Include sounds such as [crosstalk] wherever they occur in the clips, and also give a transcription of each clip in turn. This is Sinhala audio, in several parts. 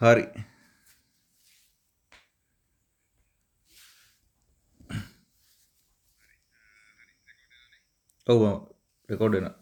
හරි. ඔව් රෙකෝඩ් වෙනවා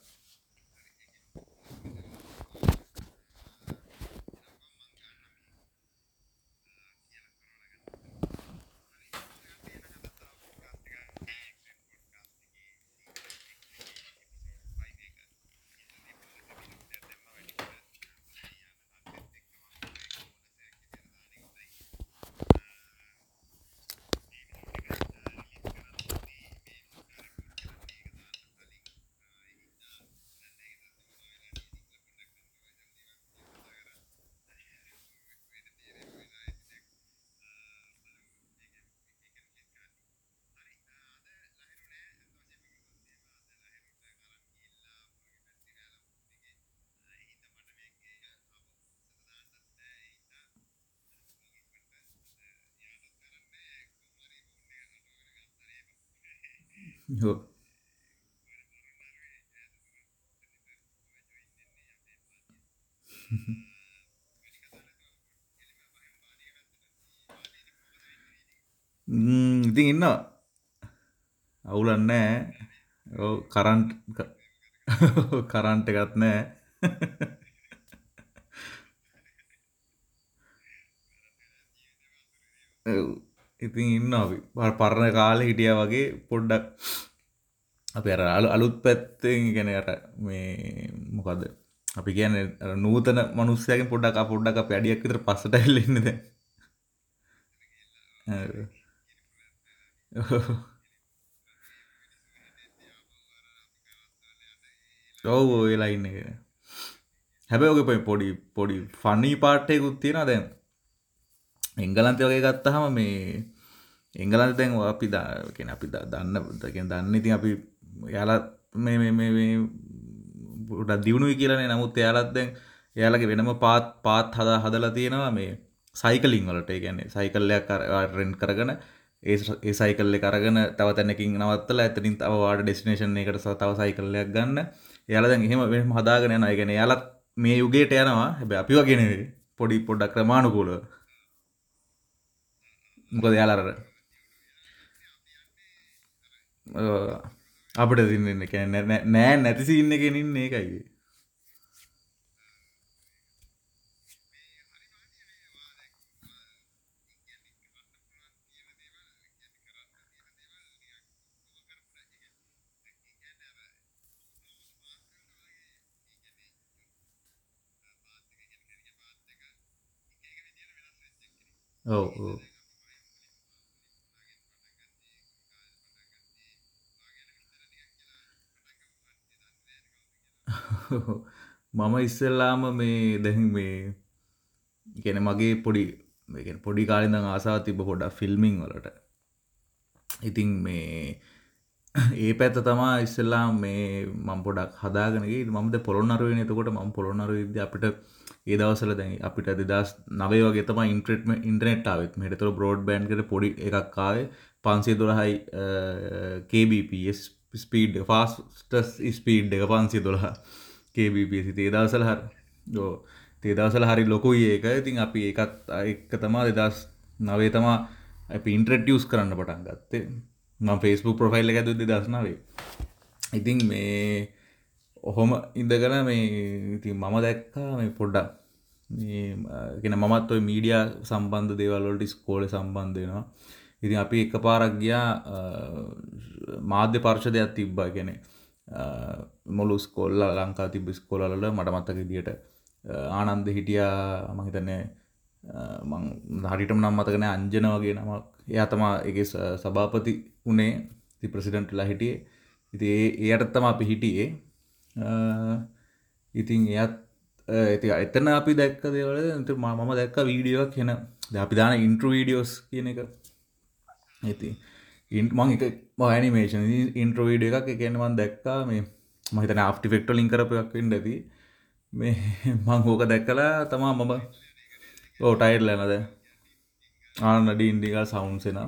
ඔව් ම්ම්, ඉතින් ඉන්නවා අවුලක් නැහැ. ඔව් කරන්ට් කරන්ට් [laughs] එකක් නැහැ. [laughs] ඔව්. ඉතින් ඉන්නවා අපි. ප- පරණ කාලේ හිටියා වගේ පොඩ්ඩක් අපි අර අලු- අලුත් පැත්තෙන් කියන්නේ අර මේ මොකද අපි කියන්නේ අර නූතන මිනිස්සයාගෙන් පොඩ්ඩක් අප පොඩ්ඩක් අපි අඩියක් විතර පස්සට ඇවිල්ලා ඉන්නේ දැන්. [laughs] ඔව්. ඔව් ඔව් ඒ ලයින් එක. හැබැයි ඔගේ පොයි පොඩි පොඩි ෆනි පාර්ට් එකකුත් තියෙනවා දැන්. එංගලන්තේ වගේ ගත්තාම මේ එංගලන්තේ දැන් අපි දා- කියන්නේ අපි ද- දන්න කියන්නේ දන්නේ ඉතින් අපි එයාලා මේ මේ මේ මේ පොඩ්ඩක් දියුණුයි කියලානේ නමුත් එයාලත් දැන් එයාලගේ වෙනම පාත් පාත් හදා හදලා තියෙනවා මේ සයිකලින් වලට. ඒ කියන්නේ සයිකල් එකක් රෙන්ට් කරගෙන ඒ ස- ඒ සයිකල් එක අරගෙන තව තැනකින් නවත්තලා එතනින් තව වාට ඩෙස්ටිනේෂන් එකකට ස- තව සයිකල් එකක් ගන්න. එයාලා දැන් එහෙම වෙනම හදාගෙන යනවා. ඒ කියන්නේ එයාලත් මේ යුගයට යනවා. හැබැයි අපි වගේ නෙවෙයි. පොඩි පොඩ්ඩක් ක්‍රමානුකූලව. මොකද එයාලා අර අ, අපිට තින්නේ කියන්නේ නෑ නෑ නැති සීන් ඉන්නේ ඒකයි ඔව් ඔව් මම ඉස්සෙල්ලාම මේ දැන් මේ ගැන මගේ පොඩි කියන්නේ පොඩි කාලින්ද ආසාව තිබ පොඩක් ෆිල්මිං වලට. ඉතින් මේ ඒ පැත්ත තමා ඉස්සෙල්ලා මේ මම පොඩක් හදාගෙනගේ මමද පොළොන්නරුවෙන් එතකොට මම පොළොන්නරු විද්‍ය අපිට ඒ දවසල දැන් අපිට දෙදස් නවේ වගේ තම ඉන්ට්‍රට්ම ඉන්ටනෙට් ආවත් මෙටතුර බ්‍රෝඩ් බෑන්්කට පොඩි එකක් ආවේ. පන්සේ දොළහයි KBPස් ස්පීඩ් ෆාස්ටස් ස්පීඩ් එක පන්සේ දොළහ KBPසි තේදවසල හර. යෝ තේදවසල හරි ලොකුයි ඒක. ඉතින් අපි ඒකත් එක්ක තමා දෙදස් නවේ තමා අපි ඉන්ට්‍රටියස් කරන්න පටන් ගත්තේ. ම ෆෙස්බුක් ප්‍රොෆයිල් එක දුද්දි දස්නාවේ ඉතින් මේ ඔහොම ඉඳගන මේ ඉතින් මම දැක්කා මේ පොඩ්ඩක්. ගෙන මමත් ඔයි මීඩිය සම්බන්ධ දේවල්වලට ස්කෝල සම්බන්ධ වෙනවා. ඉතින් අපි එක පාරක් ගියා මාධ්‍ය පර්ශදයක් තිබ්බා ගැන මොලු ස්කොල්ල ලංකා තිබ ස්කොලල මට මත්තක දිට ආනන්ද හිටියා මහිතන්නේ හරිටම නම් මතකන අංජන වගේ නමක්. එයා තමා එක සභාපති වනේ ති ප්‍රසිඩන්ට්ලා හිටියේ. ඉති ඒයටත්තම අපි හිටියේ. ඉතින් එයත් ඇති එතන අපි දැක්ක දේවල මම දැක්ක වීඩියෝක් හෙන අපි දාන ඉන්ට්‍ර වීඩියෝස් කියන එක. ඇති ඉන්ට මං එක මනිමේෂන් ඉන්ට්‍ර වීඩිය එකක් එකෙන්මන් දැක්කා මේ මහිතන ආෆ්ටි ෆෙක්ටල් ලින් කරපයක් ඉඩදී මේ මං හෝක දැක්කලා තමා මම ඕටයිර් ලැනද ආනඩි ඉන්ඩිකල් සවුන්සෙන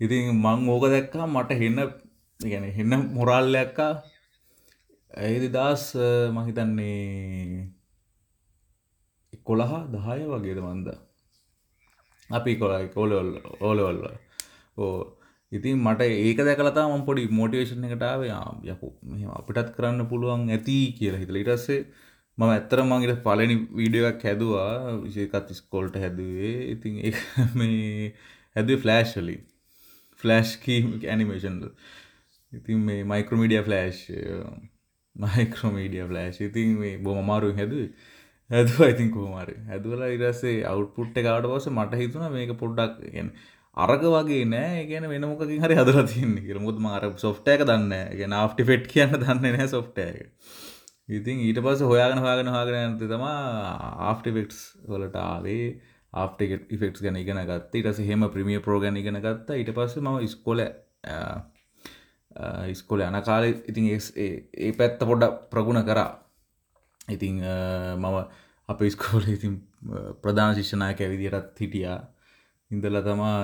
ඉතින් මං ඕක දැක්කා මට හෙන්න ගැන හෙන්න මොරල්ලයක්කා ඇයිදි දස් මහිතන්නේ කොළහ දහය වගේද මන්ද? අපි කොලයි කෝලවල් ඕලවල්ල ඕ ඉතින් මට ඒක දැකලතා ම පොඩි මෝටිවේෂන් එකටාව යකු මෙ අපිටත් කරන්න පුළුවන් ඇති කියලා. හිතල ඉටස්සේ මම ඇත්තර මගේට පලනි වීඩියක් හැදවා විශේකත් ස්කෝල්ට හැදුවේ. ඉතින් [laughs] මේ හැදුව ෆලෑශ්ලි ෆලෑශ්කී ඇනිමේෂන්ද ඉතින් මේ මයික්‍රමීඩිය ෆලෑශ් මයික්‍රමීඩිය ෆලෑශ් ඉතින් මේ බොම මාරු හැදුවේ. හැදුව ඉතින් කෝමාර හැදුවලා ඉරස්සේ අවුට්පුට් එකාට පස මට හිතුන මේක පොඩ්ඩක් ගැන අරක වගේ නෑ. ගැන වෙන මොකින් හරි හදර තින්න කියරමුත් මාර සොෆ්ටයක දන්න ගැන ආෆ්ටි ෆෙට් කියන්න දන්න නෑ සොෆ්ටයක ඉතින් ඊට පස හොයාගෙන හොයාගෙන හගෙන ඇත තමා ආෆ්ටිෆෙක්ස් වලට ආවේ. ආෆ්ටිකෙට් ඉෆෙක්ස් ගැන ඉගෙන ගත්ත. ඉටස හෙම ප්‍රමිය ප්‍රෝගැන ඉගෙන ගත්තා. ඊට පස්ස ම ස්කොල ඉස්කොල යන කාලෙ ඉතින් ඒ පැත්ත පොඩ්ඩ ප්‍රගුණ කරා. ඉතිං මම අප ස්කෝල ඉතින් ප්‍රධාන ශිෂ්ෂනායක විදිහටත් හිටියා. ඉඳල තමා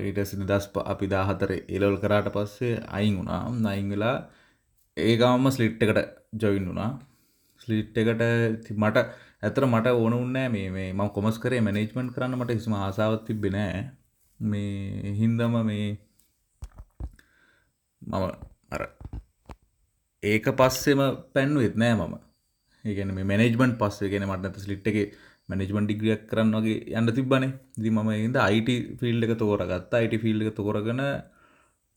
ඊටස් නිදස් අපි දාහතර එලවල් කරාට පස්සේ අයින් වුණා. නයින් වෙලා ඒගමම ස්ලිට් එකට ජොයින් වුණා. ස්ලිට් එකට මට ඇතර මට ඕන උන්නෑ මේ මේ මම කොමස් කරේ මැනේජ්මන්ට් කරන්න මට හිස්ම ආසාවත් තිබෙනෑ මේ හින්දම මේ මම අර ඒක පස්සෙම පැන්නුවෙත් නෑ මම. ඒගැන මේ මැනේජ්මන්ට් පස්සේ ගෙන මට ස්ලිට් එක මැනේජ්මන්ට් ඩිග්‍රියක් කරන්න වගේ යන්න තිබ්බනේ. දි ම ඉද අයිට ෆිල්ඩ එක තෝරගත්ත. අයිට ෆිල්ඩ එක තෝරගන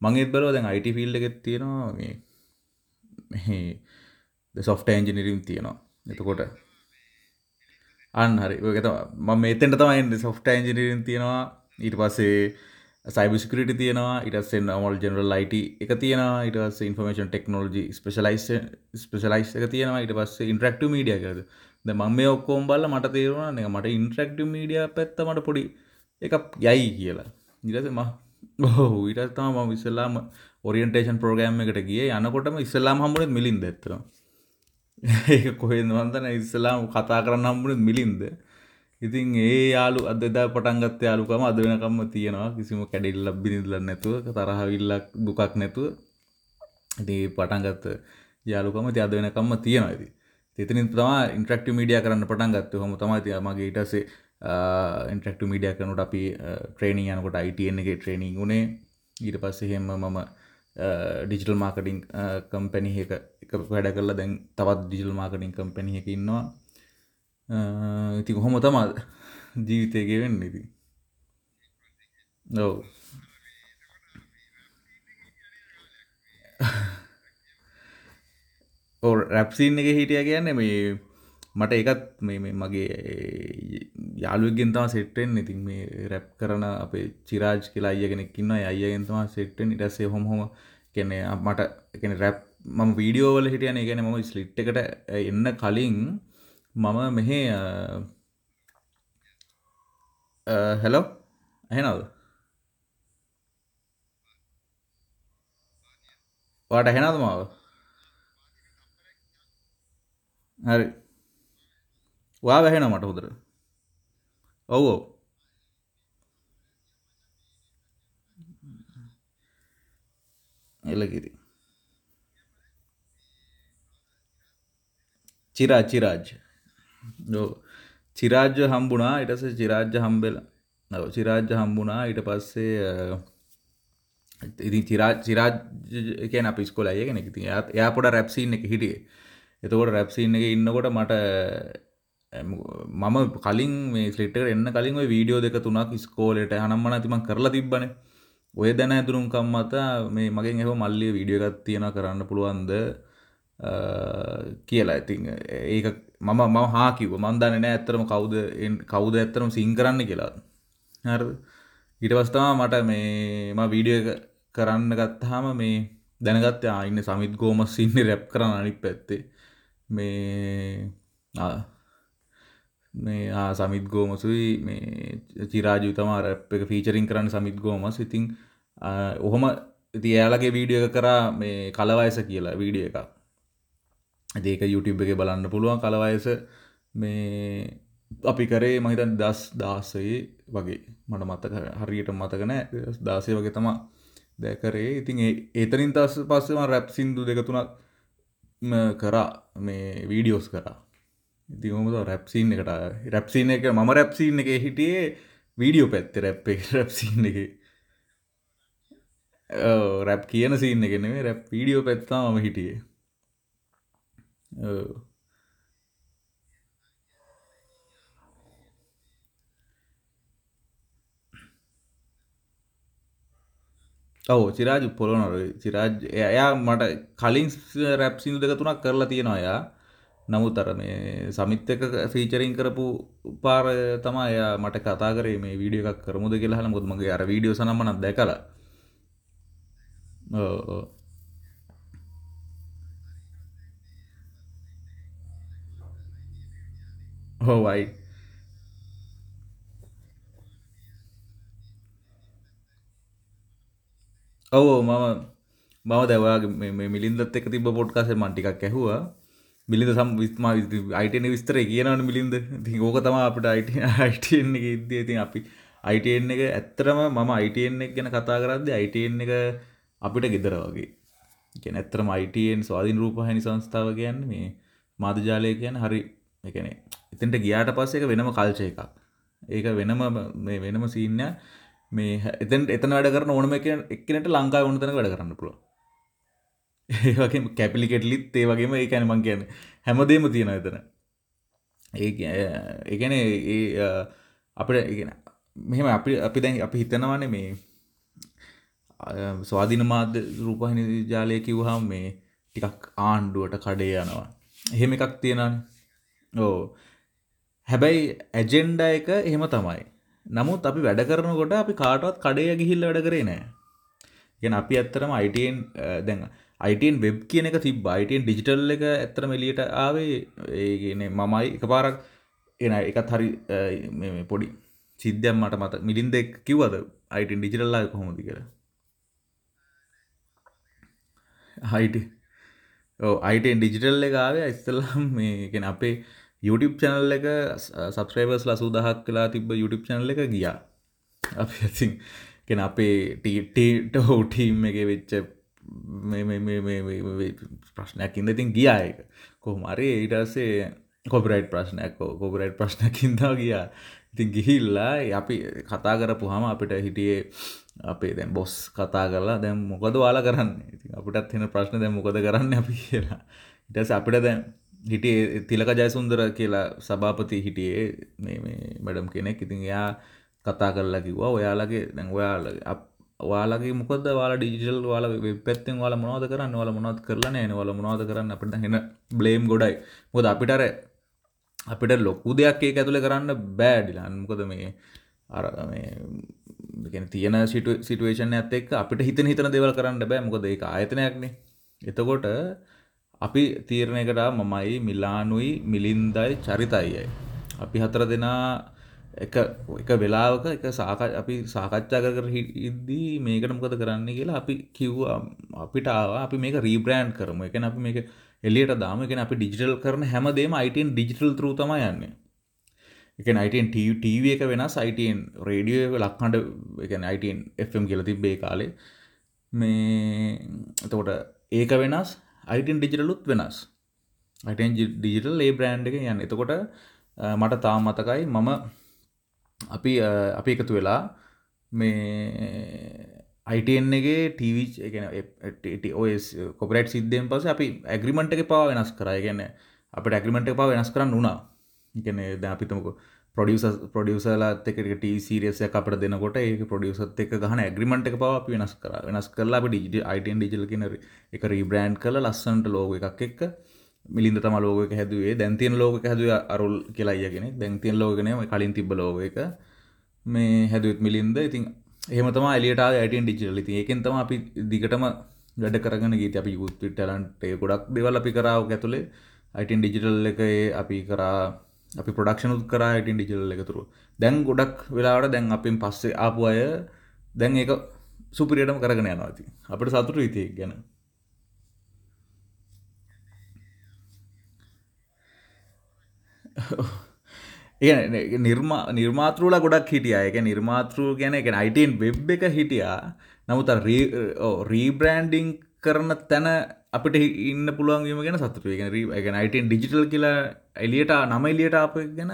මංගේත් බලව දැන් අයිට ෆිල්ඩ එකෙත් තියෙනවා මේ සොෆ්ට ඇන්ජිනිරිම් තියෙනවා. එතකොට අන්න හරි. ගත ම එතෙන්ට තමයි සොෆ්ට ඇන්ජිනිරින් තියෙනවා. ඊට පස්සේ සයිබිස්කරිට තියෙනවා ඉටස්සෙන් මල් ජනරල් ලයිට එක තියෙනවා ඉටස් ඉන්ෆර්මේෂන් ටෙක්නෝජි ස්පෙශලයිස් ස්පෙශලයිස් එක තියෙනවා ඉට පස්සේ ඉන්ට්‍රක්ට මීඩිය කරද ද මං මේ ඔක්කෝම් බල්ල මට තේරුණා එක මට ඉන්ට්‍රක්ට මීඩිය පැත්ත මට පොඩි එක යයි කියලා. ඉරස ම ඔහු ඉටත්තම ම විස්සල්ලාම ඔරියන්ටේෂන් ප්‍රෝගෑම් එකට ගිය. යනකොටම ඉස්සල්ලාම් හම්බුණත් මිලින් දෙත්තර ඒ කොහෙන් වන්දන ඉස්සලාම් කතා කරන්න හම්බුණත් මිලින්ද? ඉතින් ඒ යාලු අද එදා පටන්ගත් යාලුකම අද වෙනකම්ම තියෙනවා. කිසිම කැඩිල්ල බිනිදල නැතුව තරහවිල්ලක් දුකක් නැතුව. ඉති පටන්ගත්ත යාලුකම ති අද වෙනකම්ම තියෙනවා ඇති එතනින් තමා ඉන්ට්‍රක්ට මීඩිය කරන්න පටන් ගත්ත. හොම තමයි මගේ ඉටසේ ඉන්ට්‍රක්ට මීඩිය කනුට අපි ට්‍රේනිං යනකොට අයිටන් එක ට්‍රේනිං වුණේ ඊට පස්සේ හෙම මම ඩිජිටල් මාර්කටිං කම්පැනි එක එක වැඩ කරලා දැන් තවත් ඩිජිල් මාර්කටිං කම්පැනි එක ඉන්නවා. ඉති කොහොම තමා ජීවිතයගේ වෙන්න ඉති ඔව. ඕ රැප්සින් එක හිටිය කියන්න මේ මට එකත් මේ මගේ යාළුවගෙන් තම සෙට්ටෙන් ඉතින් මේ රැප් කරන අපේ චිරාජ් කියලා අයගෙනෙක්කින්න අයගෙන් තම සෙට්ටෙන් ඉටසේ හොම හොම කෙනෙ මට එකන රැප් මම වීඩියෝවල හිටියන. ගැන මම ස්ලිට් එකට එන්න කලින් මම මෙහෙ හැලෝ ඇහෙනවද වාට ඇහෙනද මාව? හරි. වා වැහෙන මට හොදර ඔව් ඔව්. එලකිරි චිරා චිරාජ් චිරාජ්‍ය හම්බුණා ඉටස චිරාජ්‍ය හම්බෙල නව චිරාජ්‍ය හම්බුණා ඊට පස්සේ ඉති චිරා චිරාජ් කියන පිස්කොල අයගෙන ඉති එයා පොඩ රැප්සිීන් එක හිටියේ. එතකොට රැප්සිීන් එක ඉන්නකොට මට මම කලින් මේ ස්ලිට්ට එන්න කලින් වීඩියෝ දෙක තුනක් ස්කෝලට හනම්මන තිම කරලා තිබ්බන. ඔය දැන ඇතුරුම්කම් මත මේ මගෙන් එහ මල්ලිය වීඩියගත් තියෙන කරන්න පුළුවන්ද කියලා. ඉතින් ඒක මම මම හාකිව මන්දන්න නෑ ඇත්තරම කවුද කවුද ඇත්තරම සිං කරන්න කියලා. හර ඊට පස්තමා මට මේ ම වීඩියෝ කරන්න ගත්තාම මේ දැනගත් අන්න සමිත් ගෝම සින්න රැප් කරන්න අනි පැත්තේ. මේ මේ සමිත් ගෝමසුයි. මේ චිරාජු තම රැප් එක ෆීචරින් කරන්න සමිත් ගෝමස්. ඉතින් ඔහොම ඉති එයාලගේ වීඩියෝ එක කරා මේ කලවයස කියලා වීඩිය එකක්. ඒක YouTube එක බලන්න පුළුවන් කලවයස මේ අපි කරේ මහිතන් දස් දාසයේ වගේ. මට මතක හරියට මතකනෑ දාසය වගේ තමා දැකරේ ඉතින් ඒතරින් තස් පස්සම රැප් සිින්දු දෙක තුනක් කරා. මේ වීඩියෝස් කරා. ඉතිහොමද රැප්සිීන් එකට රැප්සිීන එක මම රැප්සිීන් එක හිටියේ වීඩියෝ පැත්ත රැප් එක රැප්සිීන් එක. රැප් කියන සින්න එකනෙේ රැප් වීඩියෝ පැත්තා මම හිටියේ. ඔව. චිරාජ් පොලොනොර චිරාජ් එයා මට කලින් රැප් සිදු දෙක තුනක් කරලා තියෙනවා එයා. නමුත් අර මේ සමිත් එක ෆීචරින් කරපු පාර තමා එයා මට කතා කරේ මේ වීඩියෝ එකක් කරමුද කියලා. අහලා මොකද මගේ අර වීඩියෝ සනම්මනක් දැකලා. ඔව් ඔව්. ඔව් ඔව [laughs] මම මම දැවගේ මිලින්දත් එක තිබ පොට්කාසේ මන්ටිකක් ඇහවා. මිලිඳ සම් විස්ම අයිටන විස්තර කියනවන මිලින්ද. ති ඕක තම අපට අයිට අයිටන්න එක ඉද්දී. ති අපි අයිටන් එක ඇත්තරම මම අයිටන් එක ගැන කතා කරද්ද අයිටන් එක අපිට ගෙදර වගේ. ගැන ඇත්තරම අයිටන් ස්වාධීන් රූපහනි සංස්ථාව කියන්න මේ මාධජාලය කියන හරි එකන එතන්ට ගියාට පස්ස එක වෙනම කල්චය එකක්. ඒක වෙනම වෙනම සීන්න මේ එතන් එතන වැඩ කරන ඕනම එක එක්කනට ලංකාව ඕනතන වැඩ කරන්න පුළුව ඒවගේ කැපිලිකෙටලිත් ඒ වගේම ඒ කැන මං කියන හැමදේම තියෙන එතන. ඒ ඒගැන ඒ අපට ඉගෙන මෙහෙම අපි අපි දැන් අපි හිතනවන මේ ස්වාධීන මාධ්‍ය රූපහිනි ජාලය කිව්හම් මේ ටිකක් ආණ්ඩුවට කඩේ යනවා. එහෙම එකක් තියෙනන් ඕ හැබැයි ඇජෙන්ඩ එක එහෙම තමයි. නමුත් අපි වැඩ කරනකොට අපි කාටවත් කඩේ ගිහිල්ල වැඩ කරේ නෑ. ගෙන අපි ඇත්තරම අයිටන් දැන් අයිටන් වෙබ් කියන එක තිබ අයිටන් ඩිජිටල් එක ඇත්තරම එලියට ආවේ ඒගෙන මමයි එක පාරක් එන එකත් හරි පොඩි සිද්ධයම් මට මත මිලින් දෙක් කිව්වද? අයිටන් ඩිජිටල්ලා කොහොමති කර හයිට අයිටන් ඩිජිටල් එක ආවේ ඉස්සල්ලම් මේගෙන අපේ YouTube චැනල් එක uh, සබස්ක්‍රයිබර්ස් ලසූ දහක් කලා තිබ YouTube චැනල් එක ගියා. අප ඇසින් කෙන අපේ ටීට හෝටීම් එක වෙච්ච ප්‍රශ්නයක් ඉද ඉතින් ගියා එක කොහමරි ඊටස්සේ කොපරයිට් ප්‍රශ්නයක් කොපරයිට් ප්‍රශ්නකින්දා ගියා. ඉතින් ගිහිල්ලා අපි කතා කරපු හම අපිට හිටියේ අපේ දැන් බොස් කතා කරලා දැම් මොකද වාලා කරන්න? ඉති අපිටත් එෙන ප්‍රශ්න දැ මොකද කරන්න අපි කියලා. ඉටස අපිට දැන් හිටියේ තිලක ජයසුන්දර කියලා සභාපති හිටියේ මේ බඩම් කෙනෙක්. ඉතින් එයා කතා කරලා කිව්වා ඔයාලගේ දැන් ඔයාලගේ ඔයාලගේ මොකද වාලා ඩිජිටල් වාල පැත්තෙන් වාල මොනවද කරන්න? වාල මොනවද කරලා නෑ. වාල මොනවද කරන්න? අපිට හෙන බ්ලේම් ගොඩයි. මොකද අපිට අර අපිට ලොකු දෙයක් ඒක ඇතුළේ කරන්න බෑඩිලා මොකද මේ අර මේ තියෙන සිටුවේෂන් ඇත් එක් අපිට හිතන හිතන දෙවල් කරන්න බෑ. මොකද ඒ ආයතනයක්නේ එතකොට අපි තීරණයකට මමයි මිලානුයි මිලින්දයි චරිතයියයි. අපි හතර දෙනා එක එක වෙලාවක එක සාක අපි සාකච්ඡා කර ඉද්දී මේකට මොකද කරන්න කියලා අපි කිව්වා අපිට ආවා අපි මේක රීබ්‍රෑන්ඩ් කරමු. ඒ කියන්නේ අපි මේක එලියට දාමු. ඒ කියන්නේ අපි ඩිජිටල් කරන හැමදේම ITN ඩිජිටල් through තමයි යන්නේ. ඒ කියන්නේ ITN TV එක වෙනස් ITN රේඩියෝ එක ලක්හඬ ඒ කියන්නේ ITN FM කියලා තිබ්බේ කාලේ. මේ එතකොට ඒක වෙනස් අයිටන් ඩිජිටලුත් වෙනස්. අයිටන් ඩිජිටල් ඒ බ්‍රෑන්් එක යන්න එතකොට මට තා මතකයි මම අපි අපි එකතු වෙලා මේ අයිටන්ගේ ටීවි ඔස් කොපරට් සිද්ධයෙන් පස අපි ඇග්‍රිමට එක පවා වෙනස් කරයි ගැන්න අපට ඇග්‍රිමට එක පා වෙනස් කරන්න වුණා එකන ද අපිතමක පොඩියස පොඩියසලාත් එක ටීසිරියස අපට දෙනකොට ඒ පොඩියසත් එක ගහන ඇග්‍රිමට එක පව අපි වෙනස් කර. වෙනස් කරලා ඩිජි අයිටන් ඩිජල් කියන එක රීබ්‍රන්් කල ලස්සන්ට ලෝග එකක් එක්ක මිලින්ද තම ලෝක හැදුවේ දැන්තියන් ලෝක හැදුව අරුල් කියලායගෙන දැන්තියන් ලෝගනම කලින් තිබ ලෝක එක. මේ හැදුවත් මිලින්ද. ඉතින් එහමතම එලියට ඇටන් ඩිජිටල් ති ඒකෙන් තම අපි දිගටම වැඩ කරගන ගේ අපි යුත් ටලන්ට ගොඩක් දෙවල් අපි කරාව ඇතුළේ අයිටන් ඩිජිටල් එක අපි කරා අපි ප්‍රඩක්ෂනුත් කරා ඉටින් ඩිජිටල් එකතුරු දැන් ගොඩක් වෙලාට දැන් අපින් පස්සේ ආපු අය දැන් ඒක සුපිරියටම කරගෙන යනවාති අපට සතුට ඉතිය ගැන. ඒ නිර්මා නිර්මාතෘල ගොඩක් හිටිය. එක නිර්මාතෘ ගැන එක අයිටන් වෙබ් එක හිටියා. නමුත රීබ්‍රෑන්ඩිං කරන තැන අපිට ඉන්න පුළුවන්ගේම ගැන සතුට ගෙන රීගෙන අයිටන් ඩිජිටල් කියලා එලියට නම එලියට අප ගැන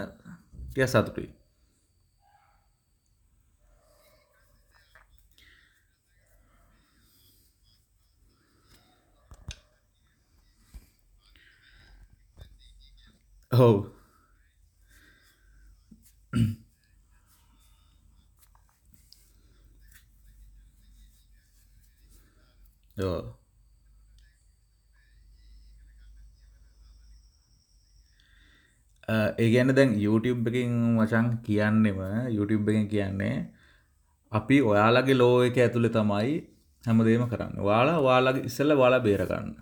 ටිය සතුටුයි. ඔව්. ඒ ගැන දැන් YouTube එකින් මචන් කියන්නෙම YouTube එකෙන් කියන්නේ අපි ඔයාලගේ ලෝ එක ඇතුළේ තමයි හැමදේම කරන්න. වාලා වාලාගේ ඉස්සල්ල වාලා බේරගන්න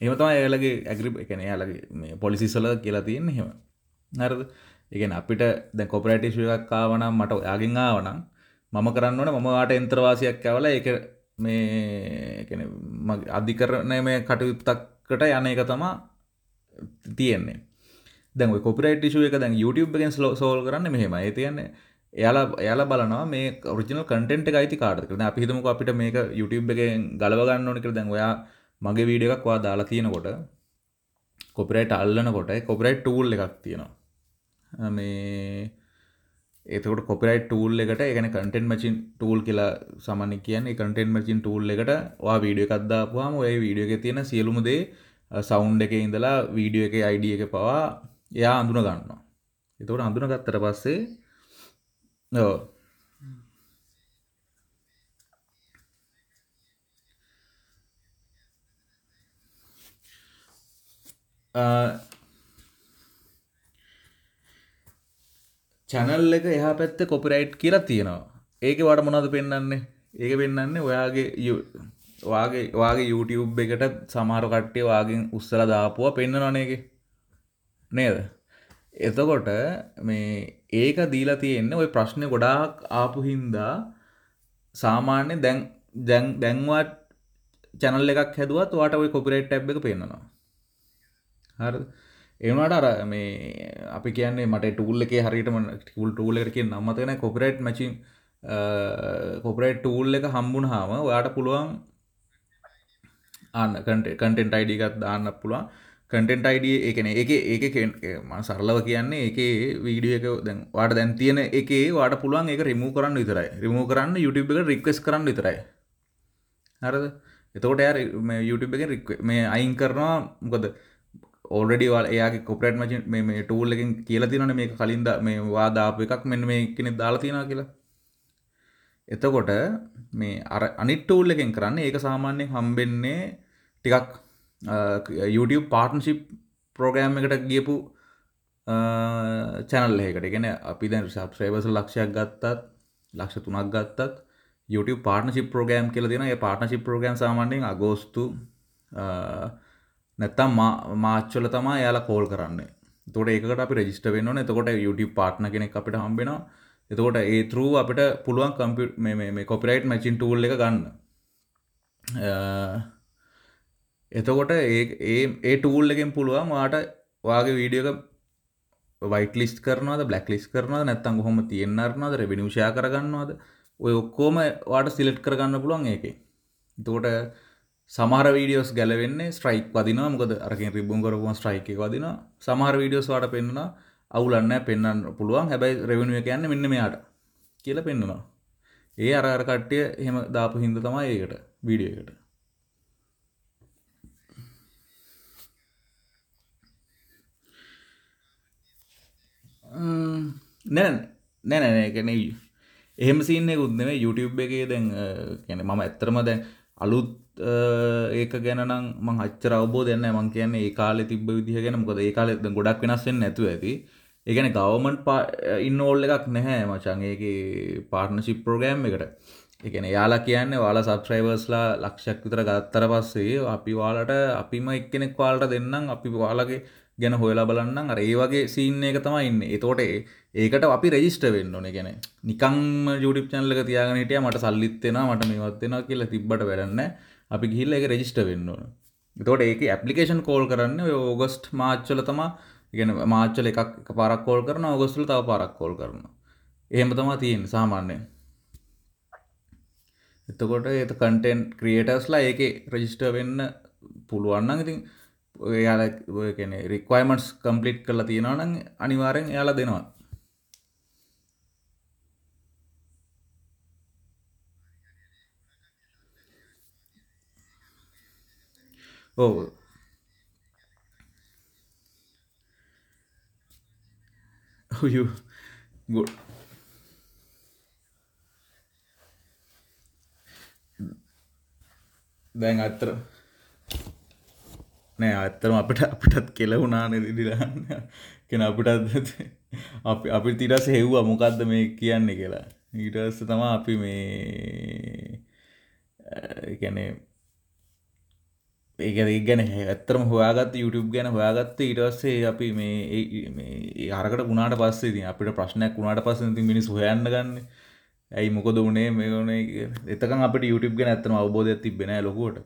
එම තම ඒලගේ ඇගරි එකන යාලගේ මේ පොලිසිස්සල කියලා තියෙන හෙම නරද එකන අපිට දැ කොපරටේශයක් කාවනම් මට යාගෙන් ආවනම් මම කරන්නවන මම වාට එන්ත්‍රවාසියක් ඇවල එක මේ අධිකරණය මේ කටයුත්තක්කට යන එක තමා තියෙන්නේ. දැන් කොපරට ශුව එක දැන් YouTube එකෙන් ලෝ සෝල් කරන්න මෙහෙම තියන්නේ එයාලා එයාලා බලනවා මේ ඔරිජිනල් කටෙන්ට් එක අයිති කාටද කියලා. දැන් අපි හිතමුකෝ අපිට මේක YouTube එකෙන් ගලව ගන්න ඕනේ කියලා. දැන් ඔයා මගේ වීඩියෝ එකක් ඔයා දාලා තියෙනකොට කොපිරයිට් අල්ලනකොට කොපිරයිට් ටූල් එකක් තියෙනවා. මේ එතකොට කොපිරයිට් ටූල් එකට ඒ කියන්නේ කන්ටෙන්ට් මැචින් ටූල් කියලා සාමාන්‍යයෙන් කියන්නේ කන්ටෙන්ට් මැචින් ටූල් එකට ඔයා වීඩියෝ එකක් දාපුවාම ඔය වීඩියෝ එකේ තියෙන සියලුම දේ සවුන්ඩ් එකේ ඉඳලා වීඩියෝ එකේ ID එක පවා එයා අඳුන ගන්නවා. එතකොට අඳුන ගත්තට පස්සේ ඔව්. චැනල් එක එහා පැත්ත කොපිරයිට් කියලා තියෙනවා. ඒක වට මොනද පෙන්න්නන්නේ ඒක පෙන්න්නන්නේ ඔයාගේ වාගේ වාගේ YouTube එකට සමහර කට්ටේ වාගෙන් උත්සල දාපුවා පෙන්න්න නනේක නේද? එතකොට මේ ඒක දීලා තියෙන්නේ ඔය ප්‍රශ්නය ගොඩාක් ආපු හින්දා සාමාන්‍ය දැන් දැන් දැන්වත් චැනල් එකක් හැදුවත් වාට ඔය කොපිරේට් ඇබ් එක පෙන්න්නවා හරි ඒනට අර මේ අපි කියන්නේ මට ටූල් එක හරිටම ටූල් ටූල් එක කිය නම්මතෙන කොපරේට් මචින් කොපරේට් ටූල් එක හම්බුණ හාම ඔයාට පුළුවන් අන්න කටෙන්ට අයිඩිකත් දාන්න පුළුවන්. කටෙන්ට අයිඩ එකන එක ඒක ම සරලව කියන්නේ එක වීඩිය එක දැන් වාට දැන් තියෙන එක වාට පුළුවන් එක රිමූ කරන්න විතරයි. රිමූ කරන්න YouTube එක රික්වස් කරන්න විතරයි. හරද? එතකොට ය YouTube එක මේ අයින් කරනවා මොකද? ඕල්ඩඩි වල් එයාගේ කොපරට් මච මේ ටූල් එකින් කියලා තිනන මේ කලින්ද මේ වාදාප එකක් මෙන්න මේ කෙනෙ දාලා තියෙන කියලා. එතකොට මේ අර අනිට්ටූල් එකෙන් කරන්න ඒක සාමාන්‍යයෙන් හම්බෙන්නේ ටිකක් YouTube පාර්ටන්ශිප් ප්‍රෝගෑම් එකට ගියපු චැනල් එකට ගෙන අපි දැන් සබ්ස්්‍රේවස ලක්ෂයක් ගත්තත් ලක්ෂ තුනක් ගත්තත් YouTube පාර්ටනශිප් ප්‍රෝගෑම් කියල දෙන පාර්ටනශිප් ප්‍රෝගෑම් සාමාන්‍යයෙන් අගෝස්තු නැත්තම් මාච්චල තමා යාලා කෝල් කරන්න. තොට ඒකට අපි රජිස්ට වෙන්න එතකොට YouTube පාට්න කෙනෙක් අපිට හම්බෙනවා එතකොට ඒ තරු අපිට පුළුවන් කම්පියුට් මේ කොපිරයිට් මැචින් ටූල් එක ගන්න. එතකොට ඒ ඒ ටූල් එකෙන් පුළුවන් වාට වාගේ වීඩියෝක වයිට ලිස් කරනවද බ්ලක් ලිස් කරනවද නැත්තං හොම තියෙන්න්නරනවද රෙබිනිෂා කරගන්නවාද? ඔය ඔක්කෝම වාට සිලෙට් කරගන්න පුළුවන් ඒක තෝට සමහර වීඩියෝස් ගැලවෙන්නේ ස්ට්‍රයික් වදිනවා. මොකද අරකින් රිබුම් කරපුම ස්ට්‍රයික් එක වදිනවා. සමහර වීඩියෝස් වාට පෙන්වනවා අවුලන්න පෙන්වන්න පුළුවන්. හැබැයි රෙවෙනියු එක යන්නේ මෙන්න මෙයාට කියලා පෙන්වනවා ඒ අර අර කට්ටිය එහෙම දාපු හින්දා තමයි ඒකට වීඩියෝ එකට. නෑ නෑ නෑ නෑ කියන්නේ එහෙම සීන් එකකුත් නෙමෙයි YouTube එකේ දැන් කියන්නේ මම ඇත්තටම දැන් අලුත් ඒක ගැනම් මං අච්චර අවබෝධ යන්න මං කියන්නේ ඒ කාලේ තිබ්බ විදිහ ගැන. මොකද ඒ කාලේ දැන් ගොඩක් වෙනස් වෙන්නේ නැතුව ඇති. ඒ කියන්නේ ගවර්න්මන්ට් ඉන්නෝල් එකක් නැහැ මචං. ඒකේ පාර්ට්නර්ෂිප් ප්‍රෝග්‍රෑම් එකට. ඒ කියන්නේ යාලා කියන්නේ ඔයාලා සබ්ස්ක්‍රයිබර්ස්ලා ලක්ෂයක් විතර ගත්තට පස්සේ අපි ඔයාලට අපිම එක්කෙනෙක් ඔයාලට දෙන්නම්. අපි ඔයාලගේ ගැන හොයලා බලන්න අර ඒ වගේ සීන් එක තමයි ඉන්නේ. ඒතකොට ඒකට අපි රෙජිස්ටර් වෙන්න ඕනේ. කියන්නේ නිකන්ම YouTube channel එක තියාගෙන හිටියා මට සල්ලිත් එනවා මට මේවත් එනවා කියලා තිබ්බට වැඩක් නැහැ. අපි ගිහිල්ලා ඒක රෙජිස්ටර් වෙන්න ඕන. එතකොට ඒකේ ඇප්ලිකේෂන් කෝල් කරන්නේ ඔය ඕගස්ට් මාර්ච් වල තමයි. කියන්නේ මාර්ච් වල එකක් එකපාරක් කෝල් කරනවා ඕගස්ට් වල තව පාරක් කෝල් කරනවා. එහෙම තමයි තියෙන්නේ සාමාන්‍යයෙන්. එතකොට ඒ කන්ටෙන්ට් ක්‍රියේටර්ස්ලා ඒකේ රෙජිස්ටර් වෙන්න පුළුවන් නම් ඉතින් යාල කැන රික්වයිමන්ස් කම්පලිට් කරලා තියෙනවන අනිවාරෙන් යාල දෙනවා. ඕ ගොඩ් දැන් අත්තර නෑ අත්තම අපට අපිටත් කෙලවුනාන දිදිලන්න කෙන අපිටත් අපි අපි තිරස හෙව්වා මොකක්ද මේ කියන්නේ කියලා. ඊටස්ස තමා අපි මේ ගැනේ ඒක ගැන ඇත්තරම හොයාගත් YouTube ගැන හොයාගත්ත ඊටස්සේ අපි මේ අරකට ගුණාට පස්සේ අපිට ප්‍රශ්නයක් වුණාට පස්ස ති මිනිස් හොයන්න ගන්න. ඇයි මොකද වනේ මේනේ එතකන් අපට YouTube ගැන ඇත්තන අවබෝධයක් තිබෙන ලොකුවට.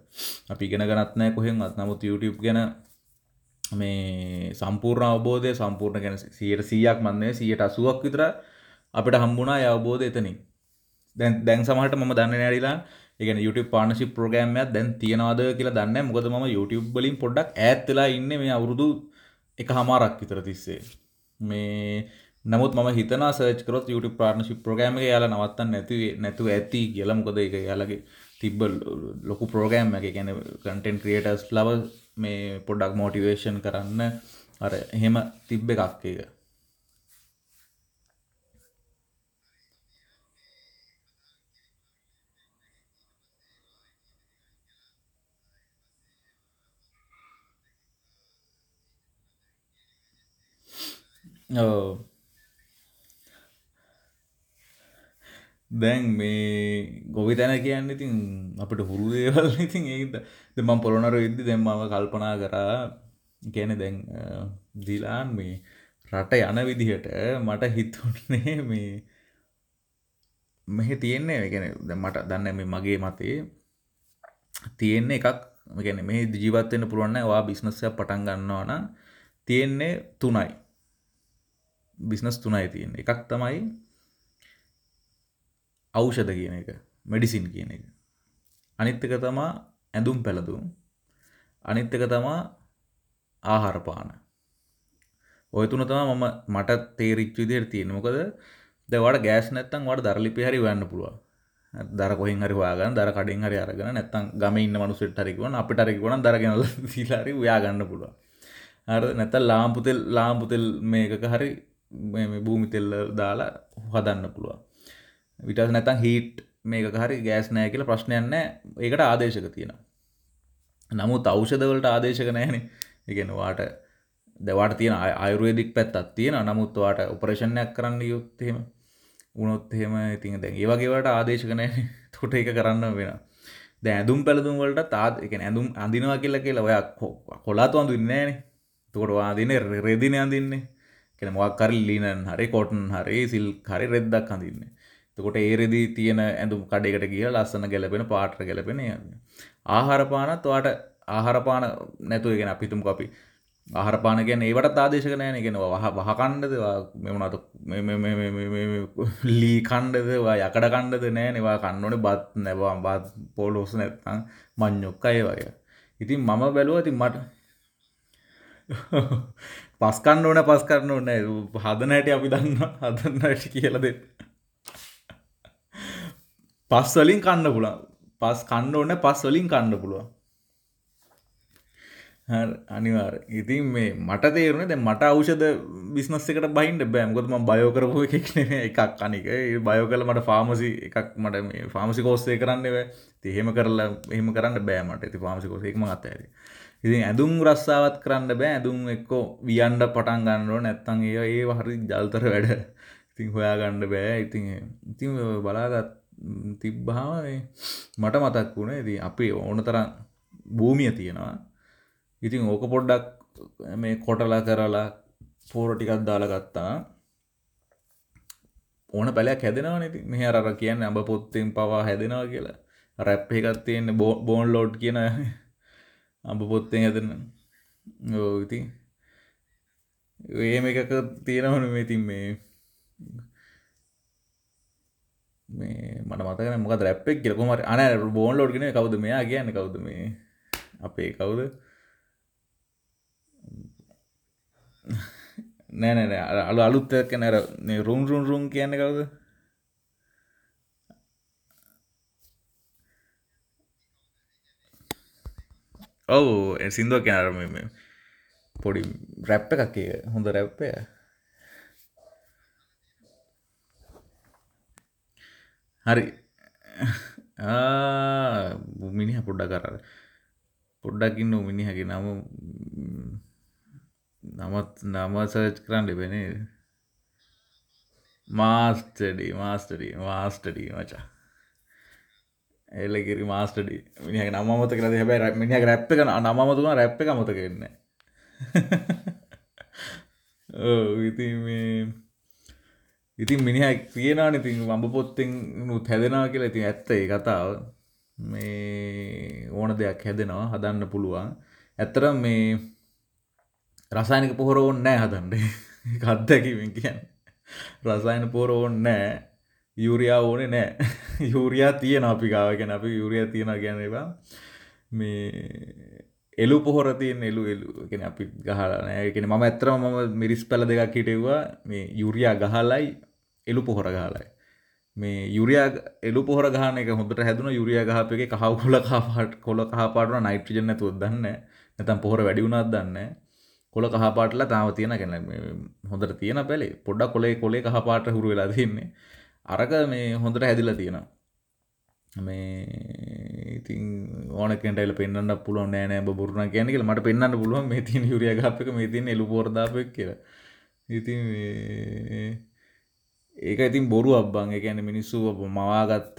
අපි ගෙන ගනත්නෑ කොහෙන්වත්. නමුත් YouTube ගැන මේ සම්පූර්ණ අවබෝධය සම්පූර්ණ ගැන සියට සීයක් මන්නේ සියට අසුවක් විතර අපිට හම්බුණා අවබෝධ එතනින්. දැන් දැන් සමහට මම දන්න නැරිලා එකන YouTube පානශි ප්‍රෝගෑම්යක් දැන් තියෙනවාද කියලා දන්න මොකද ම YouTube බලින් පොඩ්ඩක් ඇත්වෙලා ඉන්න මේ අවුරුදු එක හමාරක් විතර තිස්සේ. මේ නමුත් ම හිතන සර්චකරොත් YouTube පාර්නශි ප්‍රෝගෑම යාල නවත්තන්න නැති නැතු ඇති කියලමකොද එක යාලගේ තිබ්බල් ලොකු ප්‍රෝගෑම් එක ගැන කටෙන් ක්‍රියටස් ලව මේ පොඩ්ඩක් මෝටිවේෂන් කරන්න. අර එහෙම තිබ්බ එකක් එක ඕ දැන් මේ ගොවි තැන කියන්න ඉතින් අපට හුරු දේවල් ඉතින් ඒද දෙමම් පොළොනර විද්දි දෙම මම කල්පනා කරා ගැන දැන් දිලාන් මේ රට යන විදිහට මට හිතුන්නේ මේ මෙහෙ තියෙන්නේ ගැන මට දන්න මේ මගේ මතේ තියෙන්නේ එකක් ගැන මේ ජීවත්වන්න පුළුවන්න වා බිස්නස්සයක් පටන් ගන්නවාන තියෙන්නේ තුනයි. බිස්නස් තුනයි තියෙන එකක් තමයි ඖෂධ කියන එක මෙඩිසින් කියන එක. අනිත් එක තමා ඇඳුම් පැළඳුම්. අනිත් එක තමා ආහාරපාන ඔය තුන තමා මම මට තේරිච්ච විදිහට තියෙන මොකද දැන් ඔයාලට ගෑස් නැත්තම් ඔයාලට දරලිපි හරි හොයන්න පුළුවන්. දර කොහෙන් හරි හොයාගන්න දර කඩෙන් හරි අරගෙන නැත්තම් ගමේ ඉන්න මිනිස්සුන්ට හරි කිව්වනම් අපිට හරි කිව්වනම් දර ගෙනල්ලා [laughs] දීලා හරි හොයා ගන්න පුළුවන්. හරිද නැත්තම් ලාම්පු තෙල් ලාම්පු තෙල් මේකක හරි මේ භූමි තෙල් දාලා හදන්න පුළුවන්. විටස් නැතන් හිට් මේක හරි ගෑස් නෑ කියලා ප්‍රශ්නයන්න ඒකට ආදේශක තියෙන නමුත් අවෂධවලට ආදේශක නෑන. ඉගෙනවාට දවාට තියෙන අයුරේදික් පැත්තත් තියෙන නමුත්වාට උපරේෂණයක් කරන්න යුත්තහෙම උනොත් එහෙම ඉතින් දැන් ඒ වගේවට ආදේශක නෑ තොට එක කරන්න වෙන දැ ඇදුම් පැළදුම් වලට තාත් එක ඇඳුම් අඳිනවා කියලා කියලා ඔයක් කොලාතු අඳුන්නේනේ තොට වාදින රෙදින අඳින්නේ. කෙන මොක්කර ලීනන් හරි කොටන් හරි සිල් හරි රෙද්දක් අඳින්නේ. තකොට ඒරෙදී තියෙන ඇඳුම් කඩෙකට කිය ලස්සන ගැලපෙන පාට්‍ර ගැලපෙන ආහාරපානත් වාට ආහාරපාන නැතුව ගෙන අපිතුම් අපි ආහරපාන ගැන ඒවට ආදේශක නෑන. ගෙනවා වහ වහකණ්ඩදවා මෙමනතු ලී කණ්ඩදවා යකඩ කණ්ඩද නෑ නවා කන්නවන බත් නැවා බත් පෝලෝස නැත්තං මං්ඥොක්ක අය වගේ. ඉතින් මම බැලුව ති මට [laughs] පස්කන්න ඕන පස් කරන්න ඕන හදනෑට අපි දන්න හදන්නට කියලද පස් වලින් කන්න පුළන් පස් කන්න ඕන පස් වලින් කන්න පුළුවන්. අනිවාර ඉතින් මේ මට තේරුණ දැ මට අවෂද බිස්නස් එකට බයින්ට බෑම්කොත්ම බයෝ කරපු එකක්න එකක් අනික. බයෝ කල මට ෆාමසි එකක් මට මේ ෆාමසි කෝස්සේ කරන්නව තිහෙම කරලා එහෙම කරන්න බෑමට ඇති ෆාමසි කෝසෙක්ම අතඇර ඉතින් ඇදුම් රස්සාවත් කරන්න බෑ. ඇදුම් එක්කෝ වියන්ඩ පටන් ගන්නඩෝ නැත්තන් ඒ ඒ හරි ජල්තර වැඩ. ඉතින් හොයා ගණ්ඩ බෑ. ඉතින් ඉතින් බලාගත් තිබ්බාම මට මතක් වුණේ දී අපි ඕන තරම් භූමිය තියෙනවා. ඉතින් ඕක පොඩ්ඩක් මේ කොටලා කරලා පෝර ටිකක් දාලා ගත්තා ඕන පැලයක් හැදෙනවා නති මෙහ අර කියන්න අඹ පොත්තෙන් පවා හැදෙනවා කියලා. රැප් එකත් තියෙන්නේ බෝන් ලෝඩ් කියන අඹ පොත්තෙන් හැදෙන. ඕ ඉතින් ඒම එකක තියෙනවන මේ තින් මේ මේ මට මතකන මොක රැප්ෙක් කියල. කොමට අන බෝන් ලෝඩ්ගෙන කවුද මෙයා කියන්න කවුද මේ? අපේ කවුද? නෑ නෑ අලු අලුත් කැන රුම් රුම් රුම් කියන්න කවුද? ඔවු සිින්දුව කැනරම පොඩි රැප්ප එකක් හොඳ රැප්පය හරි. මිනිහ පොඩ්ඩ කරර පොඩ්ඩකින්න මිනිහකි නම. නමත් නම සර්ච් කරන්න එබෙනේ මාස්ටඩි මාස්ටඩි මාස්ටඩී මචා. එල්ලකිරි මාස්ටඩි මිනිහ නමත කර හැබයි මිනිහ රැප් එක නමතුන රැප් එක මත කරන්න ඉති ඉතින් මිනිහ කියනා ඉතින් වම්බ පොත්තෙන් නුත් හැදෙනවා කියලා ඉතින් ඇත්ත ඒ කතාව. මේ ඕන දෙයක් හැදෙනවා හදන්න පුළුවන්. ඇත්තර මේ රසායනික පොහොර ඕන්න නෑ හදන්ඩ කත්දැකිවෙන් කියන්න. රසායන පොර ඕන්න නෑ යුරයා ඕනෙ නෑ යුරයා තියෙන අපි ගාවගෙන අපි යුරයා තියෙන ගැනවා මේ එලු පොහොර තියෙන් එලු එලුගෙන අපි ගහලා නෑගෙන ම ඇතරම මම මිරිස් පැල දෙකක් හිටෙවා මේ යුරයා ගහලයි. එලු පොහොර ගහලයි මේ යුරයා එලු පොහර ගහන එක හොඳට හැදුන යුරිය ගහපගේ කහව කොල කාපාට කොල කහපාටන නයිට්‍රජන තුොත් දන්න නැතම් පොහොර වැඩිවුණත් දන්න කොල කහපාටල තාව තියෙන ගැන හොඳට තියෙන පැලේ පොඩ්ඩක් කොලේ කොලේ කහපාට හුරු වෙලා තින්නේ. අරක මේ හොඳට හැදිලා තියෙනවා. මේ ඉතින් ඕනකෙන්ටයිල පෙන්න්න පුළුව නෑනෑ බොරුණ ගැනක මට පෙන්න්න පුළුවන් මේ තින් යුරිය ගපක මේ තින් එලු පොරදාපක් කියලා. ඉතින් ඒක ඉතින් බොරු අබ්බන් ගැන මිනිස්සු මවාගත්ත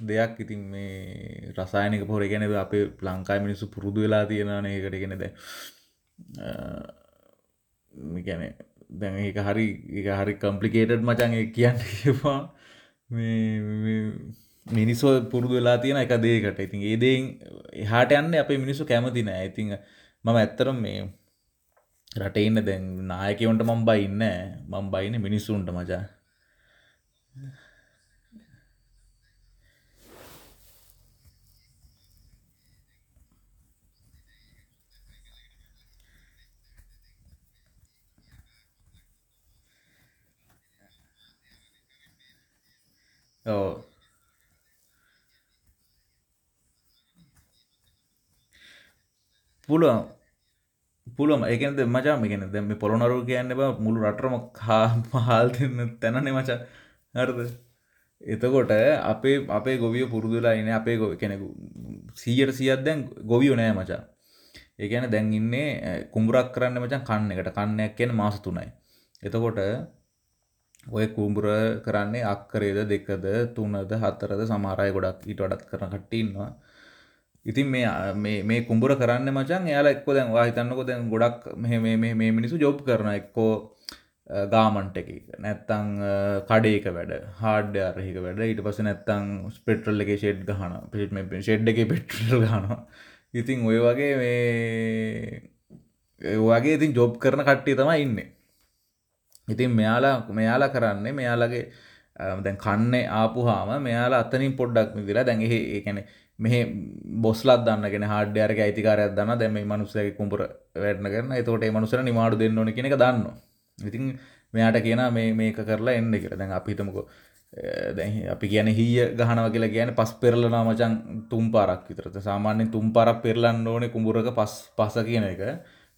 දෙයක් ඉතින් මේ රසායනක පොර ගැන අපේ ලංකායි මිනිස්සු පුරුදු වෙලා තියෙනන එකට ගෙනද ගැන දැන් ඒක හරි එක හරි කම්පලිකේටඩ් මචන් කියන්න කියවා මිනිස්සෝ පුරුදු වෙලා තියෙන එක දේකට ඉතින් ඒදෙන් එහාට යන්න අපේ මිනිස්සු කැමතින ඇතිං මම ඇත්තරම් මේ රට ඉන්න දැන් නායකවන්ට මම් බයින්න මම් බයින මිනිස්සුන්ට මචා. ඔව් පුළුවන්. පුළුවම ඒකනද මචා මේකන දැම පොළොනරු කියන්න බ මුළු රටරම කා මහල් දෙන්න තැනනෙ මචා. හරද? එතකොට අපේ අපේ ගොවිය පුරුදුලා ඉන අපේ ගොව කෙනෙකු සීයට සියත් දැන් ගොවියෝ නෑ මචා. ඒකන දැන් ඉන්නේ කුඹරක් කරන්න මචන් කන්න එකට. කන්නයක් කියන මාස තුනයි. එතකොට ඔය කුඹුර කරන්නේ අක්කරේද දෙකද තුනද හතරද සමහරය ගොඩක් ඊට වඩත් කරන කට්ටඉන්නවා ඉතින් මේ මේ කුඹුර කරන්න මචන් එයාල එක්ක දැන් වාහිතන්නකො දැන් ගොඩක් මේ මිනිසු ජොබ් කරන එක්කෝ ගාමන්ට එක. නැත්තං කඩේක වැඩ හාඩ්‍ය අරහික වැඩ. ඊට පස නැත්තං ස්පෙට්‍රල් එක ෂෙඩ් ගහන පිට ෂෙඩ් එක පෙට්‍රල් ගනවා ඉතින් ඔය වගේ මේ වගේ ඉතින් ජොබ් කරන කට්ටිය තමයි ඉන්නේ. ඉතින් මෙයාලා මෙයාලා කරන්නේ මෙයාලගේ දැන් කන්නේ ආපුහාම මෙයාලා අතනින් පොඩ්ඩක් විදිලා දැන් එහෙ ඒ කියන්නේ මෙහෙ බොස්ලත් දන්නගෙන හාඩ්‍යයරක අයිතිකාරයක් දන්න දැම මේ මනුස්සයගේ කුඹුර වැඩන කරන එතකොට ඒ මනුසර නිමාඩු දෙන්න ඕන කියන එක දන්න ඉතින් මෙයාට කියන මේ මේක කරලා එන්න කියලා. දැන් අපිතමකෝ දැ අපි කියන හිය ගහනව කියලා කියන පස් පෙරලනා මචන් තුම් පාරක් විතරත සාමාන්‍යෙන් තුම් පරක් පෙරලන්න ඕන කුඹුරක පස් පස කියන එක.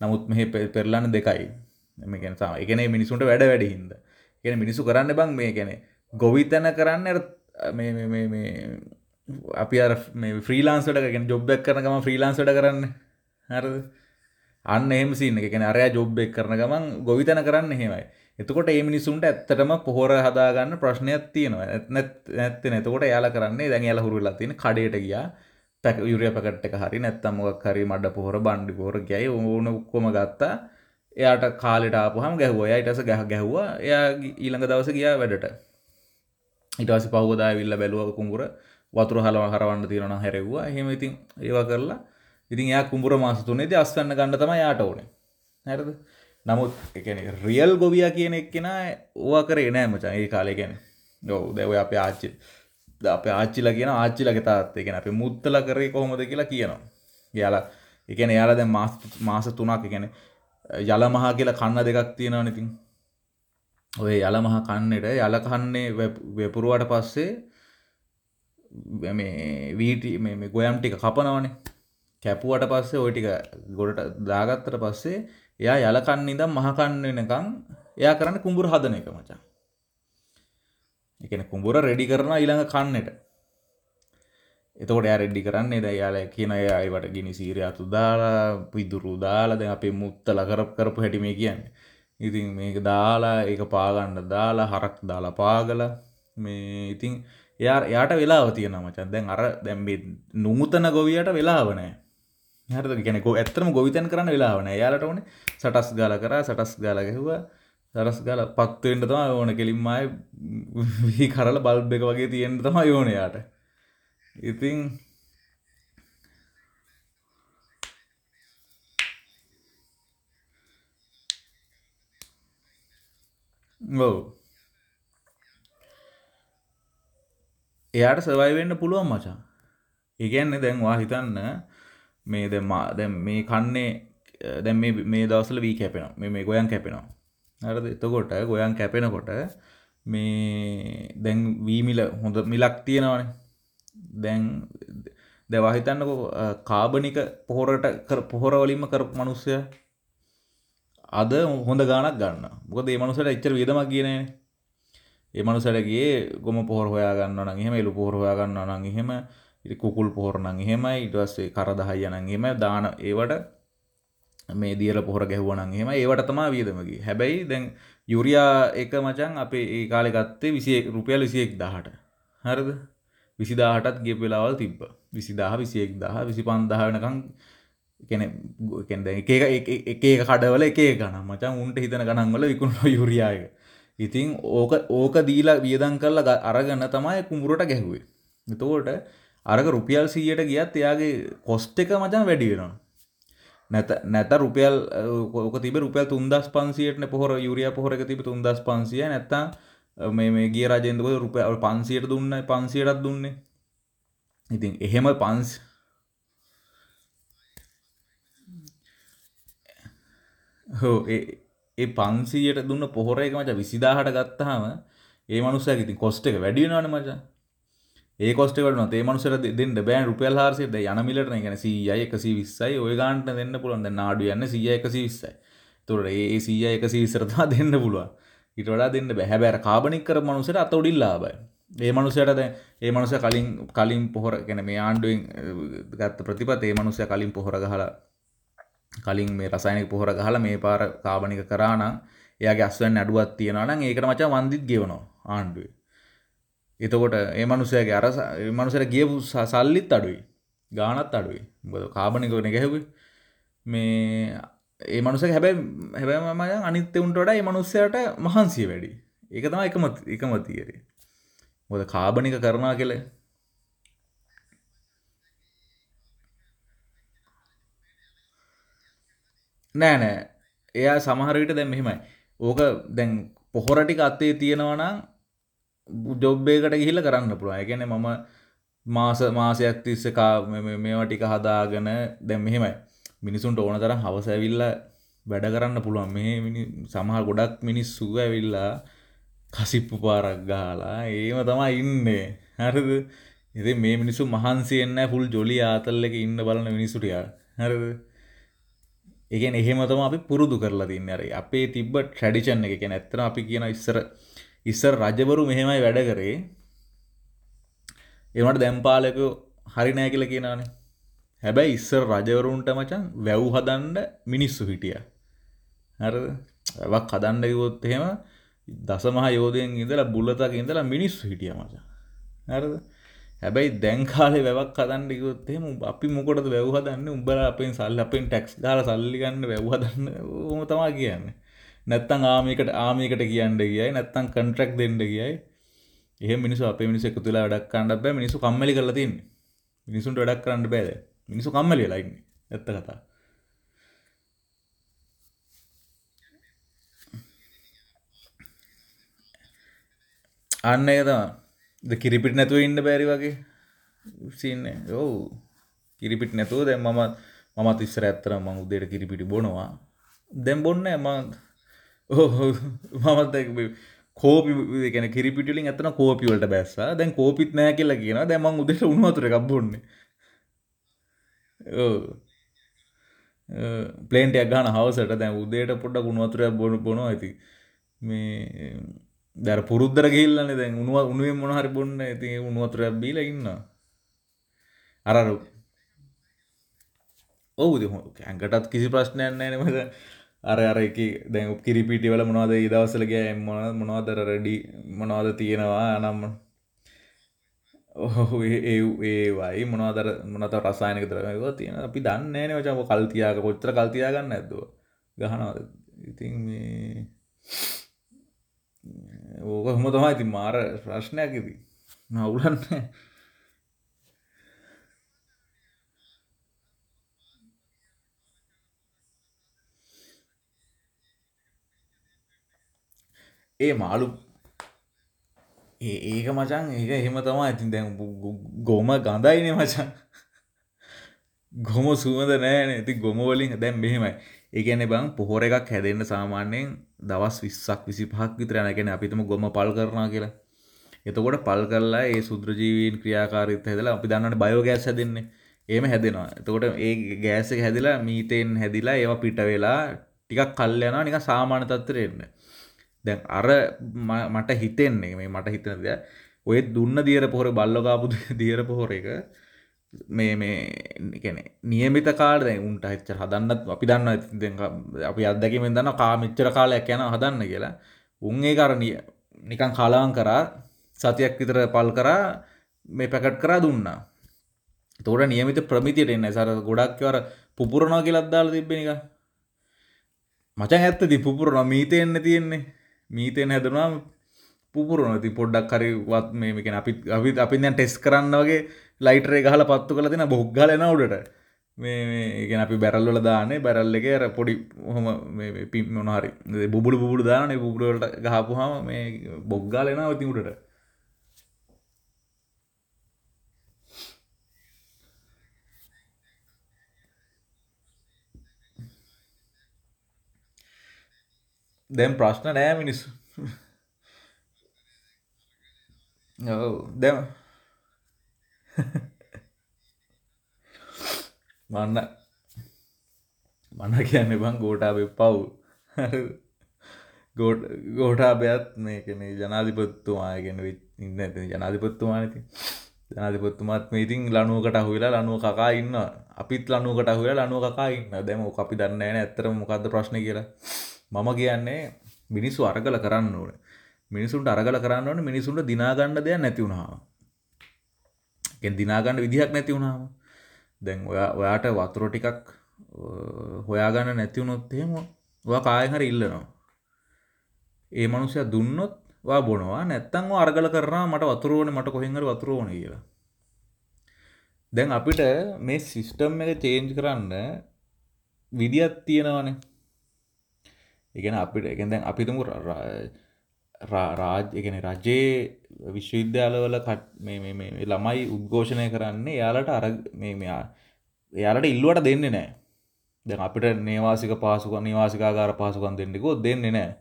නමුත් මෙහ පෙරලන්න දෙකයි. මේකෙන සම එකන මිනිසුන්ට වැඩ වැඩ හින්ද. කියෙන මිනිසු කරන්න බං මේ ගැන ගොවිතැන කරන්න අපි අර ෆ්‍රීලාන්සට ගෙන ජොබ්බක් කරනගම ෆ්‍රීලාන්සට කරන්න. හර අන්න එම සින්න එකන අරයා ජොබ්බෙක් කරන ගමන් ගොවිතැන කරන්න හෙමයි එතකොට ඒ මිනිසුන්ට ඇත්තටම පොහොර හදාගන්න ප්‍රශ්නයක් තියෙනවා. ඇත්ත නතකොට යාලා කරන්නේ දැන් යාල හුරුලා තියෙන කඩේට ගියා. පැක යුරිය පැකට් එක හරි නැත්තම්මක් හරි මඩ පොහොර බණ්ඩි පොහොර ගැයි ඕන ඔක්කොම ගත්තා. එයාට කාලෙට ආපුහම ගැහුව. යිටස ගැහ ගැහ්වා. එයා ඊළඟ දවස ගියා වැඩට. ඉටවසි පහුවදා විල්ල බැලුව කුඹුර වතුර හලව හරවන්න තියෙන හැරෙව්වා. එහෙම ඉතින් ඒවා කරලා ඉතින් එයා කුඹුර මාස තුනේදී අස්වැන්න ගන්න තමයි යාට ඕනේ. හරිද? නමුත් එකන රියල් ගොවිය කියන එක්කෙන ඕවා කරේ නෑ මචන් ඒ කාලේ ගැන ඔව් දැව අප ආච්චි අප ආච්චිල කියන ආච්චිලගේ තාත්තේ ගැන අප මුත්තල කරේ කොහොමද කියලා කියනවා. යාලා එකන යාලා දැ මාස තුනක් ගැන යල මහා කියලා කන්න දෙකක් තියෙනවා ඉතින්. ඔය යල මහා කන්නේට යල කන්නේ වෙපුරුවට පස්සේ මේ වීටි මේ ගොයම් ටික කපනවනේ. කැපුවට පස්සේ ওই ටික ගොඩට දාගත්තට පස්සේ එයා යල කන්න ඉඳන් මහ කන්න වෙනකන් එයා කරන්නේ කුඹුර හදන එක මචං. ඒ කියන්නේ කුඹුර රෙඩි කරනවා ඊළඟ කන්නේට. එතකොට එයා රෙඩි කරන්නේ දැන් යාලා කියන එයා ඒවට ගිනි සීරයතු දාලා පිදුරු දාලා දැන් අපේ මුත්තල කරප කරපු හැටි මේ කියන්නේ. ඉතින් මේක දාලා ඒක පාගන්න දාලා හරක් දාලා පාගලා මේ ඉතින් එයා එයාට වෙලාව තියෙනවා මචං. දැන් අර දැන් මේ නුමුතන ගොවියට වෙලාව නැහැ. හරිද? කියන්නේ ගෝ ඇත්තටම ගොවිතැන් කරන්න වෙලාව නැහැ. එයාලට ඕනේ සටස් ගාලා කරා සටස් ගාලා ගැහුවා. සටස් ගාලා පත් වෙන්න තමයි ඕනේ. කෙලින්ම ආයේ [laughs] වී කරලා බල්බ් එක වගේ තියෙන්න තමයි ඕනේ යාට. ඉතින් ඔව් එයාට සර්වයිව් වෙන්න පුළුවන් මචං. ඒ කියන්නේ දැන් ඔයා හිතන්න මේ දැන් දැන් මේ කන්නේ දැන් මේ මේ දවස්වල වී කැපෙනවා. මේ මේ ගොයන් කැපෙනවා. හරිද? එතකොට ගොයන් කැපෙනකොට මේ දැන් වී මිල හොඳ මිලක් තියෙනවනේ. දැන් දැවා හිතන්නකෝ කාබනික පොහොරට පොහොර වලින්ම කරපු මිනිස්සයා අද හොඳ ගාණක් ගන්න. මොකද මේ මනුස්සයාට එච්චර වියදමක් ගියේ නෑනේ. ඒ මනුස්සයාට ගියේ ගොම පොහොර හොයා ගන්නවා නම් එහෙම එළු පොහොර හොයා ගන්නවා නම් එහෙම ඉතින් කුකුල් පොහොර නම් එහෙමයි ඊට පස්සේ කරදහයිය නම් එහෙම දාන ඒවට මේ දියර පොහොර ගැහුවා නම් එහෙම ඒවට තමයි වියදම ගියේ. හැබැයි දැන් යුරියා එක මචං අපේ ඒ කාලේ ගත්තේ 21 රුපියල් 21000ට. හරිද? විසිදාහටත් ගිය වෙලාවල් තිබ්බ. විසිදාහ විසි එක්දාහ විසි පන්දාහ වෙනකං කෙන කෙන්ද එක එක කඩවල එක ගන මචන් උන්ට හිතන ගනන්වල විකුණු [laughs] යුරියාය ඉතින් ඕක ඕක දීලා වියදන් කරලා අරගන්න තමයි කුඹුරට ගැහුවේ. එතෝට අරක රුපියල් සීයට ගියත් එයාගේ කොස්ට එක මචන් වැඩි වෙනවා. නැත නැත රුපියල් ඕක තිබ රුපියල් තුන්දස් පන්සියටන පොහොර යුරිය පොහොරක තිබ තුන්දස් පන්සිය නැත්තා මේ මේ ගිය රජෙන්දක රුපියල් පන්සියට දුන්න පන්සියටත් දුන්නේ. ඉතින් එහෙම පන්ස් හෝ ඒ පන්සීයට දුන්න පොහොර එක මච විසිදාහට ගත්තහම ඒ මනුස්සය ඉතින් කොස්ට එක වැඩියෙනවන මචා. ඒ කොස්ට වට ඒ මනුසර දෙන්න බෑන් රුපියල් හාරසිද යනමිලට ගැන සීය එකසි විස්සයි ඔය ගාන්ට දෙන්න පුළුවන්. නාඩු යන්න සීය එකසි විස්සයි තුොට ඒ සීය එකසි විසරතා දෙන්න පුළුවන්. ඊට වඩා දෙන්න බැහැබැර කාබනික් කර මනුසට අත උඩින් ලාබයි ඒ මනුසයට දැ ඒ මනුස කලින් කලින් පොහොර ගැන මේ ආණ්ඩුවෙන් ගත්ත ප්‍රතිපත් ඒ මනුසය කලින් පොහොර ගහලා කලින් මේ රසයිනික පොහොර ගහලා මේ පාර කාබනික කරානම් එයාගේ අස්වෙන් අඩුවත් තියෙනවා නම් ඒකට මචං වන්දිත් ගෙවනවා ආණ්ඩුවේ. එතකොට ඒ මනුස්සයගේ අර මනුසට ගියපු සල්ලිත් අඩුයි. ගානත් අඩුයි. බද කාබනිකවන ගැහැවේ. මේ ඒ මනුස හැබැයි හැබැම මයන් අනිත්‍යවුන්ට වඩා ඒ මනුස්සයට මහන්සිය වැඩි. ඒක තම එකම එකම තියරේ මොද කාබනික කරනා කෙල නෑ නෑ. එයා සමහරවිට දැන් මෙහෙමයි. ඕක දැන් පොහොරටික අත්තේ තියෙනවනම් ජොබ්බේකට ගිහිල්ල කරන්න පුළුවන්. ඒ කියන්නේ මම මාස මාසයක් තිස්සේ කා මේවා ටික හදාගෙන දැන් මෙහෙමයි. මිනිසුන්ට ඕන තරම් හවස ඇවිල්ලා වැඩ කරන්න පුළුවන්. මේ සමහර ගොඩක් මිනිස්සු ඇවිල්ලා කසිප්පු පාරක් ගාලා ඒම තමයි ඉන්නේ. හරිද? ඉතින් මේ මිනිස්සු මහන්සි වෙන්නේ ෆුල් ජොලි ආතල් එකේ ඉන්න බලන මිනිස්සුට යාර හරිද? ඒ කියන්නේ එහෙම තමයි අපි පුරුදු කරලා තින්නේ. අර අපේ තිබ්බ ට්‍රැඩිෂන් එක. කියන්නේ ඇත්තටම අපි කියන ඉස්සර ඉස්සර රජවරු මෙහෙමයි වැඩ කරේ. ඒ වුණාට දැන් පාලකයෝ හරි නෑ කියලා කියනවානේ. හැබැයි ඉස්සර රජවරුන්ට මචං වැව් හදන්න මිනිස්සු හිටියා හරිද වැවක් හදන්න කිව්වොත් එහෙම දසමහා යෝධයෙන් ඉඳලා බුලතක ඉඳලා මිනිස්සු හිටිය මචං. හරිද? හැබැයි දැන් කාලේ වැවක් හදන්න කිව්වොත් එහෙම අපි මොකටද වැව් හදන්නේ? උඹලා අපෙන් සල්ලි අපෙන් ටැක්ස් දාලා සල්ලි ගන්න වැව් හදන්න ඕම තමයි කියන්නේ. නැත්තම් ආමියකට ආමියකට කියන්න ගියයි නැත්තම් කොන්ට්‍රැක්ට් දෙන්න ගියයි. එහෙම මිනිස්සු අපේ මිනිස්සු එකතු වෙලා වැඩක් කරන්න බෑ. මිනිස්සු කම්මැලි කරලා තින්නේ. මිනිසුන්ට වැඩක් කරන්න බෑ දැන්. මිනිස්සු කම්මැලි වෙලා ඉන්නේ. ඇත්ත කතාව. අන්න එක තම කිරිපිට නැතුව ඉන්න බැරි වගේ සින්න ඔවු. කිරිපිට නැතුව දැ මම මමත් ඉස්සර ඇත්තර මං උදේට කිරිපිටි බොනවා. දැම් බොන්න ම මමත් කෝපි ගැන කිරිපිටිලින් ඇතන කෝපිවලට බැස්ස. දැන් කෝපිත් නෑ කියලා කියන දැම උදෙට උන්වතුර එකක් බොන්න. පලේන්ටයක් ගන හවසට දැන් උදේට පොඩ්ඩ ගුණවතුරයක් බොන බොන ඇති මේ දැර පුරුද්දර ගිල්ලන්න දැන් උනුව උනුවෙන් මොනහරි බොන්න. ඇති උනුවතුරයක් බීල ඉන්න අරරු ඔවුද ඇඟටත් කිසි ප්‍රශ්නයක් නෑ නමද අර අර එක දැන් කිරිපිටි වල මොනවද ඒ දවස්වල ගියා මොනවද මොනවද රෙඩි මොනවද තියෙනවා නම් ඔහු ඒ ඒ වයි මොනවද මොනවද රසායනික ද්‍රව්‍ය ඒවා තියෙන අපි දන්නේ නැහැ නේ මචං ඔය කල් තියාග කොච්චර කල් තියා ගන්න නැද්ද. ගහනවාද? ඉතින් මේ ඕක කොහොම තමයි. ඉතින් මාර ප්‍රශ්නයක් ඉතින්. නවුලන්නේ ඒ මාළු ඒක මචන් ඒක එහෙම තමා ඇතින් දැන් ගොම ගඳයිනේ මචන් ගොම සුවඳ නෑන. ඇති ගොමවලින් දැන් මෙහෙමයි. ඒගැන බං පොහොර එකක් හැදෙන්න්න සාමාන්‍යයෙන් දවස් විස්සක් විසි පහක් විතරන ගැන අපිතම ගොම පල් කරනා කියලා. එතකොට පල් කරලා ඒ සුද්‍රජීවීන් ක්‍රියාකාරිත හැදලා අපි දන්නට බයෝගෑස් හැදෙන්නේ. ඒම හැදෙනවා. එතකොට ඒ ගෑසක හැදිලා මීතයෙන් හැදිලා ඒවා පිට වෙලා ටිකක් කල්යනවා නික සාමාන්‍ය තත්තරෙන්න දැන් අර මට හිතෙන්නේ මේ මට හිතන දෙයක් ඔය දුන්න දියර පොහොර බල්ලකාපු [laughs] දියර පොහොර එක මේ මේ ගැන නියමිත කාල දැ උන්ට හිච්චර හදන්නත් අපි දන්න අපි අදැකිමෙන් දන්න කාමිච්චර කාලයක් යන හදන්න කියලා. උන් ඒ කරණය නිකන් කාලාවන් කරා සතියක් විතර පල් කරා මේ පැකට් කරා දුන්නා. තෝට නියමිත ප්‍රමිතියට එන්න. සර ගොඩක්වර පුපුරනවා කියලත් දාල තිබෙන එක මචන් ඇත්තති පුපුරන මීතයෙන්න්න තියෙන්නේ. මීතයෙන් හැදනවා පුපුරන ති පොඩ්ඩක් හරිවත් මේකෙන අපි අපි අපි දැන් ටෙස් කරන්න වගේ ලයිටරේ ගහල පත්තු කළ තින බොග්ගලන උඩට. මේ ගෙන අපි බැරල්ල දානේ බැරල්ල එක අර පොඩි හොම පි මොනහරි බුබුලු බුබුලු දාන බුබුලට ගහපුහම මේ බොග්ගාලෙන ඔති උඩට. දැම් ප්‍රශ්න නෑ මිනිස්සු. ඔව දැම මන්න මන්න කියන්න බං ගෝටාබ පව් ගෝට ගෝටාබයත් මේකන ජනාධිපත්තුමාගෙන ඉන්න ඇති ජනාධිපත්තුමානති ජනාධිපත්තුමත් ඉතින් ලනුවකට හුලා ලනුව කකා ඉන්න අපිත් ලනුවකට හුලා ලනුව කකා ඉන්න දැම අපි දන්න ෑන ඇතරම මොකක්ද ප්‍රශ්න කියලා. මම කියන්නේ මිනිස්සු අරගල කරන්න ඕන. මිනිසුන්ට අරගල කරන්න ඕන මිනිසුන්ට දිනාගන්න දෙයක් නැති වුණාම. දිනාගන්න විදිහක් නැති වුණාම. දැන් ඔයා ඔයාට වතුර ටිකක් හොයාගන්න නැතිවුණොත් එහෙම ඔයා කායෙන් හරි ඉල්ලනවා. ඒ මනුස්සය දුන්නොත් වා බොනවා. නැත්තං අරගල කරනා මට වතුරෝන මට කොහෙන්හර වතුරෝන කියලා. දැන් අපිට මේ සිිස්ටම් එක චේන්ජ් කරන්න විදිත් තියෙනවනේ. එකන අපිට එකෙන් දැන් අපිතුමු රාජ් එකන රජයේ විශ්වවිද්‍යාලවල කට ළමයි උද්ඝෝෂණය කරන්නේ යාලට අර මෙයා එයාලට ඉල්ලුවට දෙන්නේ නෑ දැන් අපිට නේවාසික පාසුක නිවාසිකාගාර පාසුකන් දෙන්නෙකෝ දෙන්නේ නෑ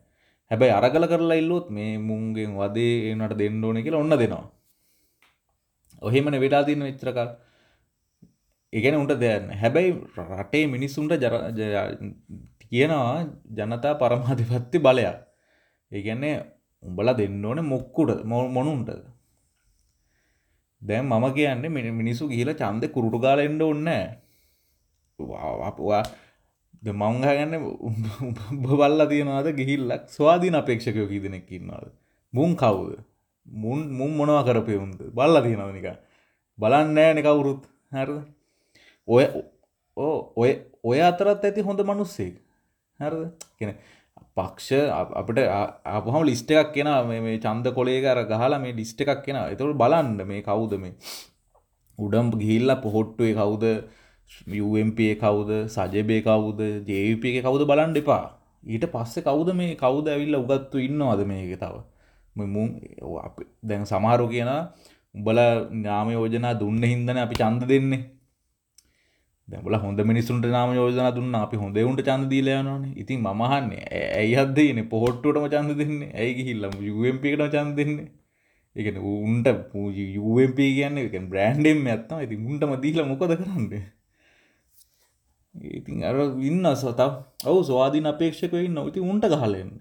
හැබැයි අරගල කරලා ඉල්ලොත් මේ මුන්ගෙන් වදේ ඒනට දෙන්න ඕන කියලා ඔන්න දෙනවා. ඔහෙමන වෙලා තින්න විච්චරකල් ඉගෙන උන්ට දෙයන්න හැබැයි රටේ මිනිස්සුන්ට ජර කියනවා ජනතා පරමාධිපත්ති බලයක්. ඒගැන්නේ උඹල දෙන්න ඕන මොක්කුට මොනුන්ට දැන් මම කියන්නේ මිනිසු ගිහිල චන්ද කුරුටු ගාල එන්න ඔන්න වා. ද මංහගන්න බල්ල තියෙනවාද ගිහිල්ලක් ස්වාධීන අපේක්ෂකයෝ කී දෙනෙක් ඉන්නවාද? මුන් කවුද? මුන් මුන් මොනවා කරපයවුන්ද බල්ල තියෙනව නික බලන්නෑ කවුරුත්. හර ඔය ඕ ඔය ඔය අතරත් ඇති හොඳ මනුස්සෙක්. හරද? කෙන පක්ෂ අපට අපහම ලිස්ට එකක් කියෙන මේ චන්ද කොලේකර ගහලා මේ ලිස්ට එකක් කියෙන එතුට බලන්න මේ කවුද මේ? උඩම් ගිහිල්ල පොහොට්ටුවේ කවුද? UMP කවුද? සජබේ කවුද? ජේප එක කවුද බලන්න එපා. ඊට පස්සේ කවුද මේ කවුද ඇවිල්ල උගත්තු ඉන්නවාද මේක තව? මුම් දැන් සමහරු කියන උඹල නාම යෝජනා දුන්න හින්දන අපි චන්ද දෙන්නේ. දැබල හොඳ මිනිසුන්ට නාම යෝජන දුන්න අපි හොඳ උන්ට චන්ද දීලයනන ඉතින් මහන්නේ ඇයි අදදන පොහොට්ටුවටම චන්ද දෙන්න? ඇයි හිල්ලම යුවම්පිකට චන්ද දෙන්න? එකන උන්ට පූජි යුවම්ප කියන්න එක බ්‍රන්්ඩෙම් ඇත්තම ඉති උන්ටම දීල මොකද කරන්න? ඉතින් අර ඉන්න සතම් ඔවු ස්වාධීන අපේක්ෂක ඉන්න ඉති උන්ට ගහලෙන්න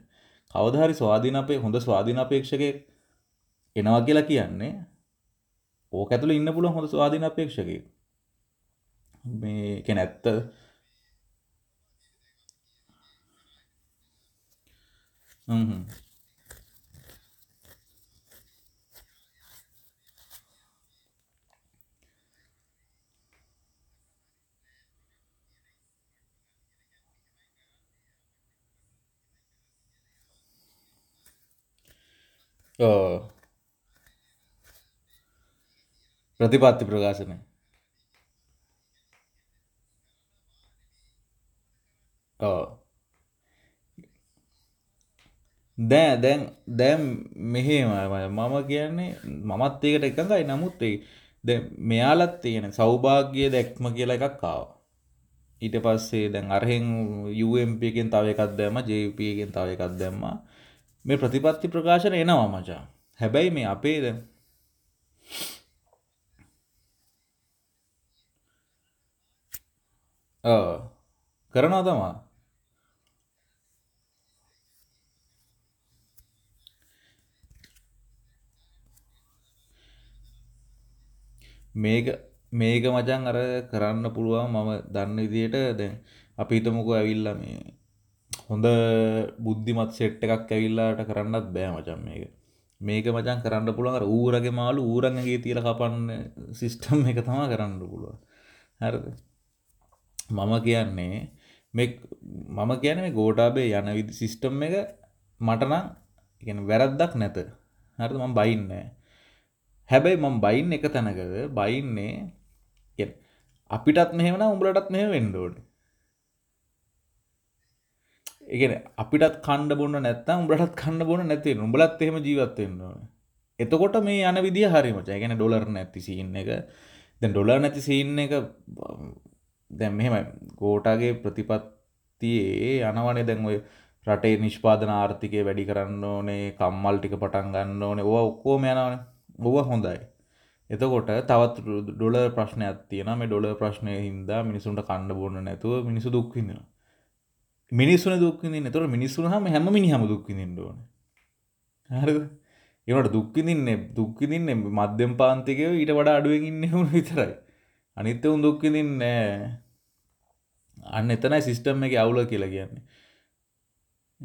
කවදහරි ස්වාධීන අපේ හොඳ ස්වාධීන අපේක්ෂක එනවා කියලා කියන්නේ ඕක ඇතුළ ඉන්න පුළුව හොඳ ස්වාධීන අපේක්ෂකය මේ කෙන ඇත්ත ප්‍රතිපත්ති ප්‍රකාශනය. දෑ දැන් දැම් මෙහෙම මම කියන්නේ මමත් ඒකට එකඟයි. නමුත් ද මෙයාලත් තියෙන සෞභාග්‍ය දැක්ම කියලා එකක් කාව ඊට පස්සේ දැන් අරහෙන් UMPකෙන් තව එකක් දැම්ම ජපගෙන් තව එකක් දැම්ම. මේ ප්‍රතිපත්ති ප්‍රකාශන එනවා මචා. හැබැයි මේ අපේ දැන් කරනවා තමා? මේක මේක මචන් අර කරන්න පුළුවන් මම දන්න විදියට දැන් අපි හිතමුකෝ ඇවිල්ලා මේ හොඳ බුද්ධිමත් සෙට් එකක් ඇවිල්ලාට කරන්නත් බෑ මචන් මේක. මේක මචන් කරන්න පුළුවන් අර ඌරගේ මාළු ඌරන්ගේ තියලා කපන්න සිස්ටම් එක තමයි කරන්න පුළුවන්. හරිද? මම කියන්නේ මේ මම කියන්නේ මේ ගෝඨාභය යන විදි සිස්ටම් එක මට නම් කියන්නේ වැරද්දක් නැත. හරිද? මම බයින්නේ නැහැ. හැබැයි මම බයින් එක තැනකද බයින්නේ අපිටත් මෙහෙම නම් උඹලටත් මෙහෙම වෙන්න ඕනේ. ඒ කියන්නේ අපිටත් කන්න බොන්න නැත්නම් උඹලටත් කන්න බොන්න නැති වෙන. උඹලත් එහෙම ජීවත් වෙන්න ඕනේ. එතකොට මේ යන විදිය හරි මචං. ඒ කියන්නේ ඩොලර් නැති සීන් එක. දැන් ඩොලර් නැති සීන් එක දැන් මෙහෙමයි. ගෝටාගේ ප්‍රතිපත්තියේ යනවනේ දැන් ඔය රටේ නිෂ්පාදන ආර්ථිකය වැඩි කරන්න ඕනේ, කම්මල් ටික පටන් ගන්න ඕනේ. ඕවා ඔක්කොම යනවනේ. ඔව හොඳයි. එතකොට තවත් ඩොල ප්‍රශ්නයක් තියෙන මේ ඩොල ප්‍රශ්නය හින්දා මිනිසුන්ට කණ්ඩ බොන්න නැතුව මිනිසු දුක්විඳෙන මිනිස්සුන දුක්විඳ තොර මිනිස්සුන හම හැම මිනිහම දුක්විඳන්න ඕන. හරි ඒවට දුක්විදින්නේ දුක්විදින්න මධ්‍යම් පාන්තිකය ඊට වඩා අඩුවගන්න හුණ විතරයි. අනිත්ත උන් දුක්විදින්න අන්න එතනයි සිිස්ටම් එක අවුල කියලා කියන්නේ.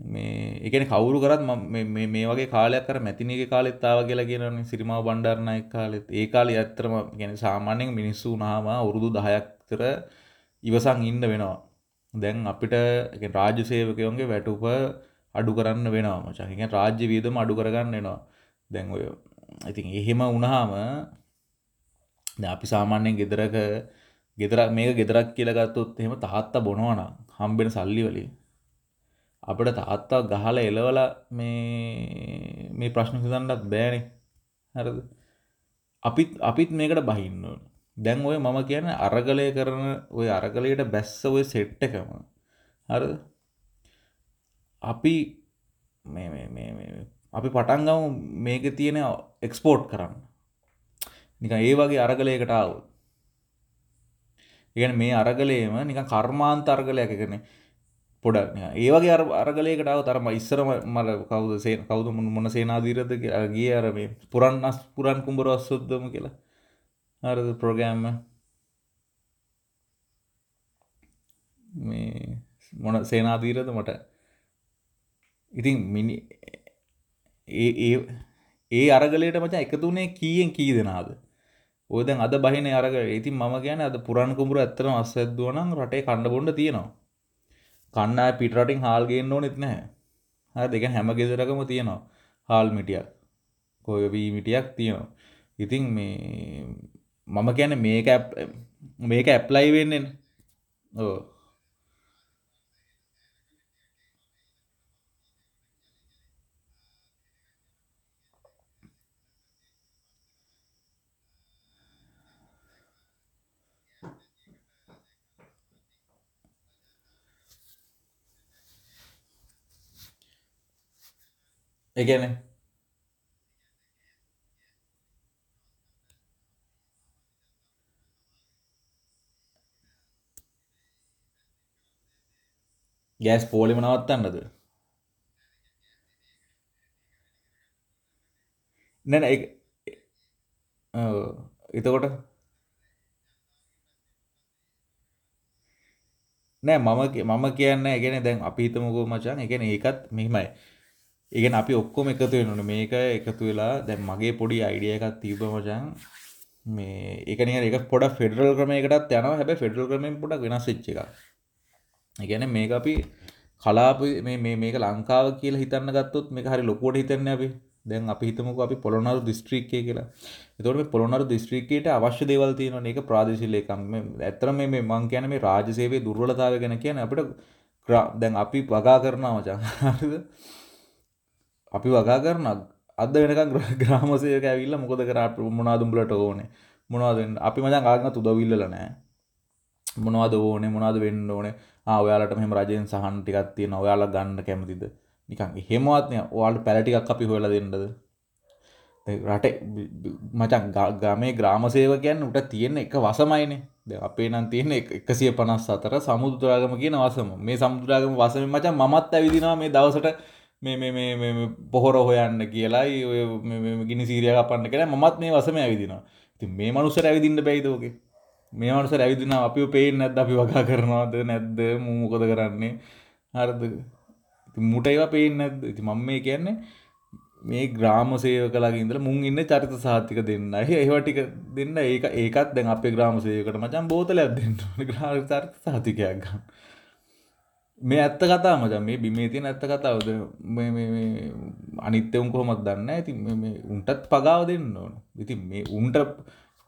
මේ එකන කවුරු කරත් මේ වගේ කාලයක් කර මැතිනගේ කාලෙත් තාව කියලා කියනන්නේ සිරිමාව බණ්ඩාරණය කාලෙත්. ඒ කාලි ඇත්තරම ගැන සාමාන්‍යෙන් මිනිස්සු නාම උරුදු දහයක්තර ඉවසං ඉන්න වෙනවා. දැන් අපිට රාජ්‍ය සේවකයොන්ගේ වැටුප අඩු කරන්න වෙනවා මචහික රාජ්‍ය වීදම අඩු කරගන්න එනවා දැන් ඔය ඉතින් එහෙම වුණහාම අපි සාමාන්‍යයෙන් ගෙදරක ගෙදර මේක ගෙදරක් කියලගත්තොත් එහෙම තාත්තා බොනවනම් හම්බෙන සල්ලි වලින් අපට තාත්තා ගහල එලවල මේ මේ ප්‍රශ්න හිතන්නත් බෑනේ. හරද? අපිත් අපිත් මේකට බහින්න දැන් ඔය මම කියන අරගලය කරන ඔය අරගලයට බැස්ස ඔය සෙට්ට එකම. හරද? අපි අපි පටන්ගම මේක තියෙන එක්ස්පෝර්ට් කරන්න. නික ඒ වගේ අරගලයකට ආව ඉගන මේ අරගලේම නික කර්මාන්ත අර්ගලයක් එකනේ පොඩක් ඒ වගේ අර අරගලයකටාව තරම ඉස්සරම මල කවුද සේ කවුද මොන සේනාදීරද ගිය අර මේ පුරන්නස් පුරන් කුඹර අස්සුද්දම කියලා. හරද ප්‍රෝගෑම්ම මේ මොන සේනාදීරද මට. ඉතින් මිනි ඒ ඒ ඒ අරගලයට මච එකතුනේ කීයෙන් කී දෙනාද? ඕදැන් අද බහින අරග ඉතින් මම කියන අද පුරන් කුඹුර ඇත්තරම අස්සැද්දුවනම් රටේ කණ්ඩ බොන්ඩ තියෙනවා. කන්න පිටරටින් හාල් ගේන්න ඕනෙත් නැහැ. හරි දෙක හැම ගෙදරකම තියෙනවා හාල් මිටියක්. කොය වී මිටියක් තියෙනවා. ඉතින් මේ මම කියන්නේ මේක මේක ඇප්ලයි වෙන්නේ ඔව් ඒ කියන්නේ ගෑස් පෝලිම නවත්තන්නද? නැන එතකොට? නෑ මම මම කියන්න එකන දැන් අපිහිතමකෝ මචන් එකන ඒකත් මෙහිමයි. ඒගෙන අපි ඔක්කොම එකතු වෙනන මේක එකතු වෙලා දැන් මගේ පොඩි අයිඩිය එකක් තිීබ මචන් මේ එකන එක පොඩ ෆෙඩරල් ක්‍රමයකටත් යන හැබ ෆෙඩරල් ක්‍රමෙන් පොඩ වෙනස් වෙච්ච එක ගැන මේක අපි කලාප මේ මේක ලංකාව කියලා හිතන්න ගත්තොත් මේ හරි ලොකුවට හිතන්න අපි දැන් අපි හිතමුකෝ අපි පොළොන්නරු දිස්ත්‍රික්කය කියලා. එතකොට මේ පොළොන්නරු දිස්ත්‍රික්කයට අවශ්‍ය දේවල් තියෙනවා. මේක ප්‍රාදේශීය ලේකම්. ඇත්තටම මේ මේ මං කියන්නේ මේ රාජ්‍ය සේවයේ දුර්වලතාවය ගැන කියන්නේ අපිට දැන් අපි වගා කරනවා මචං. [laughs] හරිද? අපි වගා කරනවා. අද වෙනකන් ග්‍රාම සේවක ඇවිල්ලා මොකද කරා මොනවද උඹලට ඕනේ? මොනවද වෙන්න? අපි මචං ආගමත් උදව් ඉල්ලලා නැහැ. මොනවද ඕනේ? මොනවද වෙන්න ඕනේ? ආ ඔයාලට මෙහෙම රජයෙන් සහන් ටිකක් තියෙනවා. ඔයාලා ගන්න කැමතිද? නිකන් එහෙමවත් නෑ ඔයාලට පැල ටිකක් අපි හොයලා දෙන්නද රටේ මචන් ගමේ ග්‍රාම සේවකයන් උට තියෙන එක වසමයිනේ ද අපේ නම් තියෙන එකසිය පනස් අතර සමුදුරාගම කියන වසම මේ සමුදුරාගම වසම මචන් මත් ඇවිදිනවා මේ දවසට මේ මේ පොහොර හොයන්න කියලායි ඔය ගිනි සීරිය කපන්න කියලා මත් මේ වසම ඇවිදිනවා. ඉතින් මේ මනුස්සර ඇවිදින්න බැයිදෝගේ මේ මනුස්සර ඇවිදින අපි පේෙන් නැද්ද? අපි වගා කරනවාද නැද්ද? මූමොකද කරන්නේ? හරද? මුට ඒවා පේෙන් නැද්ද? ඉති මම මේ කියන්නේ මේ ග්‍රාම සේවකලාගේ ඉඳලා මුන් ඉන්න චරිත සාතික දෙන්න [laughs] ඒවටික දෙන්න. ඒක ඒකත් දැන් අපේ ග්‍රාම සේවකට මචන් බෝතලයක් දෙන්න [laughs] ග්‍රාම චරිත සාතිකයක් ගන්න. මේ ඇත්ත කතා මචන් මේ බිමේ තියෙන ඇත්ත කතාවද මේ මේ අනිත්‍යවුන් කොහොමද දන්න ඉතින් මේ උන්ටත් පගාව දෙන්න ඕන. ඉතින් මේ උන්ට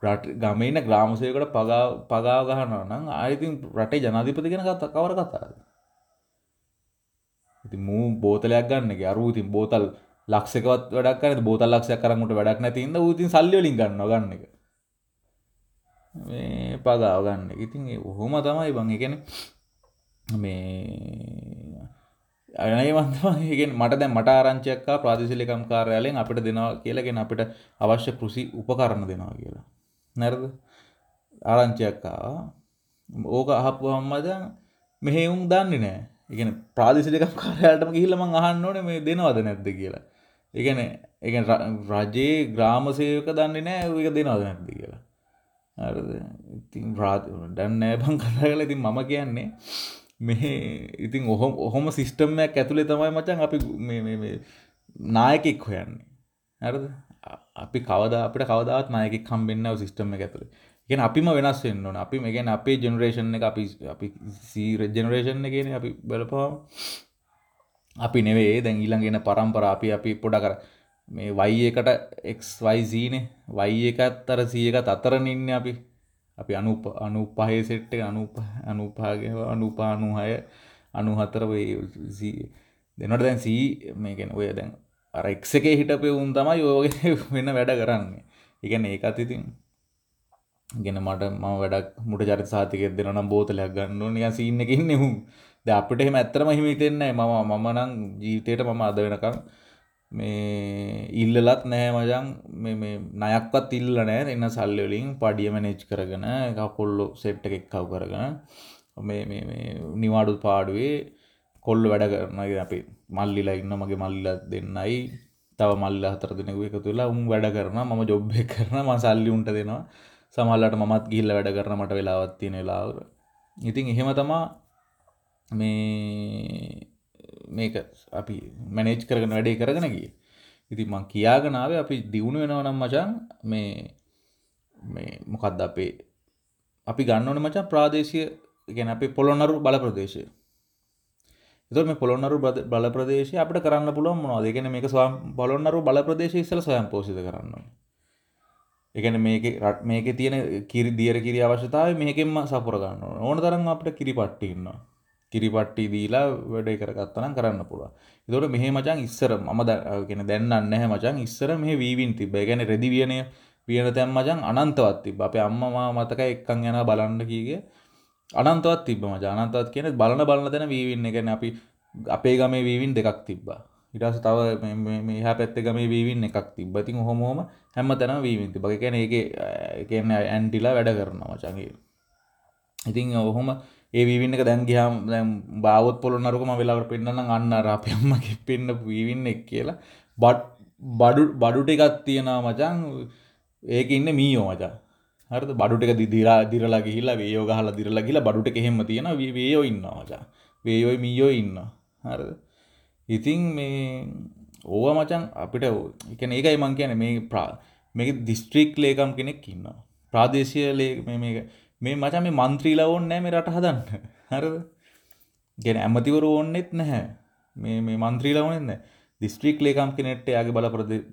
රට ගමේන ග්‍රාමසයකට පගාව පගාව ගහනවා නම් ආයිතින් රටේ ජනාධිපති ගැන කතා කවර කතාද ඉතින් මූ බෝතලයක් ගන්න එක අරු ඉතින් බෝතල් ලක්ෂකවත් වැඩක් කරන බෝතල් ලක්ෂයක් කරන්නට වැඩක් නැති ඉඳ ඌ ඉතින් සල්ලි වලින් ගන්නවා ගන්න එක. මේ පගාව ගන්න එක. ඉතින් ඔහොම තමයි බං ඒ කියන්නේ මේ අනේ මම තමයි කියන්නේ මට දැන් මට ආරංචියක් ආ ප්‍රාදේශීයකම් කාර්යාලයෙන් අපිට දෙනවා කියලා කියන අපිට අවශ්‍ය කෘෂි උපකරණ දෙනවා කියලා. නේද? ආරංචියක් ආවා. ඕක අහපුවම දැන් මෙහෙ උන් දන්නේ නැහැ. එකන ප්‍රාදිසිලිකම් කාරයාටම ගිහිල්ලම අහන්න ඕනේ මේ දෙනවද නැද්ද කියලා. එකන එක රජයේ ග්‍රාමසයක දන්නේ නෑ ඒක දෙනවද නැද්ද කියලා. හරිද? ඉතින් දැන් නෑ බං කතා කරලා ඉතින් මම කියන්නේ මේ ඉතින් ඔහොම ඔහොම සිස්ටම් එකක් ඇතුලේ තමයි මචං අපි මේ මේ මේ නායකෙක් හොයන්නේ. හරිද? අපි කවදා අපිට කවදාවත් නායකෙක් හම්බෙන්නේ නැහැ සිස්ටම් එක ඇතුලේ. ගෙන අපිම වෙනස් වෙන්න ඕන අපි ගැන අපේ ජෙනරේෂන් එක අපි අපි සීර ජෙනරේෂන් එකගෙන අපි බලපවාම අපි නෙවේ දැන් ඊළඟෙන පරම්පර අපි අපි පොඩ කර මේ වයි එකට එක්වයිසීන වයි එකත් අර සියකත් අතරන ඉන්න අපි අපි අනු අනු පහය සෙට්ට අනුප අනුපාගේ අනුපානුහය අනු හතර දෙනට දැන් සී මේකෙන ඔය දැන් අර එක් එකේ හිටපේ උන් තමයි යෝග [laughs] වෙන්න වැඩ කරන්නේ. ඉගැන ඒකත් ඉතින් ගෙන මට ම වැඩක් මුට චරිත සාතිකෙත් දෙන නම් බෝතලයක් ගන්න නිය සින්න එකන්න හු ද අපිට එහෙම ඇත්තරම හිමිතෙන්නේ මම මම නං ජීවිතයට මම අද වෙනකම් මේ ඉල්ලලත් නෑ මජන් මේ නයක්වත් ඉල්ල නෑ එන්න සල්ලවලින් පඩිය මැනෙච් කරගෙන එක කොල්ලො සෙට්ට එකක් කව් කරගෙන මේ නිවාඩු පාඩුවේ කොල්ල වැඩ කරනගේ අපි මල්ලිලා ඉන්න මගේ මල්ලිල දෙන්නයි. තව මල්ල හතර දෙනෙකු එක තුලා උම් වැඩ කරන මම ජොබ්බ කරන මසල්ලි උන්ට දෙනවා. සමල්ලට මත් ගිල්ල වැඩ කරන මට වෙලාවත් තියෙන වෙලාවර ඉතින් එහෙම තමා මේ මේක අපි මැනේජ් කරගෙන වැඩේ කරගෙන ගිය. ඉතින් මං කියාගෙනාවේ අපි දියුණු වෙනව නම් මචන් මේ මේ මොකක්ද අපේ අපි ගන්නවන මචන් ප්‍රාදේශය ගැන අපේ පොළොන්නරු බල ප්‍රදේශය. එතුර මේ පොළොන්නරු බල ප්‍රදේශය අපට කරන්න පුළුවන් මොනවද? ඒ කියන්නේ මේක ස්වයං පොළොන්නරු බල ප්‍රදේශය ඉස්සෙල්ලා ස්වයං පෝෂිත කරන්න ඕනේ. එකන මේක රට මේක තියෙන කිරි දියර කිරි අවශ්‍යතාව මේකෙන්ම සපුර ගන්න ඕන. තරම් අපට කිරිපට්ටි ඉන්න කිරිපට්ටි දීලා වැඩේ කරගත්තනම් කරන්න පුළුව එතොට මෙහ මචන් ඉස්සර මම ගෙන දැන්න නැහැ මචන් ඉස්සර මේ වීවින් තිබ ගැන රෙදි වියනය වියන තැම් මචන් අනන්තවත් තිබ අපේ අම්මමා මතක එක්කන් යන බලන්න කීගේ. අනන්තවත් තිබ මච. අනන්තවත් කියන බලන බලන තැන වීවින්න ගැන අපි අපේ ගමේ වීවින් දෙකක් තිබ්බා. ඉටස් තව මේ පැත්ත ගම වීවින් එකක් තිබ්බතින් හොමෝම හැම තැන වීවින්ති බග කැන එක එකන්න ඇන්ටිලා වැඩ කරනවා මචගේ ඉතින් ඔහොම ඒ වීවින්න එක දැන් ගහම් බාවත් පොල නරුකම වෙලාවට පෙන්න්න අන්න රපයම්ම පෙන්න්න වීවින්න එක් කියලා. බට් බඩු බඩුට එකත් තියෙනවා මචන් ඒක ඉන්න මීයෝ මචා. හරද? බඩුට දිරා දිරලා ගිහිලා වේයෝ ගහලා දිරලා ගිහිලා බඩුට එහෙම තියෙන වේයෝ ඉන්නවා මචා. වේයෝයි මීයෝ ඉන්න හරිද? ඉතින් මේ ඕව මචන් අපිට එකන ඒකයි මං කියන මේ ප්‍රා මේක දිස්ත්‍රික් ලේකම් කෙනෙක් ඉන්න ප්‍රාදේශය ලේ මේ මේ මචන් මේ මන්ත්‍රීලා ඕන්න නෑ මේ රට හදන්න. හරද? ගෙන ඇමතිවර ඕන්නෙත් නැහැ. මේ මේ මන්ත්‍රීලා ඕනෙත් නෑ දිස්ත්‍රික් ලේකම් කෙනෙට්ට යාගේ බල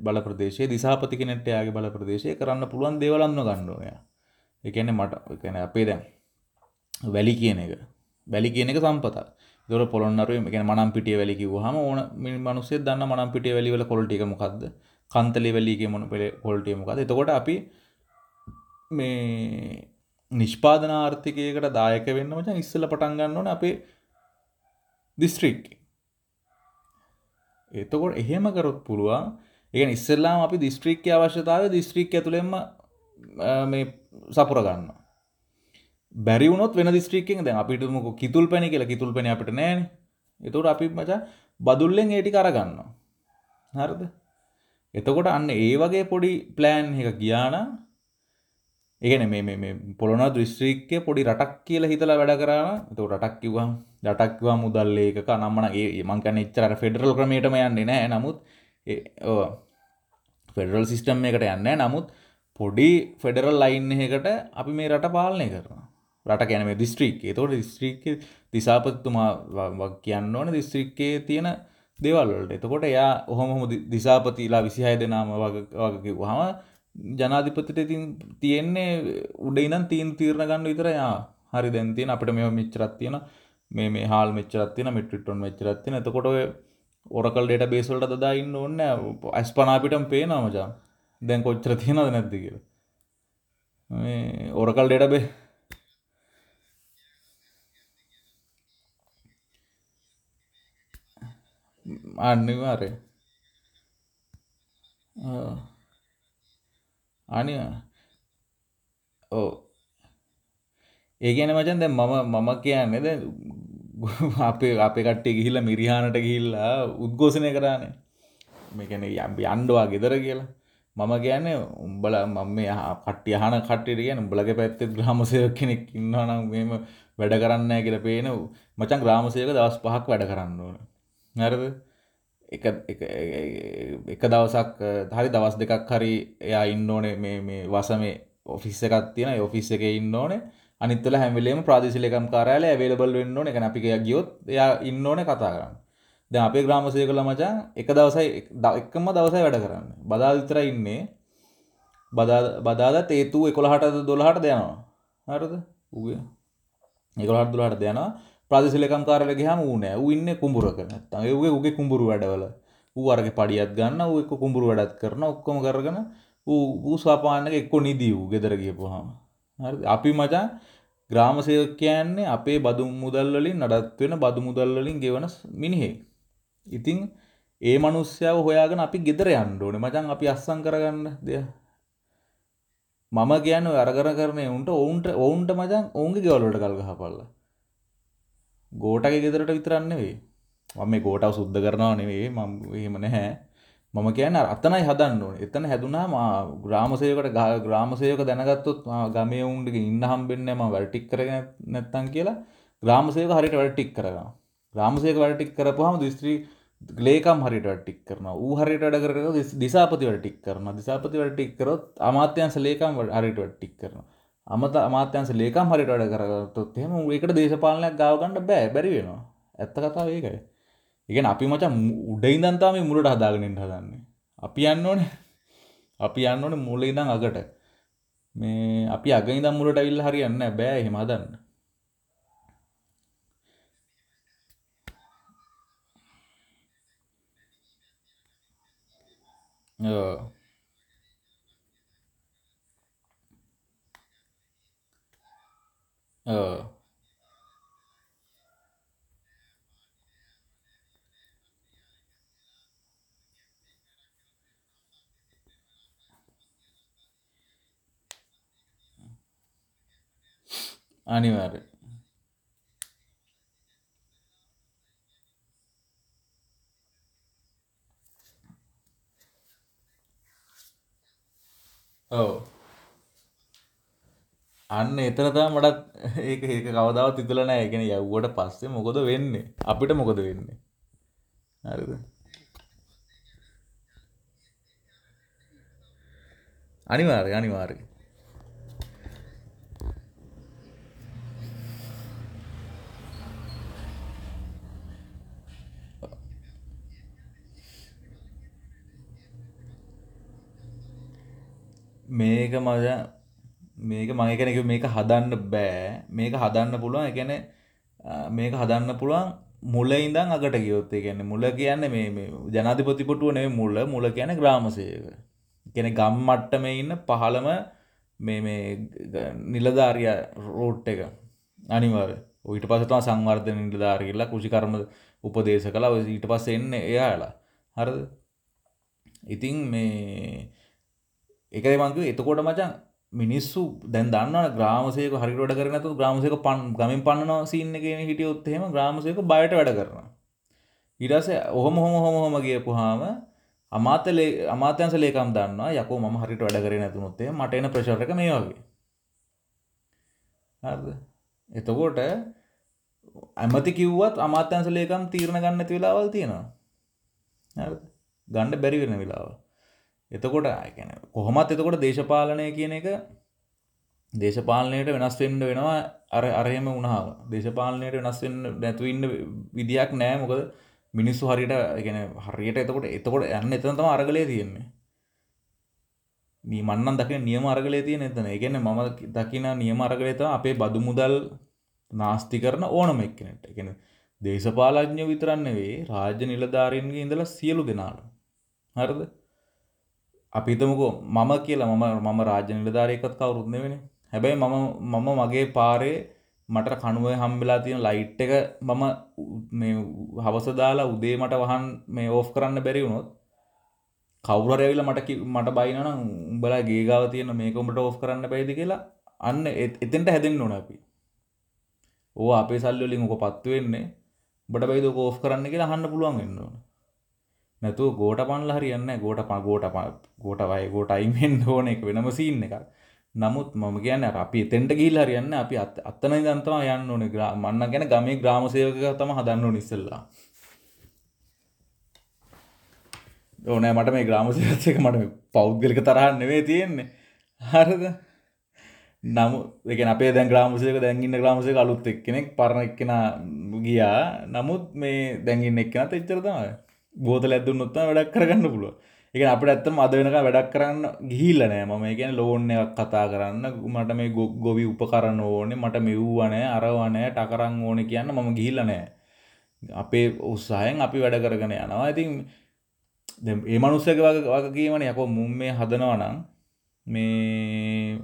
බල ප්‍රදේශයේ දිසාපති කෙනෙට්ට යාගේ බල ප්‍රදේශය කරන්න පුළුවන් දේවලන්න ගන්න ඕනය ඒ කියන්නේ මට කියන්නේ අපේ දැන් වැලි කියන එක. වැලි කියන එක සම්පතක්. දොර පොළොන්නරුවේ මේ කියන්නේ මනම්පිටිය වැලි කිව්වහම ඕන මිනිස්සෙක් දන්න මනම්පිටිය වැලි වල ක්වොලිටි එක මොකද්ද? කන්තලේ වැලි එකේ මොන ක්වොලිටි එක මොකද්ද? එතකොට අපි මේ නිෂ්පාදන ආර්ථිකයකට දායක වෙන්න මචං ඉස්සෙල්ලා පටන් ගන්න ඕනේ අපේ දිස්ත්‍රික්කේ එතකොට එහෙම කරොත් පුළුවන්. ඒ ඉස්සෙල්ලාම අපි දිස්ත්‍රික්කය අවශ්‍යතාව දිස්ත්‍රික් ඇතුළෙම මේ සපුර ගන්න බැරිවුණොත් වෙන දිස්ත්‍රික්කෙන් දැන් අපිටමක කිතුල් පැණි කියලා. කිතුල් පැණි අපිට නෑනේ. එතකොට අපි මචං බදුල්ලෙන් ඒ ටික අරගන්නවා හරිද? එතකොට අන්න ඒ වගේ පොඩි ප්ලෑන් එක ගියා නම් ඒගැන මේ පොළොන දෘෂ්ත්‍රික්කය පොඩි රටක් කියල හිතලා වැඩ කරන තු රටක් කිවම් රටක්වා මුදල් ඒක නම්මන ඒ මංකන එච්චර ෆෙඩරල් ක්‍රමේටම යන්නේ නෑ. නමුත් ෆෙඩරල් සිිස්ටම් එකට යන්න නමුත් පොඩි ෆෙඩරල් ලයින් එකට අපි මේ රට පාලනය කරන රට කැන මේ දිස්ත්‍රික් තෝට දිස්ත්‍රික් දිසාපත්තුමා කියන්න ඕන දිස්ත්‍රික්කේ තියෙන දෙවල්ලට එතකොට එයා ඔහොම දිසාපතිලා විසිහය දෙනාම වගකිව හම ජනාධිපතිට ඉතින් තියෙන්නේ උඩ ඉනම් තීන් තීරණ ගන්න විතර යා හරි. දැන් තියෙන අපිට මේව මෙච්චරක් තියෙන. මේ මේ හාල් මෙච්චරක් තියෙන මෙට්‍රික් ටොන් මෙච්චරක් තියෙන. එතකොට ඔය ඔරකල් ඩේටා බේස් වලට දදා ඉන්න ඕනේ අස්පනා අපිටම පේනවා මචං. දැන් කොච්චර තියෙනවද නැද්ද කියලා. මේ ඔරකල් ඩේටා බේ අනිවාර්යයෙන් අනි. ඕ ඒ කියන මචන් දැන් මම මම කියන්නේ දැන් [laughs] අපේ අපේ කට්ටිය ගිහිල්ලා මිරිහානට ගිහිල්ලා උද්ඝෝෂණය කරානේ. මේ කියන්නේ යන්නවා ගෙදර කියලා. මම කියන්නේ උඹලා මම මේ කට්ටිය අහන කට්ටියට කියන්නේ උඹලගේ පැත්තේ ග්‍රාම සේවක කෙනෙක් ඉන්නවා නම් මෙහෙම වැඩ කරන්නේ නැහැ කියලා පේන. මචං ග්‍රාම සේවක දවස් 5ක් වැඩ කරන්න ඕන. හරිද? එක එක දවසක් හරි දවස් දෙකක් හරි එයා ඉන්න ඕනේ මේ මේ වසමේ ඔෆිස් එකක් තියෙන ඔෆිස් එකේ ඉන්න ඕනේ අනිත් වෙලාව හැම වෙලේම ප්‍රාදේශීය ලේකම් කාර්යාලය අවైలබල් වෙන්න ඕනේ. ඒ කියන්නේ අපි ගියොත් එයා ඉන්න ඕනේ කතා කරන්න. දැන් අපේ ග්‍රාම සේවකලා මචං එක දවසයි එකම දවසයි වැඩ කරන්නේ. බදාදා විතරයි ඉන්නේ. බදාදා බදාදා තේතු 11ට 12ට දෙනවා. හරිද? ඌගේ 11ට 12ට දෙනවා. ප්‍රදේශලකම් කාරල ගහම ඌ නෑ. ඌ ඉන්නේ කුඹුරක. නැත්තම් ඒ ඌගේ ඌගේ කුඹුරු වැඩවල. ඌ අරගේ පඩියත් ගන්න ඌ එක්ක කුඹුරු වැඩත් කරන ඔක්කොම කරගෙන ඌ ඌ සාපාන්නක එක්ක නිදී ඌ ගෙදර ගියපුවාම. හරි. අපි මචං ග්‍රාම සේවක කියන්නේ අපේ බදු මුදල් වලින් නඩත් වෙන බදු මුදල් වලින් ගෙවන මිනිහෙක්. ඉතින් ඒ මිනිස්සයව හොයාගෙන අපි ගෙදර යන්න ඕනේ. මචං අපි අස්සම් කරගන්න දෙය මම කියන්නේ අරගර කරනේ උන්ට ඔවුන්ට ඔවුන්ට මචං ඔවුන්ගේ ගෙවල් වලට කල් ගහපල්ලා. ගෝටගේ ගෙදරට විතරන්න වේ මම මේ ගෝටාව සුද්ධ කරනවා නෙවේ මම එහෙම නැහැ. මම කියන්න අතනයි හදන්න ඕන. එතන හැදුනා ග්‍රාමසයකට ග්‍රාමසයක දැනගත්තොත් ගමේ උන්ට ඉන්න හම්බෙන්න ම වැටික් කරගෙන නැත්තන් කියලා ග්‍රාමසයක හරිට වැටික් කරග ග්‍රාමසයක වැටික් කරපුහම දිස්ත්‍රී ලේකම් හරිට ටික් කරන ඌ හරිට වැඩ කර දිසාපති වැටික් කරන දිසාපති වැටික් කරොත් අමාත්‍යන්ස ලේකම් හරිට වැටික් කරනවා. අමත අමාත්‍යන්ස ලේකම් හරිට වැඩ කරගත්තොත් එහෙම ඒකට දේශපාලනයක් ගාව ගන්න බෑ බැරි වෙනවා. ඇත්ත කතාව ඒකයි. ඒ කියන්නේ අපි මචං උඩ ඉඳන් තමයි මුලට හදාගෙන ඉන්න හදන්නේ. අපි යන්න ඕනේ. අපි යන්න ඕනේ මුල ඉඳන් අගට. මේ අපි අග ඉඳන් මුලට අවිල්ලා හරියන්නේ නැහැ. බෑ එහෙම හදන්න. ඔව් เออ அனிவாரு ஓ අන්න එතන තමයි මටත් [laughs] ඒක ඒක කවදාවත් හිතලා නැහැ. ඒ කියන්නේ යව්වට පස්සේ මොකද වෙන්නේ? අපිට මොකද වෙන්නේ? හරිද? අනිවාර්යයෙන් අනිවාර්යයෙන්. මේක මචං මේක මම කියන්නේ කිව්වේ මේක හදන්න බෑ. මේක හදන්න පුළුවන්. ඒ කියන්නේ මේක හදන්න පුළුවන් මුල ඉඳන් අගට ගියොත්. ඒ කියන්නේ මුල කියන්නේ මේ මේ ජනාධිපති පුටුව නෙවෙයි මුල. මුල කියන්නේ ග්‍රාම සේවක. ඒ කියන්නේ ගම් මට්ටමේ ඉන්න පහළම මේ මේ නිලධාරියා රූට් එක. අනිවාර්ය. ඊට පස්සේ තමයි සංවර්ධන නිලධාරිය කියලා කෘෂිකර්ම උපදේශ කළා. ඊට පස්සේ එන්නේ එයාලා. හරිද? ඉතින් මේ ඒකයි මං කිව්වේ එතකොට මචං මිනිස්සු දැන් දන්නවනේ ග්‍රාමසේවක හරියට වැඩ කරන්නේ නැතුව ග්‍රාමසේවක පන් ගමෙන් පන්නනවා සීන් එකේ හිටියොත් එහෙම ග්‍රාමසේවක බයට වැඩ කරනවා. ඊට පස්සේ ඔහොම ඔහොම ඔහොම ඔහොම ගියපුවාම අමාත්‍ය අමාත්‍යංශ ලේකම් දන්නවා යකෝ මම හරියට වැඩ කරේ නැතුනොත් එහෙම මට එන ප්‍රෙෂර් එක මේ වගේ. හරිද? එතකොට ඇමති කිව්වත් අමාත්‍යංශ ලේකම් තීරණ ගන්න නැති වෙලාවල් තියෙනවා. හරිද? ගන්න බැරි වෙන වෙලාවල්. එතකොට ගැන කොහොමත් එතකොට දේශපාලනය කියන එක දේශපාලනයට වෙනස් වෙන්න වෙනවා. අර අරහෙම වුණාව දේශපාලනයට වෙනස් වෙන්න නැතුවන්න විදියක් නෑ. මොකද මිනිස්සු හරියට ගැන හරියට එතකොට එතකොට යන්න එතන තම අරගලය තියෙන්නේ. මන්නන් දකින නියම අරගලය තියෙන එතන. ඒගැන මම දකින නියම අරගලයත අපේ බදු මුදල් නාස්ති කරන ඕනම එක්කනට එකෙන දේශපාලඥ විතරන්න වේ රාජ්‍ය නිලධාරීන්ගේ ඉඳලා සියලු දෙනාට හරද? අපි හිතමුකෝ මම කියලා මම මම රාජ්‍ය නිලධාරියෙක්වත් කවුරුත් නෙවෙයිනේ. හැබැයි මම මම මගේ පාරේ මට කණුවේ හම්බෙලා තියෙන ලයිට් එක මම මේ හවස දාලා උදේ මට වහන් මේ ඕෆ් කරන්න බැරි වුණොත් කවුරු හරි ඇවිල්ලා මට මට බයිනවා නම් උඹලා ගේ ගාව තියෙන මේක උඹට ඕෆ් කරන්න බැයිද කියලා අන්න එතෙන්ට හැදෙන්න ඕන අපි. ඕවා අපේ සල්ලි වලින් ඔක පත්තු වෙන්නේ. උඹට බැයිද ඔක ඕෆ් කරන්න කියලා අහන්න පුළුවන් වෙන්න ඕන. නැතුව ගෝට පන්ල හරියන්න ගෝට ප ගෝට ගෝටවයි ගෝට අයිමෙන් ඕන එක වෙනම සීන් එක නමුත් මම කියන්න අපි තෙන්ට ගිල් හරියන්න අපි අත්තන දන්තම යන්න ඕන ග්‍රා මන්න ගැන ගමේ ග්‍රාමසයක තම හදන්න නිස්සල්ලා ඕනෑ මට මේ ග්‍රාමසයක මට පෞද්ගලික තරහන්න නෙවේ තියෙන්නේ. හරද? නමු එක අපේ දැන් ග්‍රාමසයක දැන්ගන්න ග්‍රාමසය අලුත් එක්කෙනෙක් පරණ එක්කෙන ගියා. නමුත් මේ දැන්ගන්න එක්කෙනත් එච්චර තමයි. බෝතල ඇදුන්නොත් වැඩක් කරගන්න පුළුව එක අපට ඇත්තම අද වෙනක වැඩක් කරන්න ගිහිල්ල නෑ. මම කියන ලෝන් එකක් කතා කරන්න. මට මේ ගොවි උපකරන්න ඕනේ. මට මෙව්වනෑ අරවනෑ ටකරං ඕන කියන්න මම ගිහිල්ල නෑ. අපේ උත්සාහයෙන් අපි වැඩ කරගෙන යනවා. ඉතින් ඒ මනුස්සක වගේ කියවන යකො මුම් මේ හදනවනම් මේ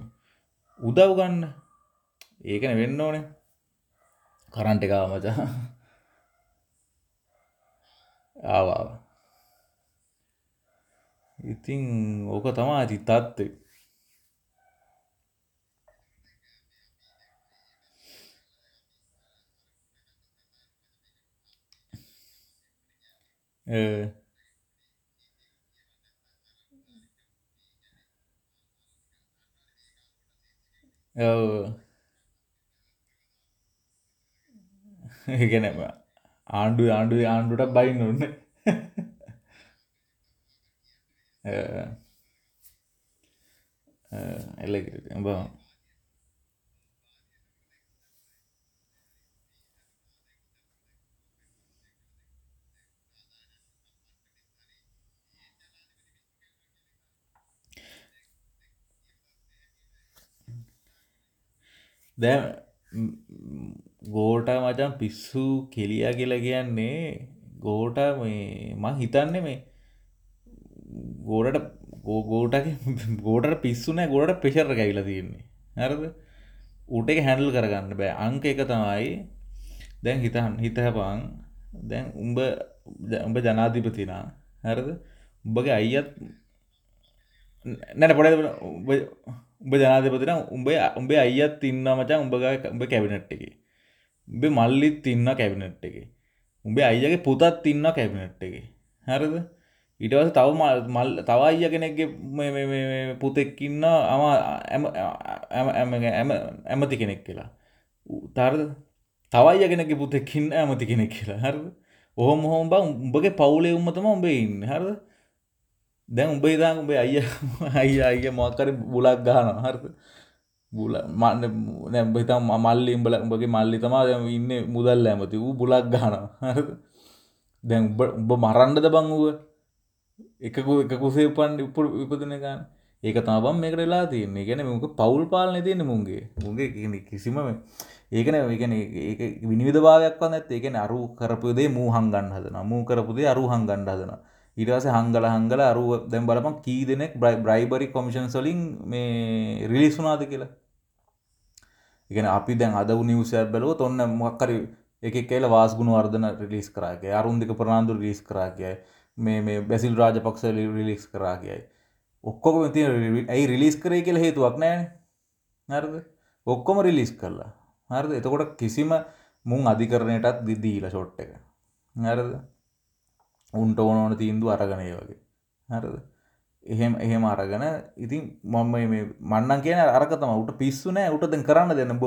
උදව් ගන්න. ඒකන වෙන්න ඕනේ. කරන්ට එකා මචා. ආවාව ඉතින් ඕක තමා ඇති තත්ත්වේ ඔව් ඒකනම ආණ්ඩු ආණ්ඩු ආණ්ඩුවට බයින්න ඔන්න එල්ල උඹ දැ ගෝට මචන් පිස්සු කෙලිය කියලා කියන්නේ ගෝට මේ මං හිතන්නේ මේ ගෝඩට ගෝටක ගෝඩට [laughs] පිස්සුනෑ ගොඩට පෙෂර කැවිල තියන්නේ. හරද? උට එක හැඩල් කරගන්න බෑ. අංක එක තමයි දැන් හිතහන් හිතහපං දැන් උඹ උඹ ජනාධිපතිනා. හරද? උඹගේ අයියත් නැන පොඩ උඹ ජනාධපතින. උඹේ උඹේ අයියත් තින්න මචා උඹග උඹ කැබිනට් එක. උඹේ මල්ලිත් තින්න කැබිනට් එක. උඹේ අයියගේ පුතත් තින්න කැබිනට් එක. හැරද? ඉටවස තව මල් තව අයිය කෙනෙක්ගේ පුතෙක්කින්න අම ඇමති කෙනෙක් කියලා. තරද තවයිය කෙනෙක පුතෙක්කින්න ඇමති කෙනෙක් කියලා. හරද? ඔහොම හොම බ උඹගේ පවුලේ උම්මතම උඹේ ඉන්න. හරද? දැන් උඹේ දා උඹේ අයිය අයිය අයිය මොක්කර බුලක් ගාන හරද? බුල මන්න නැබහිතම් මල්ලි උඹල උඹගේ මල්ලි තමා ඉන්න මුදල් ඇමති. වූ බුලක් ගාන හරද? දැන් උඹ මරන්ඩද බං වුව එකකු එක කුසේ උපන් උප විපදන ගන්න ඒක තබම් මේකට වෙලා තියන්නේ. ගැන මොක පවුල් පාලන තියෙන මුන්ගේ. මුන්ගේ කිසිම ඒකන ඒකන ඒ විනිවිධ භාවයක් වන්න ඇත් ඒකන අරු කරපුදේ මූ හංගන්න හදන මූ කරපුදේ අරු හංගන්න හදන ඉරස හංගල හංගල අරුව දැම් බලපන් කී දෙනෙක් බ්‍රයි බ්‍රයිබරි කොමිෂන් සොලින් මේ රිලිස්ුනාද කියලා? ඉගෙන අපි දැන් අද නිවසයක් බැලුව ඔන්න මොක්කරි එක කියල වාස්ගුණ වර්ධන රිලිස් කරාගේ අරුන්දික ප්‍රනාාන්දු රිලිස් කරාගය මේ මේ බැසිල් රාජපක්ෂ රිලික්ස් කරා කියයි. ඔක්කොම ති ඇයි රිලිස් කරේ කියල හේතුවක් නෑන නරද ඔක්කොම රිලිස් කරලා හරද? එතකොට කිසිම මුන් අධිකරණයටත් දිදීල ෂොට් එක. නැරද උන්ට ඕනෝන තීන්දු අරගනය වගේ. හරද? එහෙම එහෙම අරගෙන ඉතින් මම මේ මන්නන් කියන අරකතම උට පිස්සුනෑ උට දෙ කරන්න දෙන්න. බ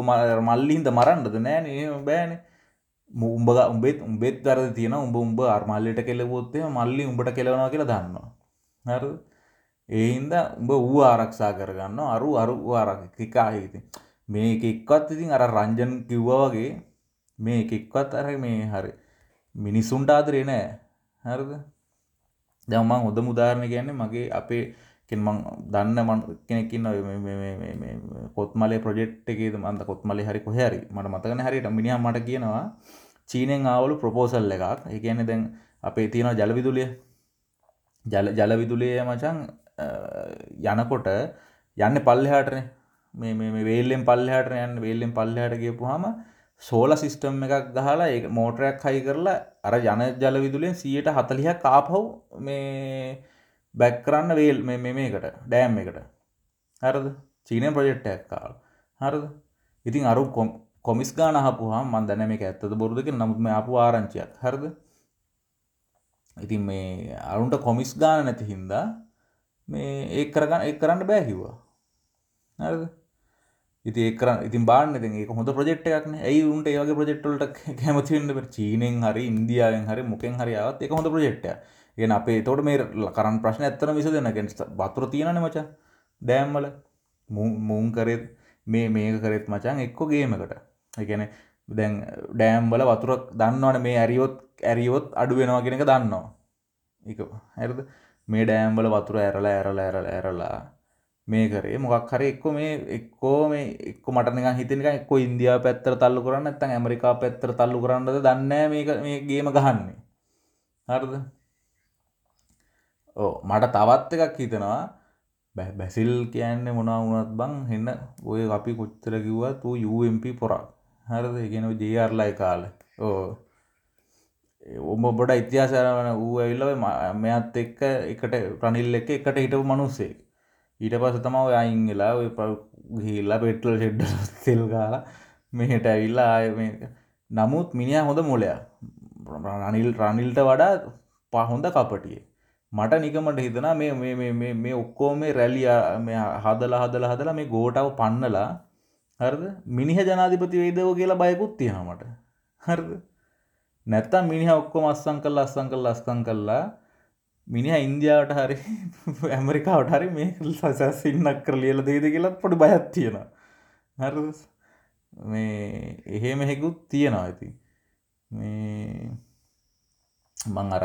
මල්ලින්ද මරන්නද නෑන බෑන. උඹ උඹෙත් උඹෙත් දරද තියෙන උඹ උඹ අර්මල්ලට කෙලවොත්තේ මල්ලි උඹට කෙලවනවා කියලා දන්නවා. හරද? ඒහින්ද උඹ වූ ආරක්ෂා කරගන්න අරු අරු ආරක් තිකාහිති මේ එක්වත් ඉතින් අර රංජන් කිව්වා වගේ මේ එකෙක්වත් අර මේ හරි මිනිස්සුන්ට ආදරේ නෑ. හරිද? දැන් මම හොඳ උදාහරණ කියන්නේ මගේ අපේ මං දන්න මන් කෙනෙකින්න කොත්මලේ ප්‍රජෙට් එකේද මන්ද කොත්මලේ හරි කොහැරි මට මතකන හරිට මිනිහ මට කියනවා චීනෙන් ආවලු ප්‍රපෝසල් එකක්. ඒගැන දැන් අපේ තියෙනවා ජලවිදුලිය ජල ජලවිදුලිය මචන් යනකොට යන්න පල්ලෙහාටනේ. මේ මේ වේල්ලෙන් පල්ලෙහාට යන්න. වේල්ලෙන් පල්ලෙහාට ගියපු හම සෝල සිිස්ටම් එකක් ගහලා ඒ මෝටරයක් හයි කරලා අර ජන ජල විදුලෙන් සියයට හතලිහ කාපහව් මේ බැක් කරන්න වේල් මේකට ඩෑම් එකට. හරද? චීනය ප්‍රජෙට්ටයක් කාල්. හරද? ඉතින් අරු කොමිස් ගාන හපුහා මන්දන මේ ඇත්තද බොරුදක නමුත්ම අපපු ආරංචියක්. හරද? ඉතින් මේ අරුන්ට කොමිස් ගාන නැති හින්දා මේ ඒ කරගන්න ඒ කරන්න බෑහිවා හරද? ඉති ඒකර ඉතින් බාන්න ඉතින් ඒක හොඳ ප්‍රජෙක්් එකක්න ඇයි උන්ට ඒවගේ ප්‍රජෙක්්ටලට කැමතිවෙන්න චීනෙන් හරි ඉන්දියාවෙන් හරි මොකෙන් හරියාවත් එක හොඳ ප්‍රජෙක්්ය ගෙන අපේ තොට මේ කරන් ප්‍රශ්න ඇත්තන විස දෙන්නගෙන් බතුර තියෙනන මචා. දෑම්මල මුන් කරෙත් මේ මේක කරෙත් මචන් එක්කො ගේමකට එකන දැන් ඩෑම්බල වතුරක් දන්නවන මේ ඇරියොත් ඇරියොත් අඩු වෙනවා කෙනක දන්නවා. එක ඇරද මේ ඩෑම්බල වතුර ඇරලා ඇරලා ඇරලා ඇරලා මේ කරේ. මොකක් හරි එක්ක මේ එක්කෝ මේ එක්ක මට නිකන් හිතෙන නිකන් එක්කෝ ඉන්දියාව පැත්තට තල්ලු කරන්න නැත්නම් ඇමරිකාව පැත්තට තල්ලු කරන්නද දන්නේ මේක මේ ගේම ගහන්නේ. හරිද? ඔව් මට තවත් එකක් හිතෙනවා. බැසිල් කියන්නේ මොනවා වුණත් බං හෙන්න ඔය අපි කොච්චර කිව්වත් ඌ UMP පොරක්. හරිද? ඒ කියන්නේ JR ලයි කාලේ ඔව්. ඔබ බොඩ ඉතිහාසයන ඌ ඇවිල්ලා මෙයත් එක්ක එකට රනිල් එක්ක එකට හිටපු මිනිස්සෙක්. ඊට පස තමව අයින් වෙලා ඔය ගිහිල්ලා පෙට්‍රල් ෂෙඩ්ඩ තෙල් කාලා මෙහෙට ඇවිල්ලා ආය නමුත් මිනිා හොඳ මොලයා රනිල් රනිල්ට වඩා පහොඳ කපටිය මට නිකමට හිතනා මේ මේ ඔක්කෝ මේ රැලිය හදලා හදලා හදලා මේ ගෝටාව පන්නලා හරද? මිනිහ ජනාධිපති වේදව කියලා බයකුත් තියෙනමට හරද? නැත්තම් මිනිහ ඔක්කොම අස්සං කල්ලා අස්සං කල්ලා අස්කං කල්ලා මිනිහ ඉන්දියාවට හරි ඇමරිකාවට හරි මේ සසස් ඉන්නක් කර ලියල දේද කියලත් පොඩි බයත් තියෙනවා. හර මේ එහෙම හෙකුත් තියෙනවා ඇති මේ මං අර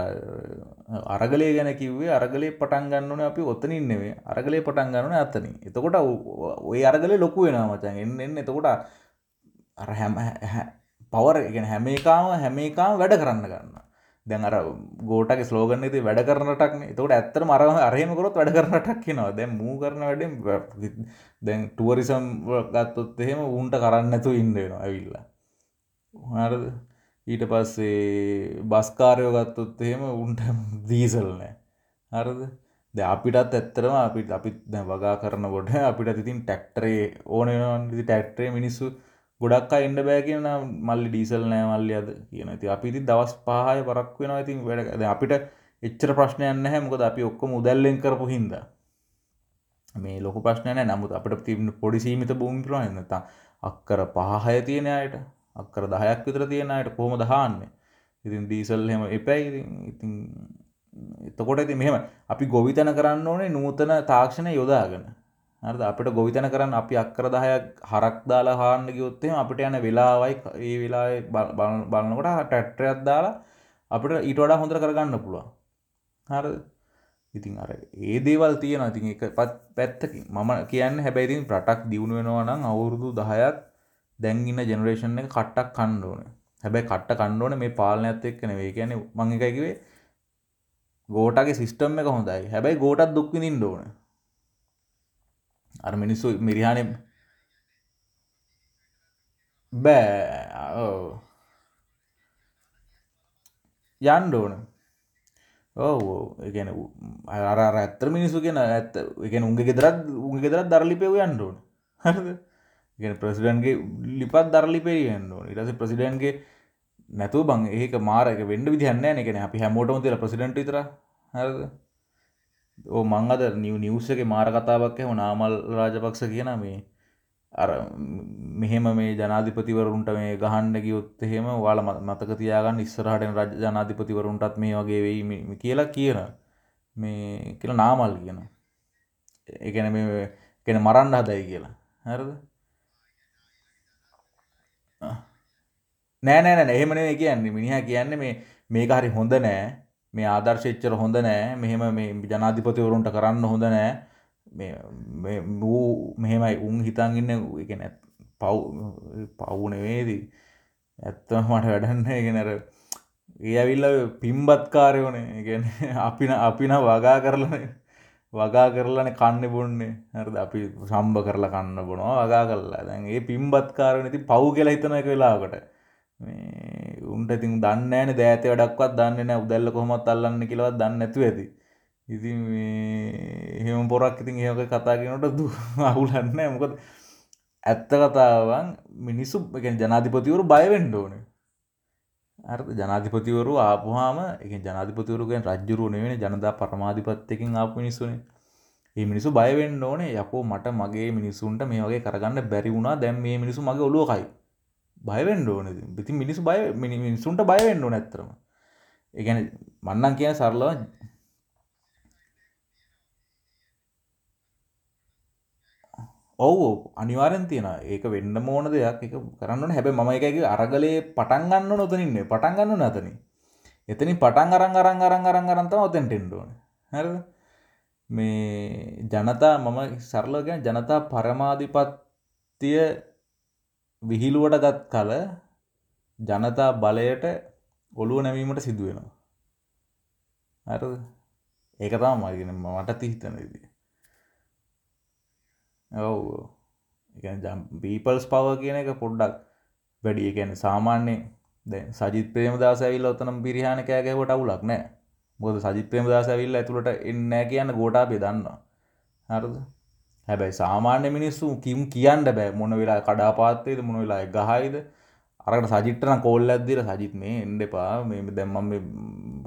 අරගලේ ගැන කිව්වේ අරගලේ පටන් ගන්නන අපි ඔත්තනින් නෙවේ අරගලේ පටන් ගන්නන අත්තනින් එතකොට ඔය අරගලේ ලොකු වෙන මචන් එන්න එන්න. එතකොට අර හැම පවර ගෙන හැම එකාම හැම එකාම වැඩ කරන්න ගන්න දැන් අර ගෝටගේ ස්ලෝගන්න ති වැඩ කරනටක් තකට ඇත්තර මරම අරහෙමකොරොත් වැඩ කරනටක් කියෙනවා දැන් මූ කරන වැඩෙන් දැන් ටුවරිසම් ගත්තොත් එහෙම උන්ට කරන්න ඇතු ඉන්දනවා ඇවිල්ලා. හරද? ඊට පස්සේ බස්කාරයෝ ගත්තොත් එහෙම උන්ට දීසල් නෑ. හරද? ද අපිටත් ඇත්තරම අපි අපිත් දැ වගා කරනකොට අපිට ඉතින් ටැක්ටරේ ඕනනති ටැක්ටරේ මිනිස්සු ගොඩක් එන්න බෑ කියන මල්ලි ඩීසල් නෑ මල්ලි අද කියන ති අපිති දවස් පාහය පරක් වෙන ඉතින් වැඩ අපිට එච්චර ප්‍රශ්නයන්න හැමකොද අපි ඔක්කොම උදැල්ලෙන් කරපු හින්ද. මේ ලොක ප්‍රශ්නය නමුත් අපට තිබන පොඩිසීමිත භූමිපුරන එන්නතා අක්කර පහහය තියෙන අයට අක්කර දහයක් විතර තියෙන අයට කොහොම දහන්න ඉතින් ඩීසල් හෙම එපැයි. ඉතින් එතකොට ඉති මෙහෙම. අපි ගොවිතන කරන්න ඕනේ නූතන තාක්ෂණ යොදාගෙන. හරිද අපිට ගොවිතැන කරන්න අපි අක්කර දහයක් හරක් දාලා හාන්න ගියොත් එහෙම අපිට යන වෙලාවයි ඒ වෙලාවේ බලනකොට ට්‍රැක්ටරයක් දාලා අපිට ඊට වඩා හොඳට කරගන්න පුළුවන්. හරිද? ඉතින් අර ඒ දේවල් තියෙනවා. ඉතින් ඒක පැත්තකින් මම කියන්නේ හැබැයි ඉතින් රටක් දියුණු වෙනවා නම් අවුරුදු 10ක් දැන් ඉන්න ජෙනරේෂන් එක කට්ටක් කන්න ඕනේ. හැබැයි කට්ට කන්න ඕනේ මේ පාලනයත් එක්ක නෙවෙයි. කියන්නේ මම එකයි කිව්වේ ගෝටාගේ සිස්ටම් එක හොඳයි. හැබැයි ගෝටත් දුක් විඳින්න ඕනේ. අර මිනිස්සු මිරිහානෙ බෑ. යන්ඩ ඕන. ඔව ගැන අර ඇත්තර මිනිසු කියෙන ඇත්ත එකන උන්ගේ ගෙදරත් උන්ගේ ගෙදරත් දරලිපෙව යන්න ඕන. හරද? ගෙන ප්‍රසිඩන්ගේ ලිපත් දරලිපේ යන්න ඕන. ඉටස ප්‍රසිඩන්ගේ නැතු බං ඒක මාරක වෙන්ඩ විදිහන්න එකන අපි හැමෝටම තිල ප්‍රසිඩන්ට විතර හරද? ඕ මං අද නිව නිවස එක මාර කතාවක් එම නාමල් රාජපක්ෂ කියන මේ අර මෙහෙම මේ ජනාධිපතිවරුන්ට මේ ගහන්න ගියොත් එහෙම වාල මතක තියාගන්න ඉස්සරහටෙන් රජ ජනාධිපතිවරුන්ටත් මේ වගේ වෙයි කියලා කියන මේ කියලා නාමල් කියන එකන මේ කෙන මරන්න හදයි කියලා. හැරද? නෑ නෑ එහෙමනේ කියන්නේ. මිනිහා කියන්නේ මේ මේක හරි හොඳ නෑ. මේ ආදර්ශෙච්චර හොඳ නෑ. මෙහෙම මේ ජනාධිපතිවරුන්ට කරන්න හොඳ නෑ. මේ වූ මෙහෙමයි. උන් හිතන් ඉන්න එක නැත් පව් පවුනවේදී ඇත්තම මට වැඩන්න ගෙනර ඒ ඇවිල්ල පිම්බත්කාරයෝනේ. ගැන අපින අපින වගා කරලන. වගා කරලන කන්න බොන්නේ. හරද? අපි සම්භ කරලා කන්න බොනවා වගා කරලා. දැන් ඒ පිම්බත්කාරන ති පව් කියලා හිතන එක වෙලාකට උන්ට ඉතින් දන්න ෑන දෑත වැඩක්වත් දන්න නෑ උදැල්ල කොහොමත් අල්ලන්න කියලවත් දන්න ඇතු ඇති. ඉතින් එහෙම පොරක් ඉතින් ඒක කතාගෙනට දු අවුලන්න මොකද ඇත්ත කතාවන් මිනිස්සු ජනාධිපතිවරු බයවෙන්ඩ ඕන. අර ජනාධිපතිවරු ආපුහාම එක ජනාධිපතිවරුගෙන් රජ්ජුරුවන වෙන ජනදා පරමාධිපත්තයකින් ආපු මිනිස්සුනේ. ඒ මිනිසු බයවෙන්න ඕනේ. යකෝ මට මගේ මිනිසුන්ට මේ වගේ කරගන්න බැරි වුණා. දැම් මේ මිනිසු මගේ ඔලුවකයි බයවෙන්ඩ ඕන ඉති මිනිස් බය මිනිසුන්ට බයවෙන්න ඕන ඇතරම එකන මන්නන් කියන සරලව ඔවු අනිවාරෙන් තියෙන ඒක වෙන්න මෝන දෙයක්. එක කරන්න හැබ ම එකක අරගලේ පටන්ගන්න නොතනින්න පටන්ගන්න නතන එතනි පටන් අරං අරං අරං අරං අරන්තම ඔතැන්ටෙන්ඩෝන හැ මේ ජනතා මම සරලෝගැන ජනතා පරමාධිපත්තිය විහිළුවට ගත් කල ජනතා බලයට ඔළුව නැවීමට සිදුවෙනවා. හරිද? ඒක තමයි මම කියන්නේ මට තිහිතන විදිය. ඔව්. ඒ කියන්නේ පීපල්ස් පවර් කියන එක පොඩ්ඩක් වැඩි. ඒ කියන්නේ සාමාන්‍ය දැන් සජිත් ප්‍රේමදාස ඇවිල්ලා උතනම් පිරිහාන කෑ ගැහුවට අවුලක් නැහැ. මොකද සජිත් ප්‍රේමදාස ඇවිල්ලා ඇතුළට එන්නේ නැහැ කියන ගෝඨාභය දන්නවා. හරිද? හැබැයි සාමාන්‍ය මිනිස්සු කිම් කියන්න බෑ. මොන වෙලා කඩාපාත්තේද මොන වෙලා ගහයිද? අරකට සජිට්ටන කෝල් ඇද්දිර සජිත් මේ එන්ඩ එපා. මේ දැම්මම්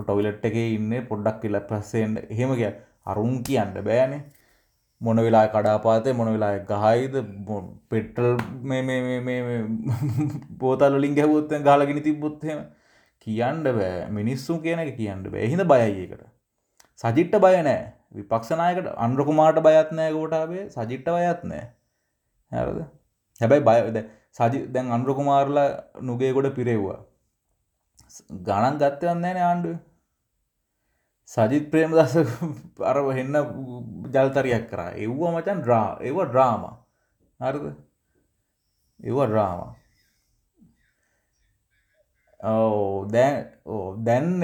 ටොයිලට් එක ඉන්න පොඩ්ඩක් කියල පස්සෙන්ට එහෙම කිය අරුන් කියන්න බෑනේ. මොන වෙලා කඩාපාතය මොන වෙලා ගහයිද? පෙටල් [laughs] පෝතල්ලින් ගැහවොත්තෙන් ගාලගෙන තිබොත්හෙම කියන්න බෑ. මිනිස්සු කියන එක කියන්න බෑ. හිද බයයිකට සජිට්ට බය නෑ. විපක්ෂනායකට අන්රකුමාට බයත් නෑ ගෝටාබේ සජිට්ට බයත් නෑ. හැරද? හැබැයි බයද සජි දැන් අන්රකුමාරලා නුගේගොඩ පිරෙව්වා. ගණන් ගත්තවන්න ෑන ආණ්ඩුව. සජිත් ප්‍රේම දස [laughs] අරව හෙන්න ජල්තරයක් කරා. එව්වා මචන් ඩ්‍රා ඒව ඩ්‍රාම හරිද? ඒව ඩ්‍රාම ඕ දැන් ඕ දැන්න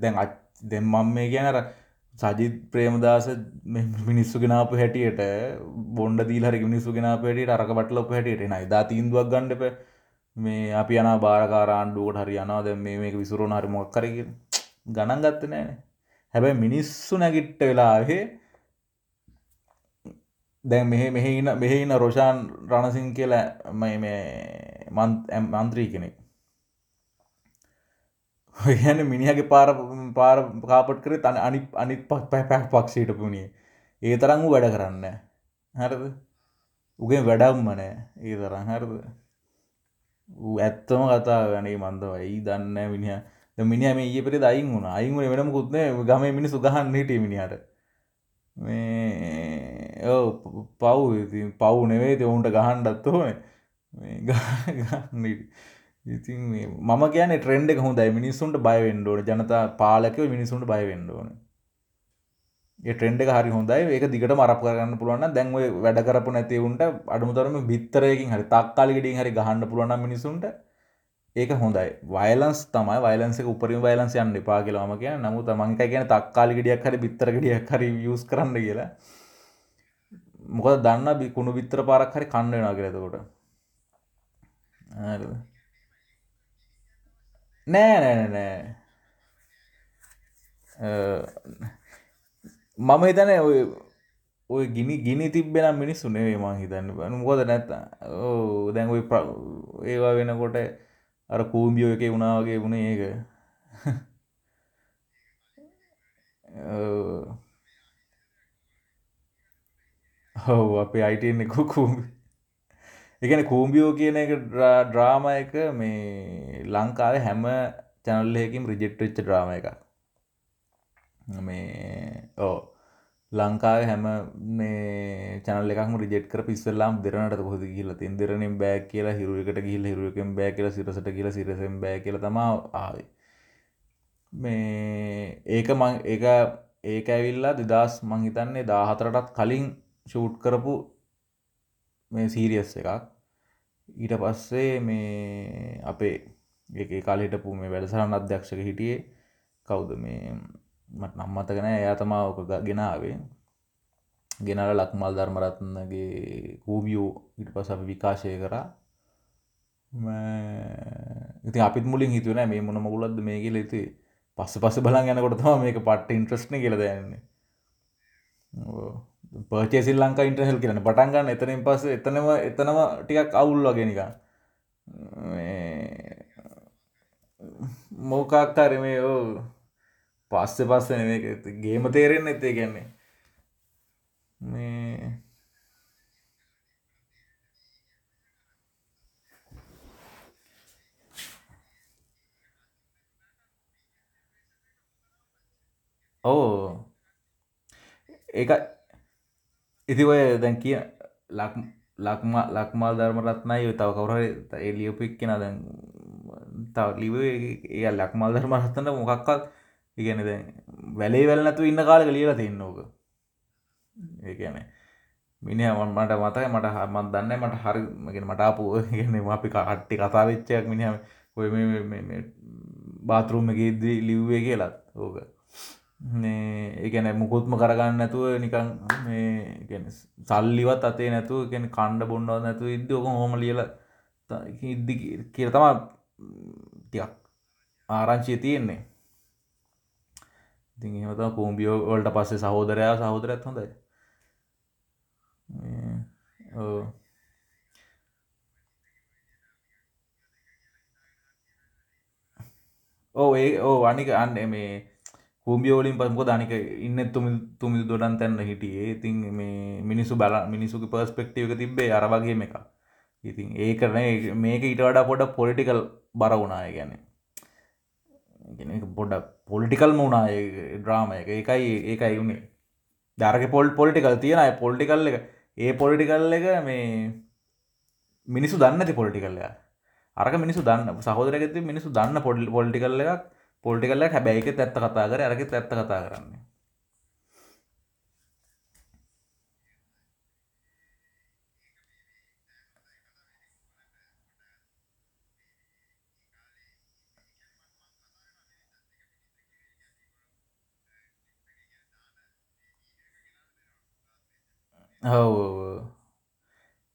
දැන් අ දෙම්මම් මේ කියනර සජිත් ප්‍රේමදාස මිනිස්සු ගෙනාපු හැටියට බොන්ඩ දීලහරි මිනිස්සු ගෙනාප හැටියට අරක බටලොප හැටියට නයි දා තීන්දුවක් ගණ්ඩප මේ අපි යන බාරකාරාණ්ඩුවට හරි යනවා. දැ මේ මේක විසුරුණ හරි මොක් කරග ගණන් ගත්ත නෑන හැබැයි මිනිස්සු නැගිට්ට වෙලාවේ දැන් මෙහ මෙහෙන මෙහෙන්න රෝෂාන් රණසින් කියලා මයි මේ මන්ත්‍රී කෙනෙක්. ඔයන මිනිහගේ පාර පාර කාපට් කර තන අනි අනිත් පක් පැ පැක් පක්ෂයට පුුණේ ඒ තරං වැඩ කරන්න හරද? උගේ වැඩම්ම නෑ ඒ තරම්. හරද? ඇත්තම කතා ගනේ මන්දවයි. දන්න මිනිහ. මිනි මේ ඒ පෙරේ දයින් වුණ. අයින් වෙනම කුත්න ගම මිනිසු ගහන්න හිට මිනිහට. මේ පව් පව් නෙවේ ඔවුන්ට ගහන්ඩත් ඕන. ඉතින් මම කියන ට්‍රෙන්ඩ් එක හොඳයි. මිනිස්සුන්ට බයවෙන්න ඕන. ජනතා පාලකව මිනිසුන්ට බයවෙන්න ඕන. ඒ ට්‍රෙන්ඩ් එක හරි හොඳයි. ඒක දිගට මරප කරන්න පුළුවන් දැන් ඔය වැඩ කරපු නැති උන්ට අඩමුතරම බිත්තරයකින් හරි තක්කාලි ගෙඩින් හරි ගහන්න පුළුවන් මිනිසුන්ට ඒක හොඳයි. වයිලන්ස් තමයි. වයිලන්ස උපරිම වයිලන්ස යන්න එපා කියලාම කිය නමුත් මංක කියන තක්කාලි ගෙඩියක් හරි බිත්තර ගෙඩියක් හරි යස් කරන්න කියලා. මොකද දන්න බිකුණු බිත්තර පාරක් හරි කන්න වෙනවා කියලා එතකොට. නෑ නෑ නෑ මම හිතන ඔය ඔය ගිනි ගිනි තිබෙන මිනිස්සු නෙවේ මං හිතන්න. බන මොකද නැත්ත ඕ දැන් ඔයි ඒවා වෙනකොට අර කූම්බියෝ එක වුණාවගේ වුණ ඒක. හව අපේ අයිටන්නේ කූම්බි එකන කූම්බියෝ කියන එක ඩ්‍රාම එක මේ ලංකාව හැම චැනල්ලයකින් රිජෙක්ට වෙච්ච ඩ්‍රාම එක මේ ඕ ලංකාව හැම මේ චනල එකම රිජෙට් කර පිස්සල්ලාම් දෙරනට පොද කියල තින් දෙරනින් බෑ කියලා හිරුවකට ගිල් හිරුවකෙන් බෑ කියල සිරසට කියල සිරසෙන් බෑ කියල තම ආවේ. මේ ඒක මං ඒක ඒක ඇවිල්ලා දෙදස් මංහිතන්නේ දාහතරටත් කලින් ෂූට් කරපු මේ සීරියස් එකක්. ඊට පස්සේ මේ අපේ ඒ කාලහිටපු මේ වැඩසරන්න අධ්‍යක්ෂක හිටියේ. කවුද මේ? මට නම්මතගෙන එයා තමා ඕක ගෙනාවේ ගෙනල ලක්මල් ධර්මරත්නගේ කූමියෝ ඉට පස අප විකාශය කරා. ඉති අපිත් මුලින් හිතුවන මේ මොන මුලද මේ කියල. ඉති පස්ස පස බලන් යනකොට තම මේක පට්ට ඉන්ට්‍රස්්න කියල දන්නේ පර්චේසිල් ලංකා ඉන්ට්‍රහෙල් කියරන පටන්ගන්න එතනින් පස්ස එතනම එතනම ටිකක් අවුල් වගෙනක මෝකක්කාර මේ ඕ පස්ස පස්ස නෙ ගේම තේරෙන් එත්තේ ගැන්නේ මේ ඕ ඒ ඉති ඔය දැන් කිය ලක් ලක්ම ලක්මල් ධර්මරත්නයි තව කවුර එලියපික් කෙන දැන් තව ලිව ඒ ලක්මල් ධර්මරත්තන්න මොකක්කත් ඉගැන දැන් වැලේ වැල්නතු ඉන්න කාලක ලියලා තින්නෝක ඒ කියන මිනි මට මතයි මට හමත් දන්න මට හරිගෙන මටාපු ගෙන අපි කට්ටි කතා වෙච්චයක් මිනිහම ඔය බාතරුම් එකදී ලිව්වේ කියලත් ඕක. ඒගැන මුකුත්ම කරගන්න නැතුව නිකන් මේ සල්ලිවත් අතේ නැතුව ගැන කණ්ඩ බොන්්ඩව නැතු ඉද ඕක හොම ලියල ඉද්දි කියර තමා ටියක් ආරංචිය තියෙන්නේ. ඉතින් එහෙමතම කූම්බියෝ වලට පස්සේ සහෝදරයා සහෝදරයත් හොඳයි. ඕ ඒ ඕ අනික අන්න මේ කූම්බියෝලින් පසමක දනික ඉන්න තුමි තුමිදු දොඩන් තැන්න හිටියේ. ඉතින් මේ මිනිසු බල මිනිසුක පර්ස්පෙක්ටව එක තිබේ අරවගේ එක ඉතින් ඒ කරන මේක ඉට වඩා පොඩ පොලිටිකල් බර වුණාය ගැන පොඩ පොලිටිකල් මුණා ඩ්‍රාම එක. ඒකයි ඒකයි වුණේ දරක පොල් පොලිටිකල් තියෙන අය පොලිටිකල් එක. ඒ පොලිටිකල් එක මේ මිනිසු දන්නති පොලිටිකල්ලය අරක මිනිසු දන්න සහෝදරගති මිනිසු දන්න පොඩි පොලිටිකල්ල එකක්. පොලිටිකල්ල හැබැයික ඇත්ත කතා කර අරක ඇත්ත කතා කරන්නේ. හව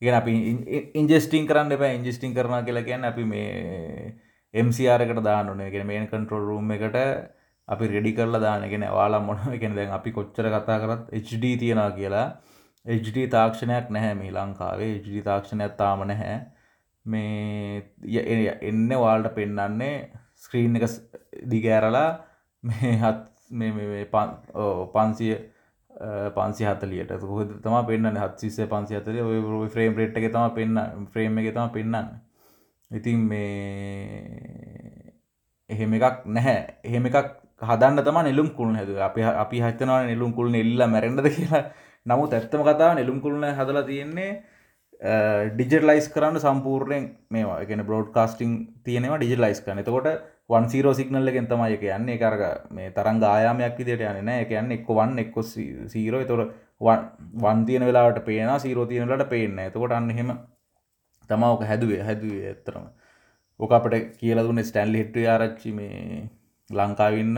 ඉගෙන අපි ඉන්ජෙස්ටිං කරන්න එප ඉන්ජෙස්ටිං කරන කියලා කියන්න අපි මේ එම්සිආරකට දානුනේ ගෙන මේන් කන්ට්‍රෝල් රූම් එකට අපි රෙඩි කරලා දානගෙන වාලා මොන එකන දැන් අපි කොච්චර කතා කරත් HD තියෙනවා කියලා. HD තාක්ෂණයක් නැහැ මේ ලංකාවේ. HD තාක්ෂණයක් තාම නැහැ. මේ එන්න වාල්ට පෙන්නන්නේ ස්ක්‍රීන් එක දිගෑරලා මේ හත් පන්සිය පන්සි හතලියට හොද තම පෙන්න්න හත්සිසේ පන්සි හතල ඔය ෆ්‍රේම් රේට් එක තම පෙන්න්න ෆ්‍රේම් එක තම පෙන්න්න ඉතින් මේ එහෙම එකක් නැහැ. එහෙම එකක් හදන්න තම නෙලුම් කුළුණ හැද අපි අපි හතනවා නෙලුම් කුළුණ එල්ල මැරෙන්ඩද කියලා. නමුත් ඇත්තම කතාව නෙලුම් කුළුණ හදලා තියෙන්නේ. ඩිජිටලයිස් කරන්න සම්පූර්ණයෙන් මේවා. එකන බ්‍රෝඩ් කාස්ටිං තියෙනවා ඩිජිලයිස් කන එතකොට වන් සීරෝ සිගනල්ල එකෙන් තමයි එක යන්නේ. කරග මේ තරංග ආයාමයක් විදියට යන්න නෑ. එක යන්න එක්ක වන් එක්කො සීරෝ තොර වන් තියෙන වෙලාට පේන සීරෝ තියෙනලට පේන්න එතකොට අන්න එහෙම තමවක හැදුවේ හැදුවේ ඇත්තරම ඕක අපට කියල දුන්න ස්ටැන්ලි හිට්ට ආරච්චි මේ ලංකාවන්න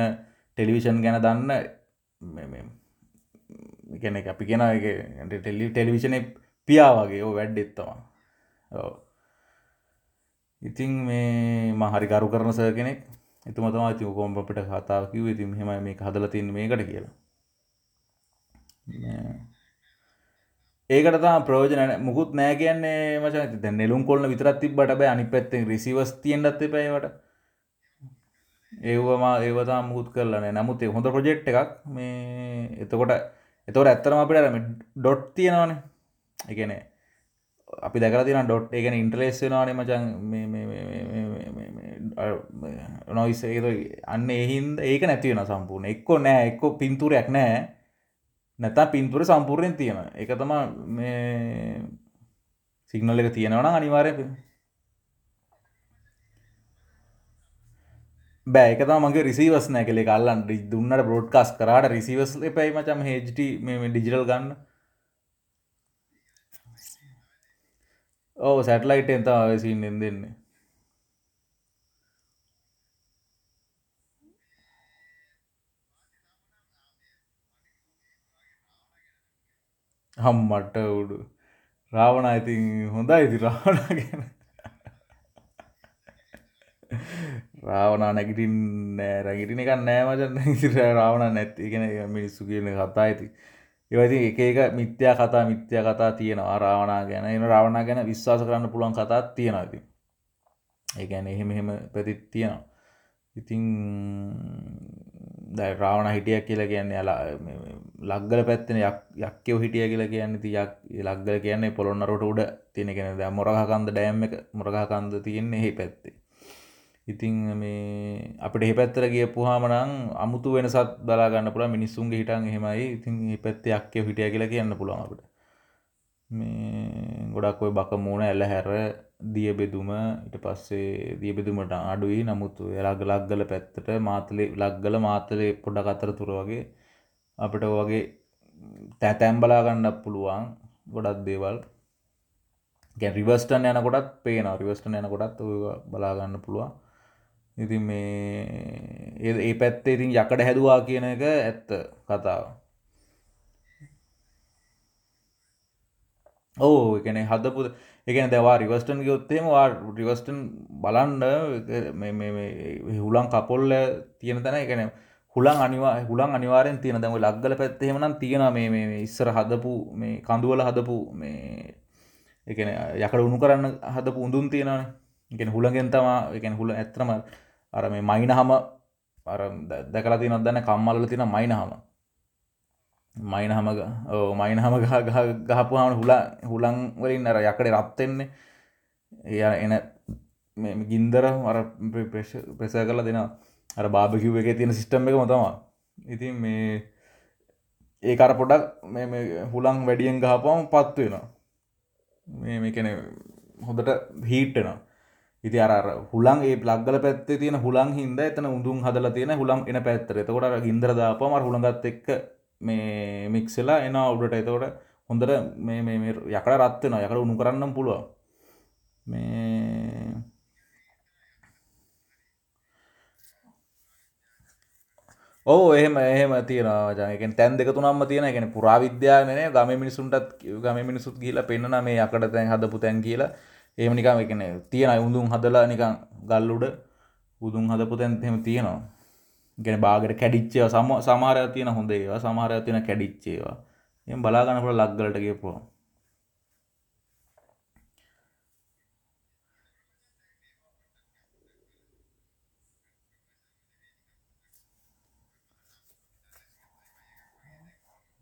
ටෙලිවිෂන් ගැන දන්න ගැන අපි කියෙන ටෙලි ටෙලිවිෂන පියා වගේ ඕ වැඩ් එත්තවා ඉතින් මේ මහරි කරු කරන සය කෙනෙක්. එතුම තම ති කොම්පට කතාව කිව ඉතින් හෙම මේ හදල තින්න මේකට කියලා. ඒකට තම ප්‍රෝජන මුකුත් නෑ කියන්නේ මචන් ති නෙලුම් කොල්න විතරත් තිබට බෑ. අනි පැත්තෙන් රිසිවස් තියෙන්ටත් පැවට ඒවම ඒවතා මුකුත් කරලන නමුත් හොඳ ප්‍රජෙක්් එකක් මේ එතකොට එතවට ඇත්තරම අපිට ඩොට් තියෙනවානේ. එකන අපි දැකර තින ඩොට් එකන ඉන්ට්‍රලේස් වෙනවානේ මචන් නොයිස් අන්න එහින්ද ඒක නැතිවෙන සම්පූර්ණ. එක්කො නෑ. එක්කො පින්තුරයක් නෑ. නැතා පින්තුර සම්පූර්ණයෙන් තියෙන එක තම මේ සිගනල් එක තියෙනවන අනිවාරය බෑක මගේ රිසිවස් නෑ කලෙ කල්ලන් දුන්නට බ්‍රෝඩ්කාස් කරට රිසිවස් එපයි මචම හෙට මේ ඩිජිටල් ගන්න. ඕ සැටලයිට එතා සින් දෙන්නේ. හම්මට උඩු. රාවණ ඉතින් හොඳයි ඉති රාවණ ගැන. රාවනා නැගිටින් නෑ. රැගිටින එකක් නෑමචන්න ඉතිර රාවණ නැත්ති ගෙන මිනිස්සු කියන කතා ඇති ඒවති එක එක මිත්‍යා කතා මිත්‍යා කතා තියෙනවා රාවනා ගැන. එන රාවනා ගැන විශ්වාස කරන්න පුළුවන් කතාත් තියෙනති ඒගැන එහෙම එහෙම පැතිත් තියෙනවා. ඉතිං දැ රාවණ හිටියක් කියලා කියන්නේ ලක්ගල පැත්තන යක්කයෝ හිටිය කියලා කියන්න ති යක් ලක්ගල කියන්නේ පොළොන්නරට උඩ තියෙන කෙන ද මොරහකන්ද ඩෑම් එක මොරගහකන්ද තියෙන්නේ එහි පැත්තේ. ඉතිං මේ අපට එහි පැත්තර ගිය පුහාමනං අමුතු වෙනසත් බලාගන්න පුළ මිනිස්සුන්ගේ හිටන් එහෙමයි. ඉතින් පැත්තේ යක්කයෝ හිටිය කියලා කියන්න පුළුවන් අපට. මේ ගොඩක් ඔය බක මූුණ ඇල්ල හැර දිය බෙදුම ඉට පස්සේ දිය බෙදුමට අඩුයි. නමුත් එලාග ලක්ගල පැත්තට මාතලේ ලක්ගල මාතලේ පොඩ කතර තුර වගේ අපිට වගේ තැතැම් බලාගන්නක් පුළුවන් ගොඩක් දේවල්. ගැ රිවස්ටන් යන කොටත් පේන රිවස්ටන් යන කොටත් බලාගන්න පුළුවන්. ඉතින් මේ ඒ පැත්තේ ඉතින් යකට හැදවා කියන එක ඇත්ත කතාව. ඕ එකන හදපුද එකන දවා රිවස්ටන් ගයොත්තේම වා රිවස්ටන් බලන්ඩ හුලන් කපොල්ල තියෙන තැන එකන හුලන් අනිවා හුලන් අනිවාරෙන් තියෙන දැම ලක්ගල පැත්තෙමනම් තියෙන මේ ඉස්සර හදපු මේ කඳුවල හදපු මේ එකන යකට උුණු කරන්න හදපු උඳුන් තියෙනන එකෙන හුළගෙන් තමා එකන හුල ඇත්‍රම අර මේ මයින හම අර දැකලා තිනොත් දන්න කම්මල්ල තින මයින හම මයින හම මයින හම ගහපුහම හුලා හුලං වලින් අර යකට රත්වෙන්නේ එය එන ගින්දර අර ප්‍රෙස කරලා දෙෙන අර බාභකිව් එක තියෙන සිිස්ටම් එක මතවා ඉතින් මේ ඒ අර පොඩක් හුලං වැඩියෙන් ගහපවම පත් වෙනවා. මේ මේකන හොඳට හීට්ටෙනවා ඉති අර හුලන් ඒ ලක්ගල පැත්තේ තියෙන හුලන් හින්ද එතන උඳුන් හදල තියෙන හුලම් එන පැත්තර එතකොට ගින්දර දාපම හුළඟත් එක්ක මේ මික්සෙලා එන අවුඩට එතවට හොඳට මේ යකට රත්වෙන යකට උුණු කරන්නම් පුළුව මේ ඕ එහෙම එහෙම තියෙනවා ජනකෙන් තැන් දෙක තුනම්ම තියෙන ගෙන පුරාවිද්‍යානය ගම මිනිසුන්ටත් ගම මිනිසුත් කියලා පෙන්න්න මේ යකට තැන් හදපු තැන් කියලා. ඒම නිකම් එකන තියෙන උඳුන් හදලා නිකං ගල්ලුඩ උදුන් හදපු තැන් එහෙම තියෙනවා. ගැන බාගට කැඩිච්චේ සම සමාරය තියෙන හොඳ ඒවා සමහරය තියෙන කැඩිච්චේවා එ බලාගන්නපට ලක්ගලට ගේපුවා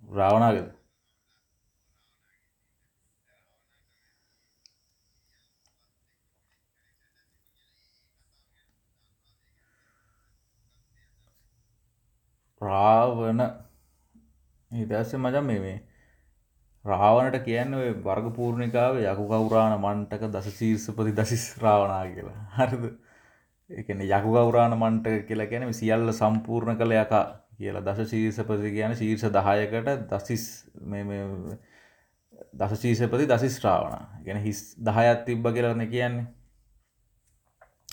රාවනාගද රාවන ඉදස්ස මචන් මේ මේ රාවනට කියන්න ඔය වර්ග පූර්ණිකාව යකු කවුරාණ මන්ටක දස සීර්සපති දසිස් රාවනා කියලා. හරිද? එකන යකු කවුරාණ මන්ටක කියලා ගැන සියල්ල සම්පූර්ණ කළ යකා. කියලා දස ශීර්ෂපති කියන ශීර්ෂ දහයකට දසිස් දස ශීෂපති දසිස් ශ්‍රාවණ. ගැන හිස් දහයත් තිබ්බ කියලන කියන්නේ.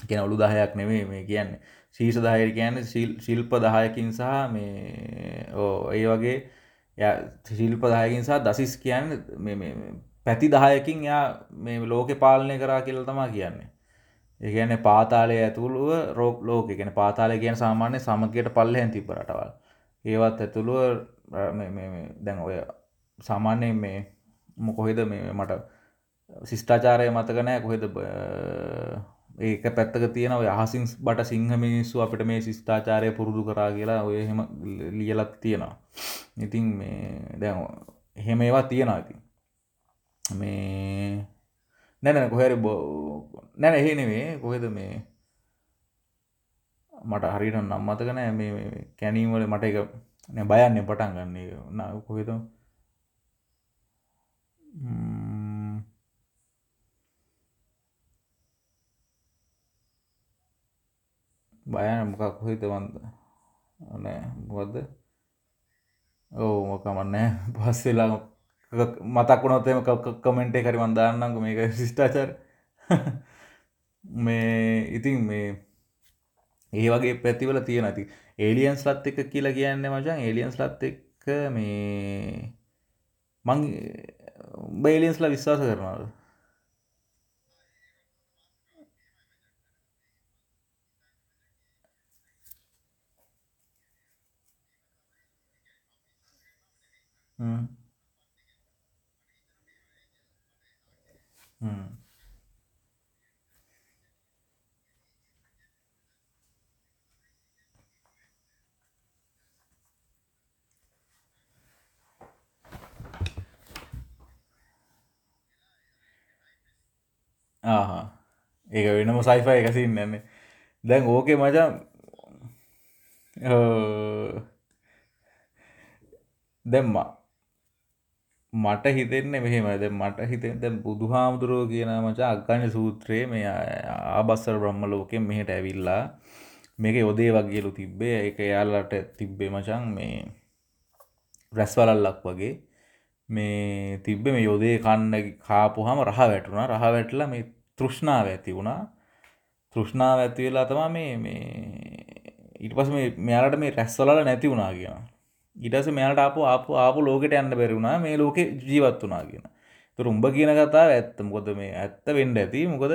කියෙන ඔලු දහයක් නෙවේ මේ කියන්නේ. ශීෂ දහයට කියන්න ශිල්ප දහයකින් සහ මේ ඕ ඒ වගේ ශිල්ප දහයකින් සහ දසිස් කියන්න පැති දහයකින් යා මේ ලෝකෙ පාලනය කරා කියල තමා කියන්නේ. ඒගැන පාතාලය ඇතුළුව රෝක් ලෝක. ගැන පාතාලය කියන සාමාන්‍ය සමගයට පල්ලහෙන් තිබ රටවල්. ඒවත් ඇතුළුව දැන් ඔය සාමාන්‍යයෙන් මේ මොකොහෙද මේ මට ශිෂ්ඨාචාරය මතකනෑ කොහෙද ඒක පැත්තක තියෙන ඔය අහසින් බට සිංහ මිනිස්සු අපිට මේ ශිෂ්ඨාචාරය පුරුදු කරා කියලා ඔය එහෙම ලියලත් තියෙනවා. ඉතින් මේ දැන් එහෙම ඒවා තියෙනවා ඉතින්. මේ නැන කොහැර නැන එහෙ නෙවේ කොහෙද මේ? මට හරිට නම් මතකනෑ මේ කැනීමල මට එක බයන්න පටන් ගන්නේ. න කොහෙද? බයන මොකක් කොහිත වන්ද නෑ මොකක්ද ඔවු මොකමන්නෑ පස්සෙලා මතක් වුණොත්තේම කමෙන්ටේ කරි වන්දාන්නක මේක [laughs] ශිෂ්ඨාචර [laughs] මේ ඉතින් මේ ඒ වගේ පැතිවල තියෙන ඇති ඒලියන්ස් ලත් එක කියලා කියන්න මචන් ඒලියන්ස් ලත් එක්ක මේ මං බේලියන්ස්ලා විශ්වාස කරනවාද? Mm. ආහා. ඒක වෙනම සයිෆයි එකසින් නැන්නේ. දැන් ඕකේ මචන් දැම්මා මට හිතෙන්න මෙහෙමද මට හිතෙන් දැන් බුදු හාමුදුරුවෝ කියන මචා අග්ගන්න සූත්‍රයේ මේ ආබස්සර බ්‍රහ්ම ලෝකෙන් මෙහෙට ඇවිල්ලා මේක යොදේ වගේලු තිබ්බේ. එක එයාලට තිබ්බේ මචන් මේ රැස්වලල්ලක් වගේ. මේ තිබ්බ මේ යොදේ කන්න කාපුහම රහ වැටුණා. රහ වැටලා මේ තෘෂ්ණාව ඇති වුණා. තෘෂ්ණාව ඇති වෙලා තමා මේ මේ ඊට පස්සේ මේ මෙයාලට මේ රැස්වලල නැති වුණා කියනවා ඊටස මෙයාට අප අප ආපු ලෝකට යන්න බැරිවුණා මේ ලෝක ජීවත් වනා කියන තුර උඹ කියන කතාව ඇත්ත. මොකොද මේ ඇත්ත වෙන්ඩ ඇති. මොකද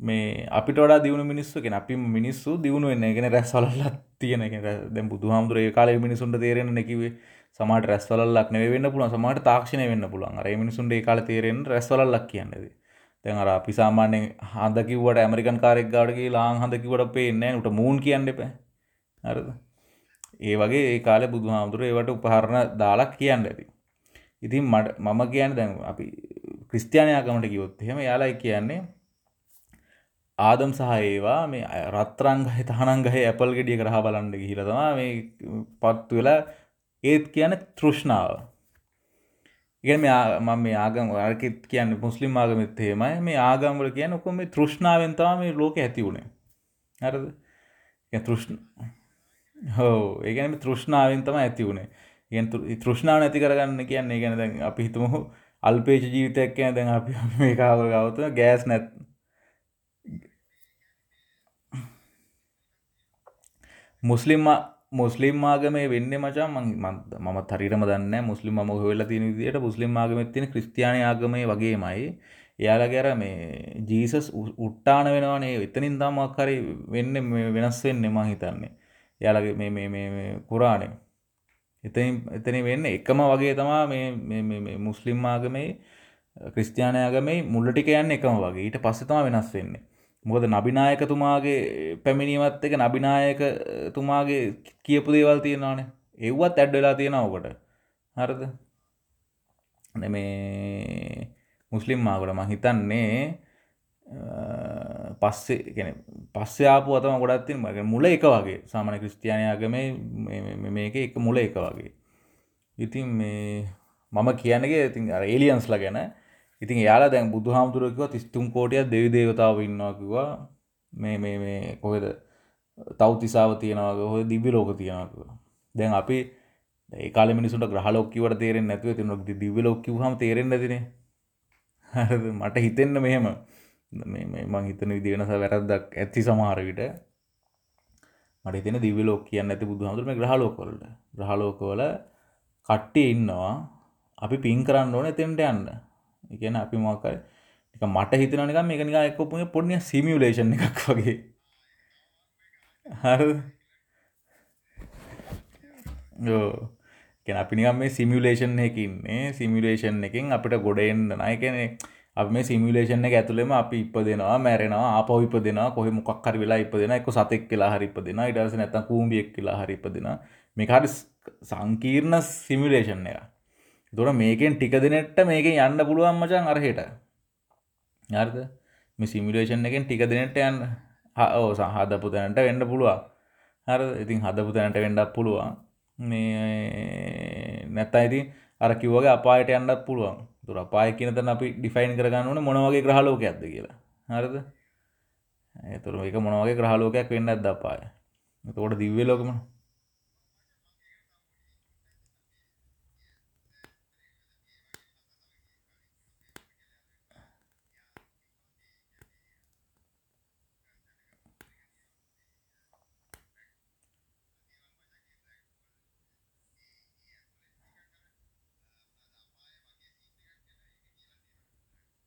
මේ අපිට වඩා දියුණු මිනිස්සුගෙන අපි මිනිස්සු දියුණු වෙන්න ගෙන රැස්වලල්ලත් තියෙන දැ බුදු හාමුදුරේ කාල මිනිසුන්ට තේරෙන නැකිවේ සමට රැස්වලක් නෙවෙන්න පුළුවන්. සමට තාක්ෂණය වෙන්න පුළුවන්. අර මිනිසුන්ට කාල තේරෙන් රැස්වලක් කියන්නද දැන් අර අපි සාමාන්‍යෙන් හදකිවට ඇමරිකන් කාරෙක් ගාඩගේ ලාං හදකිවට පේන්න උට මූන් කියන්න එප. හරද? ඒ වගේ ඒ කාලෙ බුදු හාමුදුරුව ඒවට උපහරණ දාලක් කියන්න ඇති. ඉතින් මට මම කියන්න දැන් අපි ක්‍රිස්තියානයාකමට කිවොත් එහෙම යාලයි කියන්නේ ආදම් සහ ඒවා මේ රත්රංගහ තහනංගහ ඇපල් ගෙඩිය කරහ බලන්ඩ හිරතවා මේ පත්තු වෙලා ඒත් කියන තෘෂ්ණාව. ඉගෙන මම මේ ආගම් අරකෙත් කියන්න මුස්ලිම් ආගමත් එහෙමයි. මේ ආගම්වල කියන ඔකොම මේ තෘෂ්ණාවෙන්තවා මේ ලෝක ඇති වුණේ හරද? තෘෂ්ණ හෝ ඒගැනම තෘෂ්ණාවෙන් තම ඇති වුණේ ගෙන් තෘෂ්ණාව නැති කරගන්න කියන්නේ ගැන දැන් අපි හිතමහු අල්පේච ජීවිතයක් කියන දැන් අපි මේ කාව ගවත ගෑස් නැත් මුස්ලිම් මුස්ලිම් ආගමේ වෙන්න මචා මම තරිරම දන්න මුස්ලිම් ම හොල තින විදිට මුස්ලිම් ආගමත් තින ක්‍රස්තියාන ආගමය වගේමයි. එයාලා ගැර මේ ජීසස් උට්ටාන වෙනවානේ. එතනින් තාමක්කරි වෙන්න වෙනස් වෙන්න මහිතන්නේ එයාලගේ මේ කුරාණය. එතනින් එතන වෙන්න එකම වගේ තමා මේ මුස්ලිම් ආගමේ ක්‍රිස්තියානයාගමේ මුල්ලටි කියන්න එකම වගේ. ඊට පස්සතම වෙනස් වෙන්නේ. මොකද නබිනායකතුමාගේ පැමිණීමත් එක නබිනායකතුමාගේ කියපු දේවල් තියෙනවානේ. එව්වත් ඇඩ්ඩලා තියෙනවකට හරද? මේ මුස්ලිම් මාගොඩ ම හිතන්නේ පස්සේ ගැන පස්සේ ආපු අතම ගොඩත්තින් මගේ මුල එක වගේ. සාමන ක්‍රස්තියානයාගම මේක එක මුල එක වගේ. ඉතින් මේ මම කියන්නගේ ඉතින් ඒලියන්ස්ල ගැන. ඉතින් යාලා දැන් බුදු හාමුදුරුවකිව තිස්තුම් කෝටිය දෙවි දේවතාව ඉන්නවාකිවා මේ මේ මේ කොහෙද? තවතිසාාව තියෙනවාගේ හොය දිවි ලෝක තියෙනවාකිව දැන් අපි ඒකාල මිනිසුට ග්‍රහලෝක්කිවට තේරෙන් නැතුව තිනොක් දිවි ලෝක්කිවහම තේරෙන් ඇතින මට හිතෙන්න මෙහෙම. මං හිතන විදි වෙනස වැරද්දක් ඇති සමහරවිට මට හිතෙන දිවි ලෝක කියන්න ඇති බුදු හඳුරම ග්‍රහලෝකොලට ග්‍රහලෝකවල කට්ටිය ඉන්නවා. අපි පින් කරන්න ඕන එතෙන්ට යන්න. එකන අපි මොකයි එක මට හිතන නික මේක නික එක්කොපුගේ පොඩ්නිය සිමියලේෂන් එකක් වගේ. හර අපි නිකම් මේ සිමියලේෂන් එකකින්නේ සිමියලේෂන් එකින් අපිට ගොඩෙන්න්න නයකනේ අප මේ සිමිලේෂන් එක ඇතුළෙම අපි ඉපදෙනවා මැරෙනවා ආපහු ඉපදෙනවා කොහෙ මොකක් හරි වෙලා ඉපදෙන එක සතෙක් කියලා හරි ඉපදෙනවා ඊට පස්සේ නැත්නම් කූඹියෙක් කියලා හරි ඉපදෙනවා මේක හරි සංකීර්ණ සිමියුලේෂන් එක. ඒතකොට මේකෙන් ටික දිනෙට මේකෙන් යන්න පුළුවන් මචං අර හෙට. හරිද? මේ සිමියුලේෂන් එකෙන් ටික දිනෙට යන්න ඔව් හදපු තැනට වෙන්න පුළුවන්. හරිද? ඉතින් හදපු තැනට වෙන්නත් පුළුවන්. මේ නැත්නම් ඉතින් අර කිව්වගේ අපායට යන්නත් පුළුවන්. තුර අපාය කියන තැන අපි ඩිෆයින් කරගන්න ඕනේ මොන වගේ ග්‍රහලෝකයක්ද කියලා. හරිද? ඒතර මේක මොන වගේ ග්‍රහලෝකයක් වෙන්නේ නැද්ද අපාය? එතකොට දිව්‍ය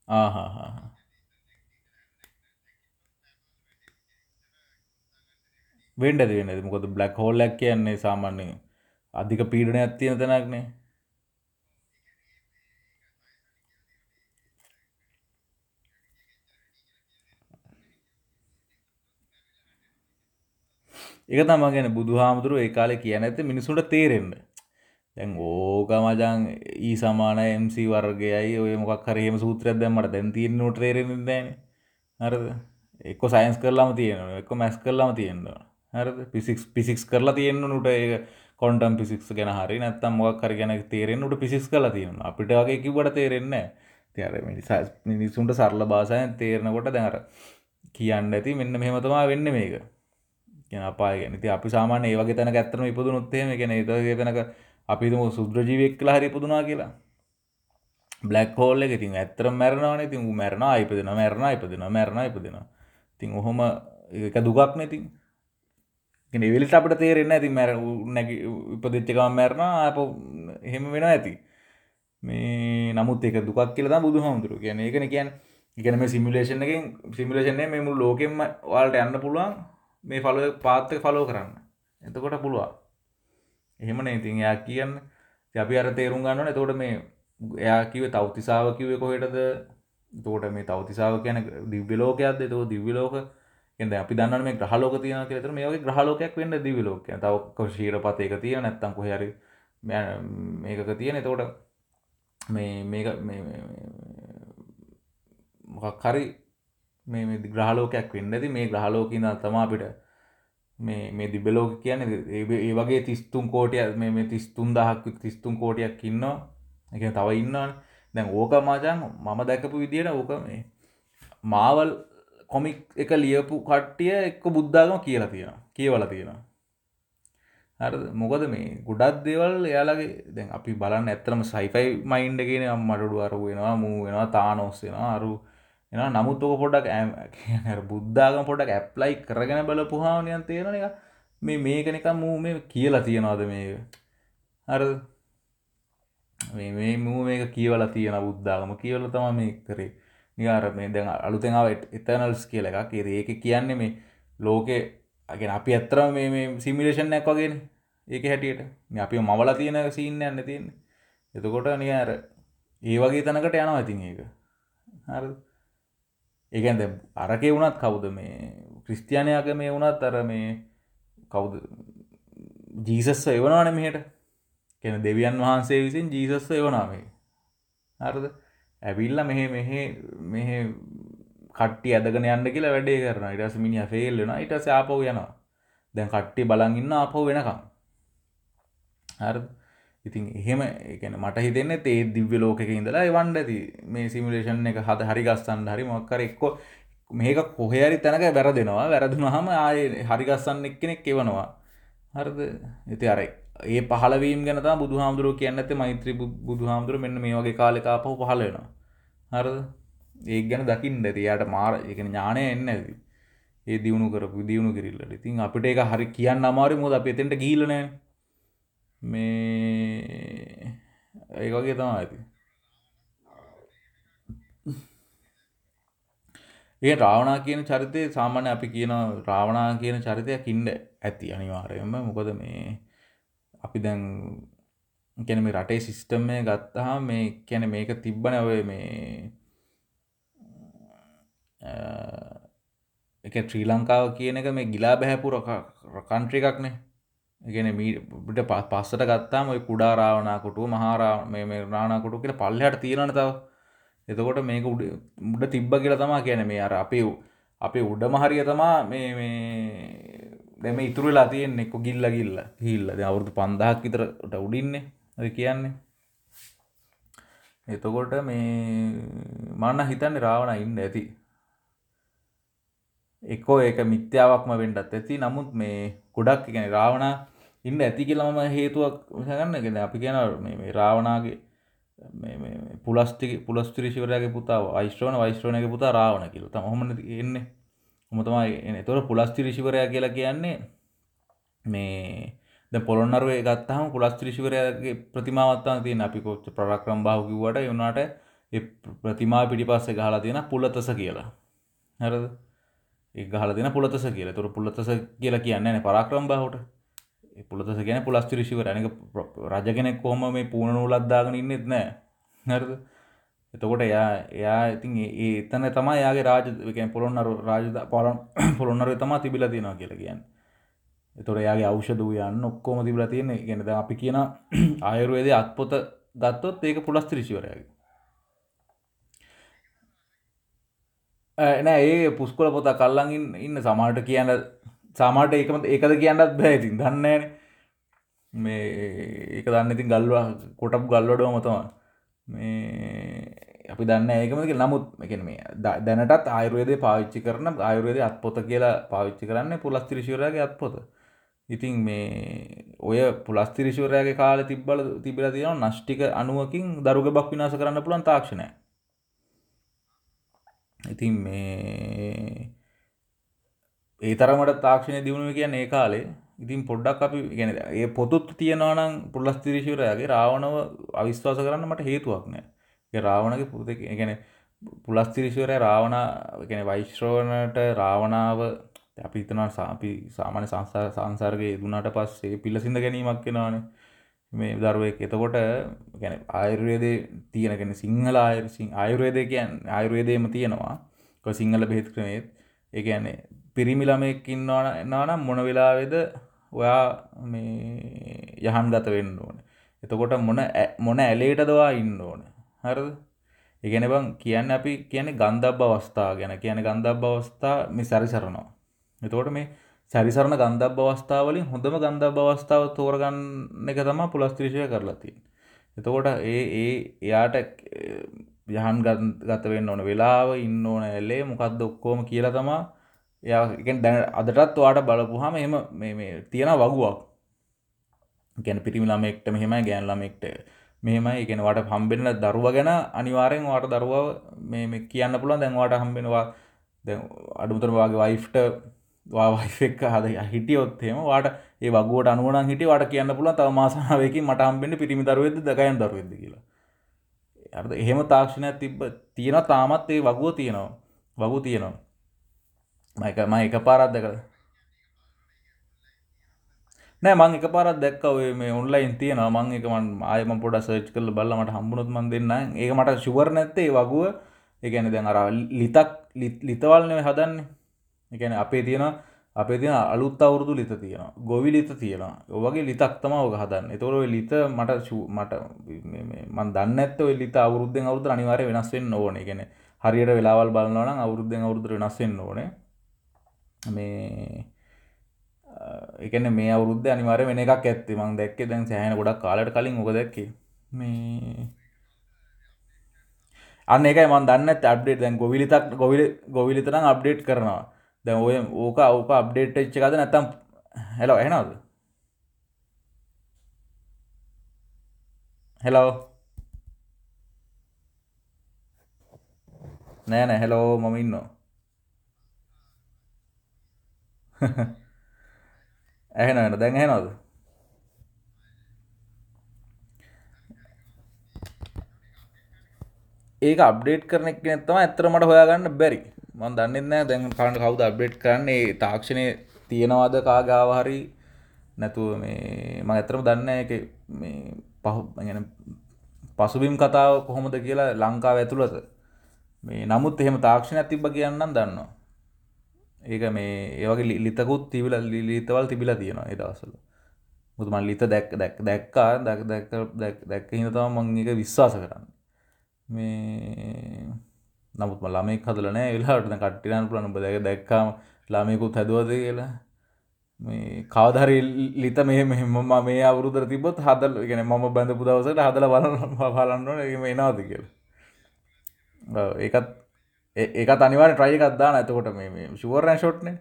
ලෝකම ආහාහා. වෙන්ඩ ඇති වෙන්න ඇති මොකද බ්ලක් හෝල්ලක් කියන්නේ සාමාන්‍ය අධික පීඩනයක් තියෙන තැනක්නේ. එක තම ගැන බුදු හාමුදුරුව ඒ කාලේ කියන ඇත මිනිසුන්ට තේරෙන්න්න දැන් ඕක මචං ඊ සමාන MC වර්ගයයි ඔය මොකක් හරි එහෙම සූත්‍රයක් දැම්මට දැන් තියෙන උට තේරෙන්නේ නැහැනේ. හරිද? එක්ක සයන්ස් කරලාම තියෙනවා. එක්ක මැත්ස් කරලාම තියෙනවා. හරිද? ෆිසික්ස් ෆිසික්ස් කරලා තියෙන්න උට ඒක ක්වොන්ටම් ෆිසික්ස් ගැන හරි නැත්නම් මොකක් හරි ගැන තේරෙන්න උට ෆිසික්ස් කරලා තියෙනවා. අපිට වගේ කිව්වට තේරෙන්නේ නැහැ. ඉතින් අර මිනිසුන්ට සරල භාෂාවෙන් තේරෙනකොට දැන් අර කියන්න ඇති මෙන්න මෙහෙම තමයි වෙන්නේ මේක. කියන අපාය ගැන. ඉතින් අපි සාමාන්‍ය ඒ වගේ තැනක ඇත්තටම ඉපදුනොත් එහෙම ඒ කියන්නේ ඒ වගේ තැනක අපි තුම සුද්‍රජීවෙක් කියලා හරි පුදුනා කියලා. බ්ලක් හෝල් එක ඉතින් ඇත්තර මැරණවාන ඉතින් මැරණ අයිපදෙන මැරණ අයිපදෙන මැරණ අයිපදෙන තින් ඔහොම එක දුගක් නැතින් එවිලට අපට තේරෙන්න ඇති මැර නැ උපදිච්චකම මැරණ අප එහෙම වෙන ඇති. මේ නමුත් එක දුකක් කියලද බුදු හමුදුරු කියන එකන කියන් ඉගන මේ සිමිලේෂන් එකෙන් සිමිලේෂන්නේ මෙමු ලෝකෙම වාල්ට යන්න පුළුවන් මේ ෆලෝ පාත්තක ෆලෝ කරන්න. එතකොට පුළුවන්. එහෙමන. ඉතින් එයා කියන්න අපි අර තේරුම් ගන්නවන තෝට මේ එයා කිව තවතිසාාව කිවේ කොහෙටද? තෝට මේ තවතිසාාව කියන දිව්‍යලෝකයක්ද තෝ දිව්‍යලෝක එද අපි දන්න මේ ග්‍රහලෝක තියන කියතර මේ වගේ ග්‍රහලෝකයක් වෙන්න දිවිලෝක තව ශීරපත එක තිය නැත්තම් කොහරි මේකක තියෙන. තෝට මේ මේක මොකක් හරි මේ ග්‍රහලෝකයක් වෙන්න ඇති මේ ග්‍රහලෝකින්න තමා අපිට මේ මේ දිබලෝක කියන ඒ වගේ තිස්තුන් කෝටිය මේ තිස්තුන් දහක් තිස්තුන් කෝටියක් ඉන්නවා. එක තව ඉන්නවාන. දැන් ඕක මාචන් මම දැකපු විදියට ඕක මේ මාවල් කොමික් එක ලියපු කට්ටිය එක්ක බුද්ධාගම කියලා තියෙනවා. කියවල තියෙනවා. හර මොකද මේ ගොඩක් දේවල් එයාලගේ දැන් අපි බලන්න ඇත්තරම සයිෆයි මයින්ඩ කියන අම්මටඩු අරු වෙනවා මූ වෙනවා තානොස් වෙනවා. අරු එන නමුත් ඕක පොඩක් බුද්ධාගම පොඩක් ඇප්ලයි කරගෙන බල පුහාවනයන් තියෙන එක මේ මේක නික මූ මේ කියලා තියෙනවාද මේ හර මේ මූ මේක කියවල තියෙන බුද්ධාගම කියවල තම මේ කරේ. නිකාර මේ දැන් අලුතෙනාව එතනල්ස් කියල එකක්. ඒක කියන්නේ මේ ලෝකෙ අගෙන අපි ඇත්තරම මේ සිමිලේෂන්යක් වගෙන. ඒක හැටියට. අපි මවල තියෙන සීන්න යන්න තියන්නේ. එතකොට නිය අර ඒ වගේ තනකට යනවා ඉතින් ඒක. හර ඒකන්ද අරකේ වුණත් කවුද මේ? ක්‍රිස්තියානයාක මේ වුණත් අර මේ කවුද? ජීසස්ව එවනවාන මෙහට. කෙන දෙවියන් වහන්සේ විසින් ජීසස්ව එවනාවේ හරද? ඇවිල්ල මෙහ මෙහ මෙහ කට්ටි ඇදගෙන යන්න කියලා වැඩේ කරන ඉටස මිනිිය ෆෙල් වෙන ඉට සාපව යනවා. දැන් කට්ටි බලන් ඉන්න අපහු වෙනකම්. හර ඉතින් එහෙම එකන මට හිතෙන්නේ තේ දිව්‍ය ලෝකක ඉඳලා වන්ඩ ඇති. මේ සිමිලේෂන් එක හද හරි ගස්සන්න හරි මොක්කර එක්කො මේක කොහරි තැනක වැරදෙනවා. වැරදුන හම ආය හරිගස්සන්න එක්කෙනෙක් එවනවා. හරද? ඉති අරයි ඒ පහලවීම් ගැනත බුදු හාමුදුරුව කියන්න ඇත මෛත්‍රී බුදු හාමුදුරුව මෙන්න මේ වගේ කාලෙකාපහු පහල වෙනවා. හරද? ඒ ගැන දකිින් ඇති. යායට මාර එක ඥානය එන්න ඇති ඒ දියුණු කරපු දියුණු කිරල්ලට. ඉතින් අපිට එක හරි කියන්න අමාරි මුද අප එතෙන්ට ගීලන මේ ඒ වගේ තමා ඇති ඒ රාවනා කියන චරිතය සාමාන්‍ය අපි කියන රාවනා කියන චරිතයක් ඉන්න ඇති අනිවාර්යයෙන්ම. මොකද මේ අපි දැන් ගැන මේ රටේ සිිස්ටම්මය ගත්තහා මේ කැන මේක තිබ්බන ඔය මේ එක ශ්‍රී ලංකාව කියන එක මේ ගිලා බැහැපුර කන්ට්‍රි එකක්නේ. ගෙන මීට පස්සට ගත්තාම ඔය කුඩා රාවනාකොටුව මහාරා මේ රාණකොටු කියල පල්ලහට තියෙනන තව. එතකොට මේක උඩ උඩ තිබ්බ කියලා තමා කියන මේ අර අපි අපේ උඩම හරිය තමා මේ මේ දැම ඉතුරලා තියෙන් එක්ක ගිල්ල ගිල්ල හිල්ල අවුරදු පන්දහක් විතරට උඩින්නේ ඔය කියන්නේ. එතකොට මේ මන්න හිතන්න රාවණ ඉන්න ඇති. එක්කෝ ඒක මිත්‍යාවක්ම වෙන්ඩත් ඇති. නමුත් මේ ගොඩක් ගැන රාවණ ඉන්න ඇති කියලම හේතුවක් ගන්නගෙන අපි කියන මේ රාවණගේ පුලස්ටි පුලස්ටිරිශවරයාගේ පුතා වයිස්ට්‍රෝන වයිස්ට්‍රෝනගේ පුතා රාවණ කියල. තම හොම එන්න? හොමතමයි තොර පුලස්ටිරිශිවරයා කියලා කියන්නේ මේ ද පොළොන්නරුවේ ගත්තහම පුලස්ත්‍රිශිවරයාගේ ප්‍රතිමාවත්තා තියෙන අපි කොච්ච ප්‍රරක්‍රම් භාව කිව්වට යුනාට ප්‍රතිමා පිටි පස්සේ ගහලා තියෙන පුලතස කියලා. හරද? ඒ ගහල දෙන පුලතස කියලා. තුර පුලතස කියලා කියන්න පරාක්‍රම් බාහට පුලතස ගැන පුලස්තිරිශිවර ඇනක රජගෙනෙක් කොහොම මේ පූුණ නූලද්දාගෙන ඉන්නෙත් නෑ නැරද එතකොට එයා එයා ඉතින් ඒ එතන තමා යාගේ රාජ පොළොන්නරු රාජ පොලන් පොළොන්නර තමා තිබිල තියෙනවා කියලා කියන්න. එතොට යාගේ අවෂධ යන්න ඔක්කෝම තිබල තියෙන ගෙනද අපි කියන ආයුර්වේද අත්පොත ගත්තොත් ඒක පුලස්තිරිශිවරයාගේ නෑ ඒ පුස්කොල පොත කල්ලඟින් ඉන්න සමාට කියන්න සාමාට ඒකම ඒකද කියන්නත් බෑ ඉතින්. දන්නන මේ ඒක දන්න ඉතින් ගල්වා කොටපු ගල්වඩුවම තම මේ අපි දන්න ඒකමක නමුත් එකන මේ දැනටත් ආයුර්වේද පාවිච්චි කරන ආයුර්වේද අත්පොත කියලා පාවිච්චි කරන්න පුලස්තිරිශවරයාගේ අත්පොත. ඉතින් මේ ඔය පුලස්තිරිශවරයාගේ කාල තිබ්බල තිබිල තියෙන නෂ්ටික අනුවකින් දරුග බක් විනාස කරන්න පුළන් තාක්ෂණය ඉතින් මේ ඒ තරමට තාක්ෂණය දියුණුව කියන්න ඒ කාලේ. ඉතින් පොඩ්ඩක් අපි ගැන ඒ පොතුත් තියෙනවානම් පුලස්තිරිශවරයාගේ රාවණව අවිශ්වාස කරන්න මට හේතුවක් නෑ. රාවණගේ පුත ගැන පුලස්තිරිශවරය රාවණ ගැන වෛශ්‍රෝණට රාවණාව අපි හිතනවා අපි සාමාන්‍ය සංසාර සංසර්ගය දුනාට පස්සේ පිල්ලසිඳ ගැනීමක් කෙනවානේ මේ දරුවෙක් එතකොට ගැන ආයුර්වේදය තියෙනගෙන සිංහල ආයුසිං ආයුර්වේදය කියන් ආයුර්වේදයම තියෙනවා සිංහල බෙහෙත් ක්‍රමේත් ඒ කියන්නේ පිරිමි ළමයෙක් ඉන්නවා එනවනම් මොන වෙලාවේද ඔයා මේ යහන් ගත වෙන්න ඕන. එතකොට මොන මොන ඇලේට දවා ඉන්න ඕන. හරිද? ඒ කියන්නේ බං කියන්නේ අපි කියන්නේ ගන්ධබ්බ අවස්ථාව ගැන. කියන්නේ ගන්ධබ්බ අවස්ථා මේ සැරිසරනවා. එතකොට මේ සැරිසරන ගන්ධබ්බ අවස්ථාව වලින් හොඳම ගන්ධබ්බ අවස්ථාව තෝරගන්න එක තමයි පුලස්ත්‍රිශය කරලා තියෙන්නේ. එතකොට ඒ ඒ එයාට යහන් ගත වෙන්න ඕන වෙලාව ඉන්න ඕන ඇලේ මොකක්ද ඔක්කොම කියලා තමා එයාගෙන් දැන අදටත් වාට බලපුහම එම මේ තියෙන වගුවක්. ගැන පිරිමි ළමෙක්ට මෙහෙමයි ගෑන් ළමෙක්ට මෙහෙමයි. ගෙන වට හම්බෙන්න දරුව ගැන අනිවාරෙන් වාට දරුව මේ කියන්න පුළුවන්. දැන්වාට හම්බෙනවා දැ අඩුතර වගේ වයිෆ්ට වාවයිෆෙක් හද හිටියොත්හෙම වාට ඒ වගුවට අනුවන හිට වට කියන්න පුළ තව මාසාාවකින් මට හම්බෙන්ට පිරිමි දරුවද දකයන් දරුවද කියලා. අ එහෙම තාක්ෂණයක් තිබ තියෙන තාමත් ඒ වගුව තියෙනවා. වගු තියෙනවා. මයික ම එක පාරත් දෙක නෑ මං එක පාරත් දැක්ක ඔය මේ ඔන්ලයින් තියෙන මං එක මන් ආයම පොඩ සර්ච් කරලා බලලා මට හම්බුනොත් මන් දෙන්න ඒක මට ෂුවර් නැත්තේ වගුව. ඒ කියන්නේ දැන් අර ලිතක් ලිතවල් නෙවෙයි හදන්නේ. ඒ කියන්නේ අපේ තියෙන අපේ තියෙන අලුත් අවුරුදු ලිත තියෙනවා. ගොවි ලිත තියෙනවා. ඔය වගේ ලිතක් තමයි ඔක හදන්නේ. ඒතකොට ඔය ලිත මට මට මන් දන්නේ නැත්තේ ඔය ලිත අවුරුද්දෙන් අවුරුද්දට අනිවාර්යයෙන් වෙනස් වෙන්න ඕනේ. ඒ කියන්නේ හරියට වෙලාවල් බලනවා නම් අවුරුද්දෙන් අවුරුද්දට වෙනස් වෙන්න ඕනේ. මේ එකන මේ අවුරුද්ධ අනිවාර වෙන එකක් ඇත්ති. මං දැක්කේ දැන් සෑහන ගොඩක් කාලට කලින් ඕක දැක්කේ. මේ අන්න එකයි මන් දන්න අඩ්ඩේට දැන් ගොවිලිතක් ගොවිල ගොවිලිතරම් අප්ඩේට් කරනවා. දැන් ඔය ඕක ඕක අප්ඩේට් එච්ච එකද නැත්තම් හෙලෝ එහෙනවද හෙලෝ නෑ නෑ හෙලෝ මම ඉන්නවා. [laughs] ඇහෙනවට දැන් ඇහෙනවද? ඒක අප්ඩේට් කරන එක තම ඇත්තර මට හොයාගන්න බැරි. මන් දන්නෙත් නෑ. දැන් කාණ්ඩ කවුද අප්ඩේට් කරන්නේ? තාක්ෂණය තියෙනවාද කාගාව හරි? නැතුව මේ ම ඇතරම දන්න එක මේ පහු ගැන පසුබිම් කතාව කොහොමද කියලා ලංකාව ඇතුළත. මේ නමුත් එහෙම තාක්ෂණයක් තිබ්බ කියන්නම් දන්නවා. ඒක මේ ඒවගේ ලිතකුත් තිබිල ලිතවල් තිබිලා තියෙනවා ඒ දවසල මුතු මන් ලිත දැක් දැක් දැක්කා. දැක් දැක් දැක් දැක්ක හිද තම මං එක විශ්වාස කරන්න. මේ නමුත් ළමෙක් හදල නෑ වෙලාට කට්ටිරන් පුලන දැක දැක්කාම ලාමයකුත් හැදුවද කියලා. මේ කවදරි ලිත මේ මෙම මේ අවුරුදර තිබොත් හදල් ගෙන මම බැඳපු දවසට හදල බලන්න බලන්නන එම එනාද කියලා. ඒකත් ඒකත් අනිවාර්ය ට්‍රයි එකක් දාන්න එතකොට මේ මේ ෂුවර් ඇන් ෂොට්නේ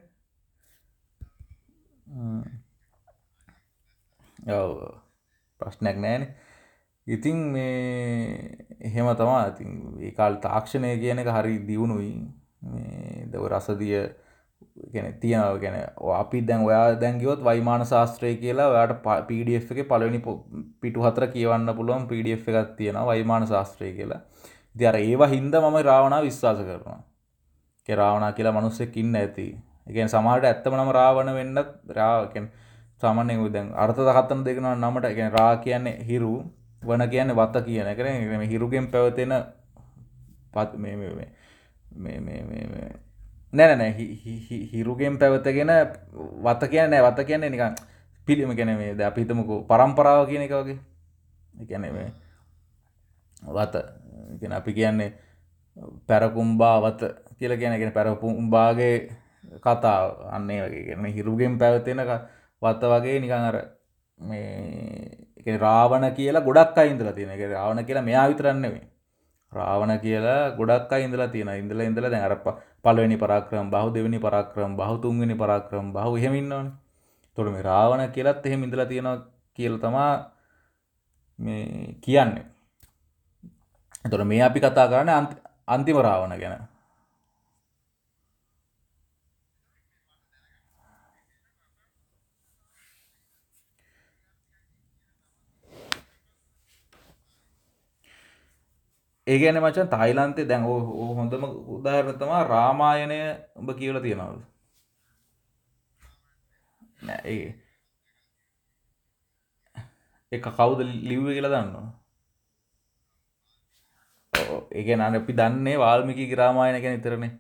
ඔව් ප්‍රශ්නයක් නැහැනේ ඉතින් මේ එහෙම තමා ඉතින් ඒ කාලේ තාක්ෂණය කියන එක හරි දියුණුයි. මේ දව රසදිය ගැන තියෙනවා. ගැන අපි දැන් ඔයා දැන් ගියොත් වයිමාන ශාස්ත්‍රය කියලා ඔයාට PDF එකේ පළවෙනි පිටු හතර කියවන්න පුළුවන් PDF එකක් තියෙනවා වයිමාන ශාස්ත්‍රය කියලා. ඉතින් අර ඒවා හින්දා මම රාවණා විශ්වාස කරනවා. ඒ රාවණා කියලා මිනිස්සෙක් ඉන්න ඇති. ඒ කියන්නේ සමහරට ඇත්තම නම රාවණ වෙන්නත් රා කියන්නේ සාමාන්‍යයෙන් දැන් අර්ථ දහතන දෙකනවා නමට ඒ කියන්නේ රා කියන්නේ හිරු. වන කියන්නේ වත කියන එක නේ. මේ හිරුගෙන් පැවතෙන මේ මේ මේ මේ මේ මේ නෑ නෑ හිරුගෙන් පැවතගෙන වත කියන්නේ නෑ. වත කියන්නේ නිකන් පිළිම කියන්නේ මේ දැන් අපි හිතමුකෝ પરම්පරාව කියන එක වගේ. ඒ කියන්නේ මේ වත ගෙන අපි කියන්නේ පැරකුම්බාවත කියල ගැනගෙන පැරපුම්බාගේ කතා අන්නේ වගේ. ගැන හිරුගෙන් පැවතිෙන වත්ත වගේ නිකං අර මේ රාවණ කියලා ගොඩක් අයින්දල තියෙන එක රාවණ කියලා මෙයා විතරන්නෙවේ රාවණ කියලා ගොඩක් අයින්දලා තියෙන ඉඳල ඉඳල දැන් අර පළවෙනි පරාක්‍රම බහු දෙවෙනි පරාක්‍රම බහු තුන්වෙනි පරාක්‍රම බහු එහෙම ඉන්නවනේ. එතකොට මේ රාවණ කියලත් එහෙම ඉඳලා තියෙනවා කියලා තමා මේ කියන්නේ. තොර මේ අපි කතා කරන්න අන්තිම රාවණ ගැන ඒ ගැන මචන් තායිලන්තේ දැන් හොඳම උදාහරණ තමා රාමායනය උඹ කියවල තියෙනවද නෑ ඒ එක කවුද ලිව්ව කියලා දන්නවා ඒගැන අපි දන්නේ වාල්මිකි ග්‍රාමායන ගැන ඉතරනේ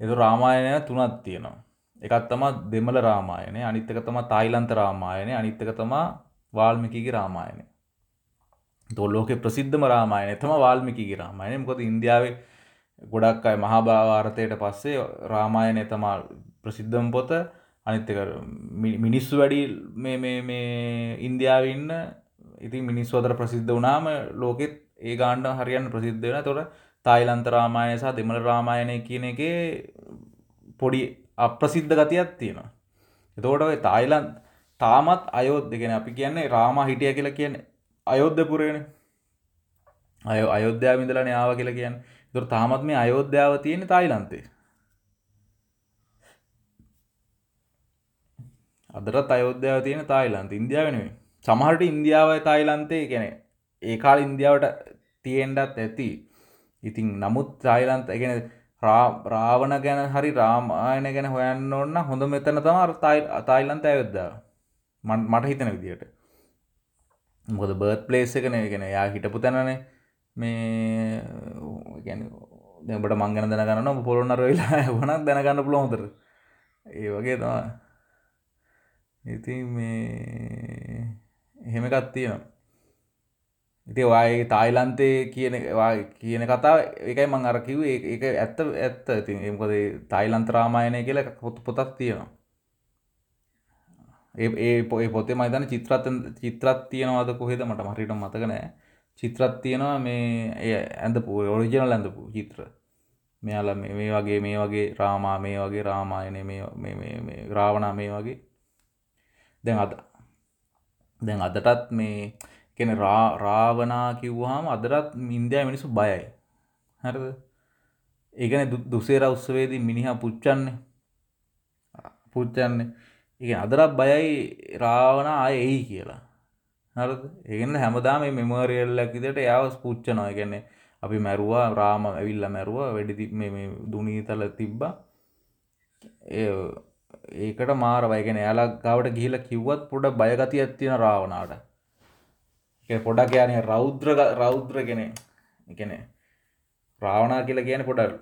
එතු රාමායනය තුනත් තියෙනවා. එකත් තමා දෙමල රාමායනය අනිත්තක තම තායිලන්ත රාමායනය අනිත්තක තමා වාල්මිකිගේ රාමායනය තොල්ලෝක ප්‍රසිද්ධම රාමායන. තම වාල්මිකිගේ රාමායනය. මොකද ඉන්දියාවේ ගොඩක් අයි මහාභාවාර්ථයට පස්සේ රාමායනය තමා ප්‍රසිද්ධම් පොත. අනිත්තක මිනිස්සු වැඩි මේ ඉන්දියාවන්න ඉතින් මිනිස්වතර ප්‍රසිද්ධ වනාම ලෝකෙත් ඒ ගාන්ඩ හරියන්න ප්‍රසිද්ධ වෙන තොට තායිලන්ත රාමායන සහ දෙමළ රාමායනය කියන එක පොඩි අප්‍රසිද්ධ ගතියක් තියෙනවා. එතෝට ඔය තායිලන් තාමත් අයෝද්ධගෙන අපි කියන්නේ රාමා හිටිය කියලා කියන්නේ අයෝද්ධපුරේන අය අයෝධ්‍යාව ඉඳලා යාව කියලා කියන්න. තුර තාමත් මේ අයෝධ්‍යාව තියෙන තායිලන්තේ. අදරත් අයෝධ්‍යාව තියෙන තායිලන්ත. ඉන්දියාවනේ සමහට ඉන්දියාවයි තායිලන්තේ ගැන ඒ කාල ඉන්දියාවට තියෙන්ඩත් ඇති. ඉතින් නමුත් තායිලන්ත ගැන රාවණ ගැන හරි රාමායන ගැන හොයන්න ඔන්න හොඳ මෙතන තම තායිලන්ත ඇයොද්දා මට හිතන විදියට මොකද බර්ත් පලේස් එකන ගෙන යා හිටපු තැනනේ. මේ ගැන දැබට මංගන දැනගන්න පොරොන්නර වෙලා වනක් දැනගන්න පුළොහොතර ඒ වගේ තමා ඉති මේ එහෙම එකත් තියෙනවා. ඉති වාගේ තායිලන්තේ කියන කියන කතා එකයි මං අරකිව එක ඇත්ත ඇත්ත. ති එමකද තායිලන්තරාමායනය කියල පොත් පොතක් තියෙනවා. ඒ පොේ පොතේ මයිතන චිත්‍රත් චිත්‍රත් තියෙනවාද කොහෙද මට මරිට මතකනෑ චිත්‍රත් තියෙනවා මේ ඇඳ පු ඔරිජනල් ඇඳපු චිත්‍ර. මෙයාල මේ වගේ මේ වගේ රාමා මේ වගේ රාමායනය මේ රාවනා මේ වගේ. දැන් අද දැන් අදටත් මේ කෙන රාවනා කිව්වාම අදරත් ඉන්දයා මිනිසු බයයි. හරද? ඒකන දුසේර උත්සවේදී මිනිහා පුච්චන්නේ. පුච්චන්නේ. ඒ අදරත් බයයි රාවන අය එයි කියලා. හරද? ඒගන්න හැමදාම මෙමරියල්ලක් විදිට යව පුච්චනවා. ගැන්නේ අපි මැරුවා රාම ඇවිල්ල මැරුව වැඩි දුනීතල තිබ්බා. ඒකට මාරවයගෙන යාලක් ගවට ගිහිල කිව්වත් පොඩ බයගති ඇත්තියෙන රාවනාට පොඩක් යන රෞද්‍ර රෞද්‍ර කෙනෙ එකන රාවනා කියලා කියන පොඩල්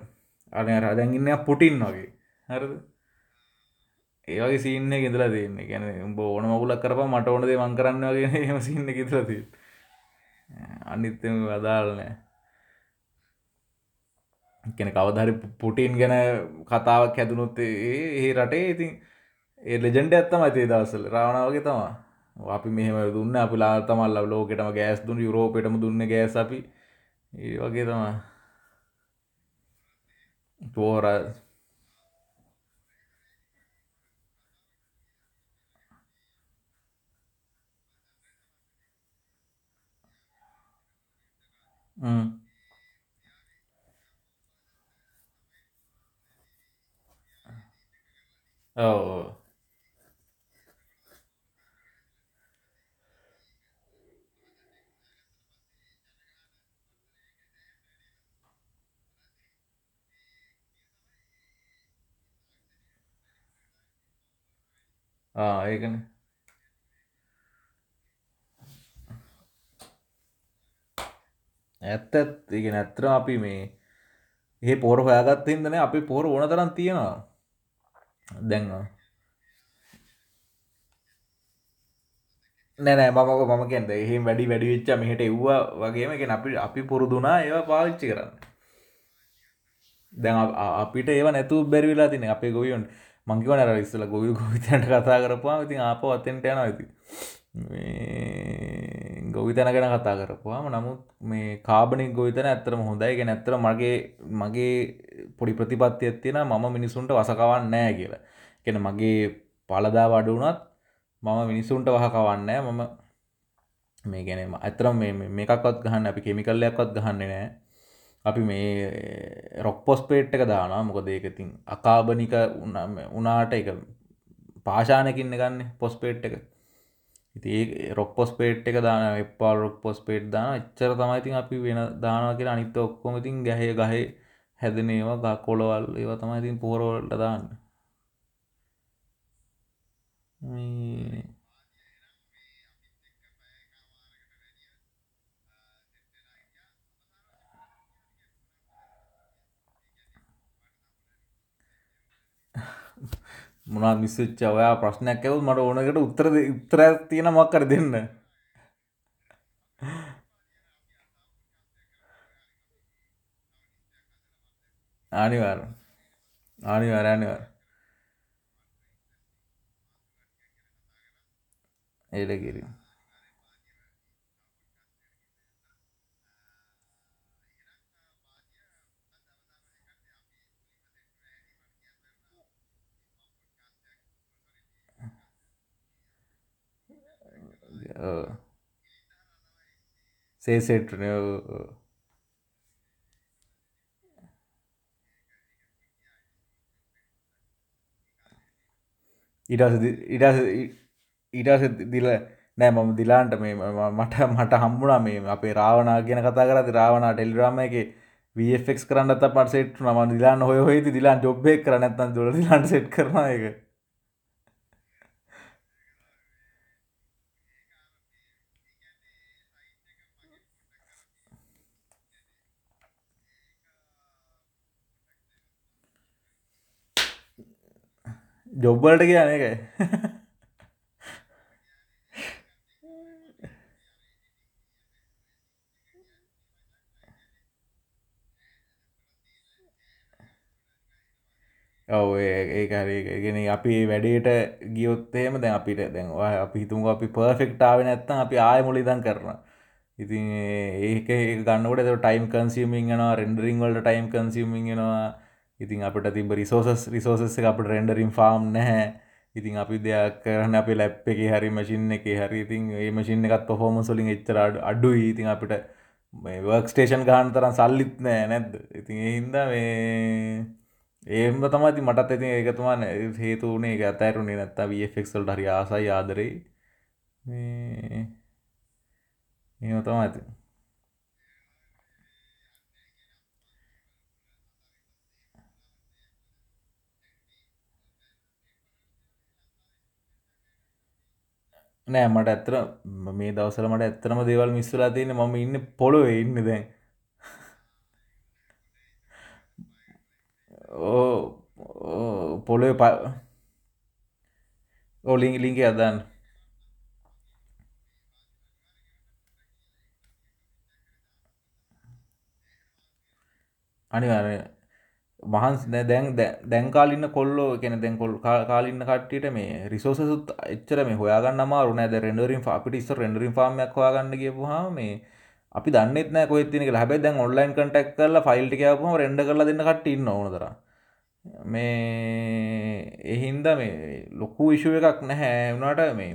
අන රදැගන්න පුටින් වගේ. හරද? ඒවගේ සින්න ගෙදලා තියන්න. ගැන උඹ ඕන මගුලක් කරප මට ඕනද මං කරන්න වගේ එම සින්න ගෙදලති අනිත්තම අදාලනෑ කෙන කවදහරි පුටින් ගැන කතාවක් හැදුනොත් ඒ රටේ ඉතින් ඒ ලෙජෙන්ඩ ඇත්තම ඇතේ දවසල් රාවනාවගේ තමා. අපි මෙහෙම දුන්න අපි ලාතමල්ල ලෝකෙටම ගෑස් දුන්න යුරෝපයටම දුන්න ගෑස් අපි. ඒ වගේ තම. පෝර ඔව ඒකන ඇත්ත ඉගෙන ඇත්තර අපි මේ ඒ පොර හොයාගත් හිදන අපි පොර ඕන තරන් තියෙනවා. දැන්ව නෑ මමක මම කෙන්ද එහෙම වැඩි වැඩි වෙච්ච මෙහට එව්වා වගේම එක අපි අපි පුරුදුනා ඒවා පාවිච්චි කරන්න. දැන් අපිට ඒව නැතු බැරිවෙලා තින අපේ ගොවියොන් මංකිවන ඉස්සල ගොවි ගොවිතැන්ට කතා කරපුවා ඉතින් ආප අත්තෙන්ට යන ඇති ගොවිතැන ගැන කතා කරපුවාම නමුත් මේ කාබනික් ගොවිතන ඇත්තරම හොඳයි. ගැන ඇත්තර මගේ මගේ පොඩි ප්‍රතිපත්ති ඇත්තියෙන මම මිනිසුන්ට වසකවන්න නෑ කියලා. කෙන මගේ පලදා වඩුනත් මම මිනිසුන්ට වහකවන්නෑ මම මේ ගැනීම ඇතරම් මේකක්වත් ගහන්න අපි කෙමිකල්ලයක්වත් ගහන්නේ නෑ අපි මේ රොක් පොස් පේට් එක දානවා. මොකද ඒකතින් අකාබනික උනාට එක පාශානකින්න ගන්න පොස් පේට් එක. ඉති රොක් පොස් පේට් එක දාන එපා රොක් පොස් පේට් දාන එච්චර තමයිතින් අපි වෙන දානවා කියලා අනිත්ත ඔක්කොමතින් ගැහ ගහේ හැදනේවා ගා කොළවල් ඒවා තමයිතින් පෝරවලට දාන්න. මොනා මිස්සච්ච ඔයා ප්‍රශ්නයක් ඇවුත් මට ඕනකට උත්තර උත්තර තියෙන මක්කර දෙන්න. ආනිවාර ආනිවාර අනිවාර ඒලකිරීම සේසෙට්න ඉටස ඉටස දිල නෑ මම දිලාන්ට මේ මට මට හම්බුණා මේ අපේ රාවනා ගෙන කතා කරති රාවනා ටෙල්රාම එක වෆෙක් කරන්න පට සෙට් නම දිලාන්න හොය හොයි දිලාන් ජොබ්බෙක් කරනත්තන් දුර දිලාන්ට සෙට් කරන එක ජොබ්බලට කියන එකයි ඔව ඒ හරිගෙන අපි වැඩේට ගියොත්තේම දැන් අපිට දැන් අපි හිතුම අපි පර්ෆෙක්ටාව නැත්තම් අපි ආය මුලිදන් කරන ඉතින් ඒක ගන්නකට ටයිම් කන්සිමින් නවා රෙන්ඩරිං වලට ටයිම් කන්සිමින් නවා ඉතින් අපට තිබ රිසෝසස් රිසෝසස් එක අපට රෙන්ඩරින් ෆාම් නැහැ. ඉතින් අපි දෙයක් කරන්න අපි ලැප් එක හරි මසින් එක හරි. ඉතින් ඒ මසින් එකත් පොහෝම සොලින් එච්චර අඩුයි. ඉතින් අපිට වර්ක් ස්ටේෂන් ගාන තරම් සල්ලිත් නෑ නැද්ද ඉතින් එහින්ද මේ ඒම තමති මටත් ඇති ඒකතුමාන හේතු වනේ එක අතෑරුණේ නැත්තා වෆෙක්සල්ට හරි ආසයි ආදරේ ඒම තම ඇති නෑ මට ඇත්තර මේ දවසල මට ඇත්තරම දේවල් මිස්සලා තියෙන මම ඉන්න පොළොවේ ඉන්න දැන්. පොළොව ප ඕලිං ලිංක අදන්න. අනිවාරය මහන්ස් දැන් දැන්කාලින්න කොල්ලෝ කෙන දැන්කොල් කාලින්න කට්ටියට මේ රිසෝසුත් එච්චර මේ හොයාගන්න අමාරු නෑ. රෙන්ඩරින් අපිට ඉස්ස රෙන්ඩරින් ෆාර්මයක් හොයාගන්න කියපුහා මේ අපි දන්න කොතින හැබ දැන් ඔන්ලයින් කටක් කල ෆයිල්ටි කියපුම රෙන්ඩ කරලා දෙන්න කට ඉන්න ඕනතර මේ එහින්ද මේ ලොකු විශුව එකක් නැහැ. වුණට මේ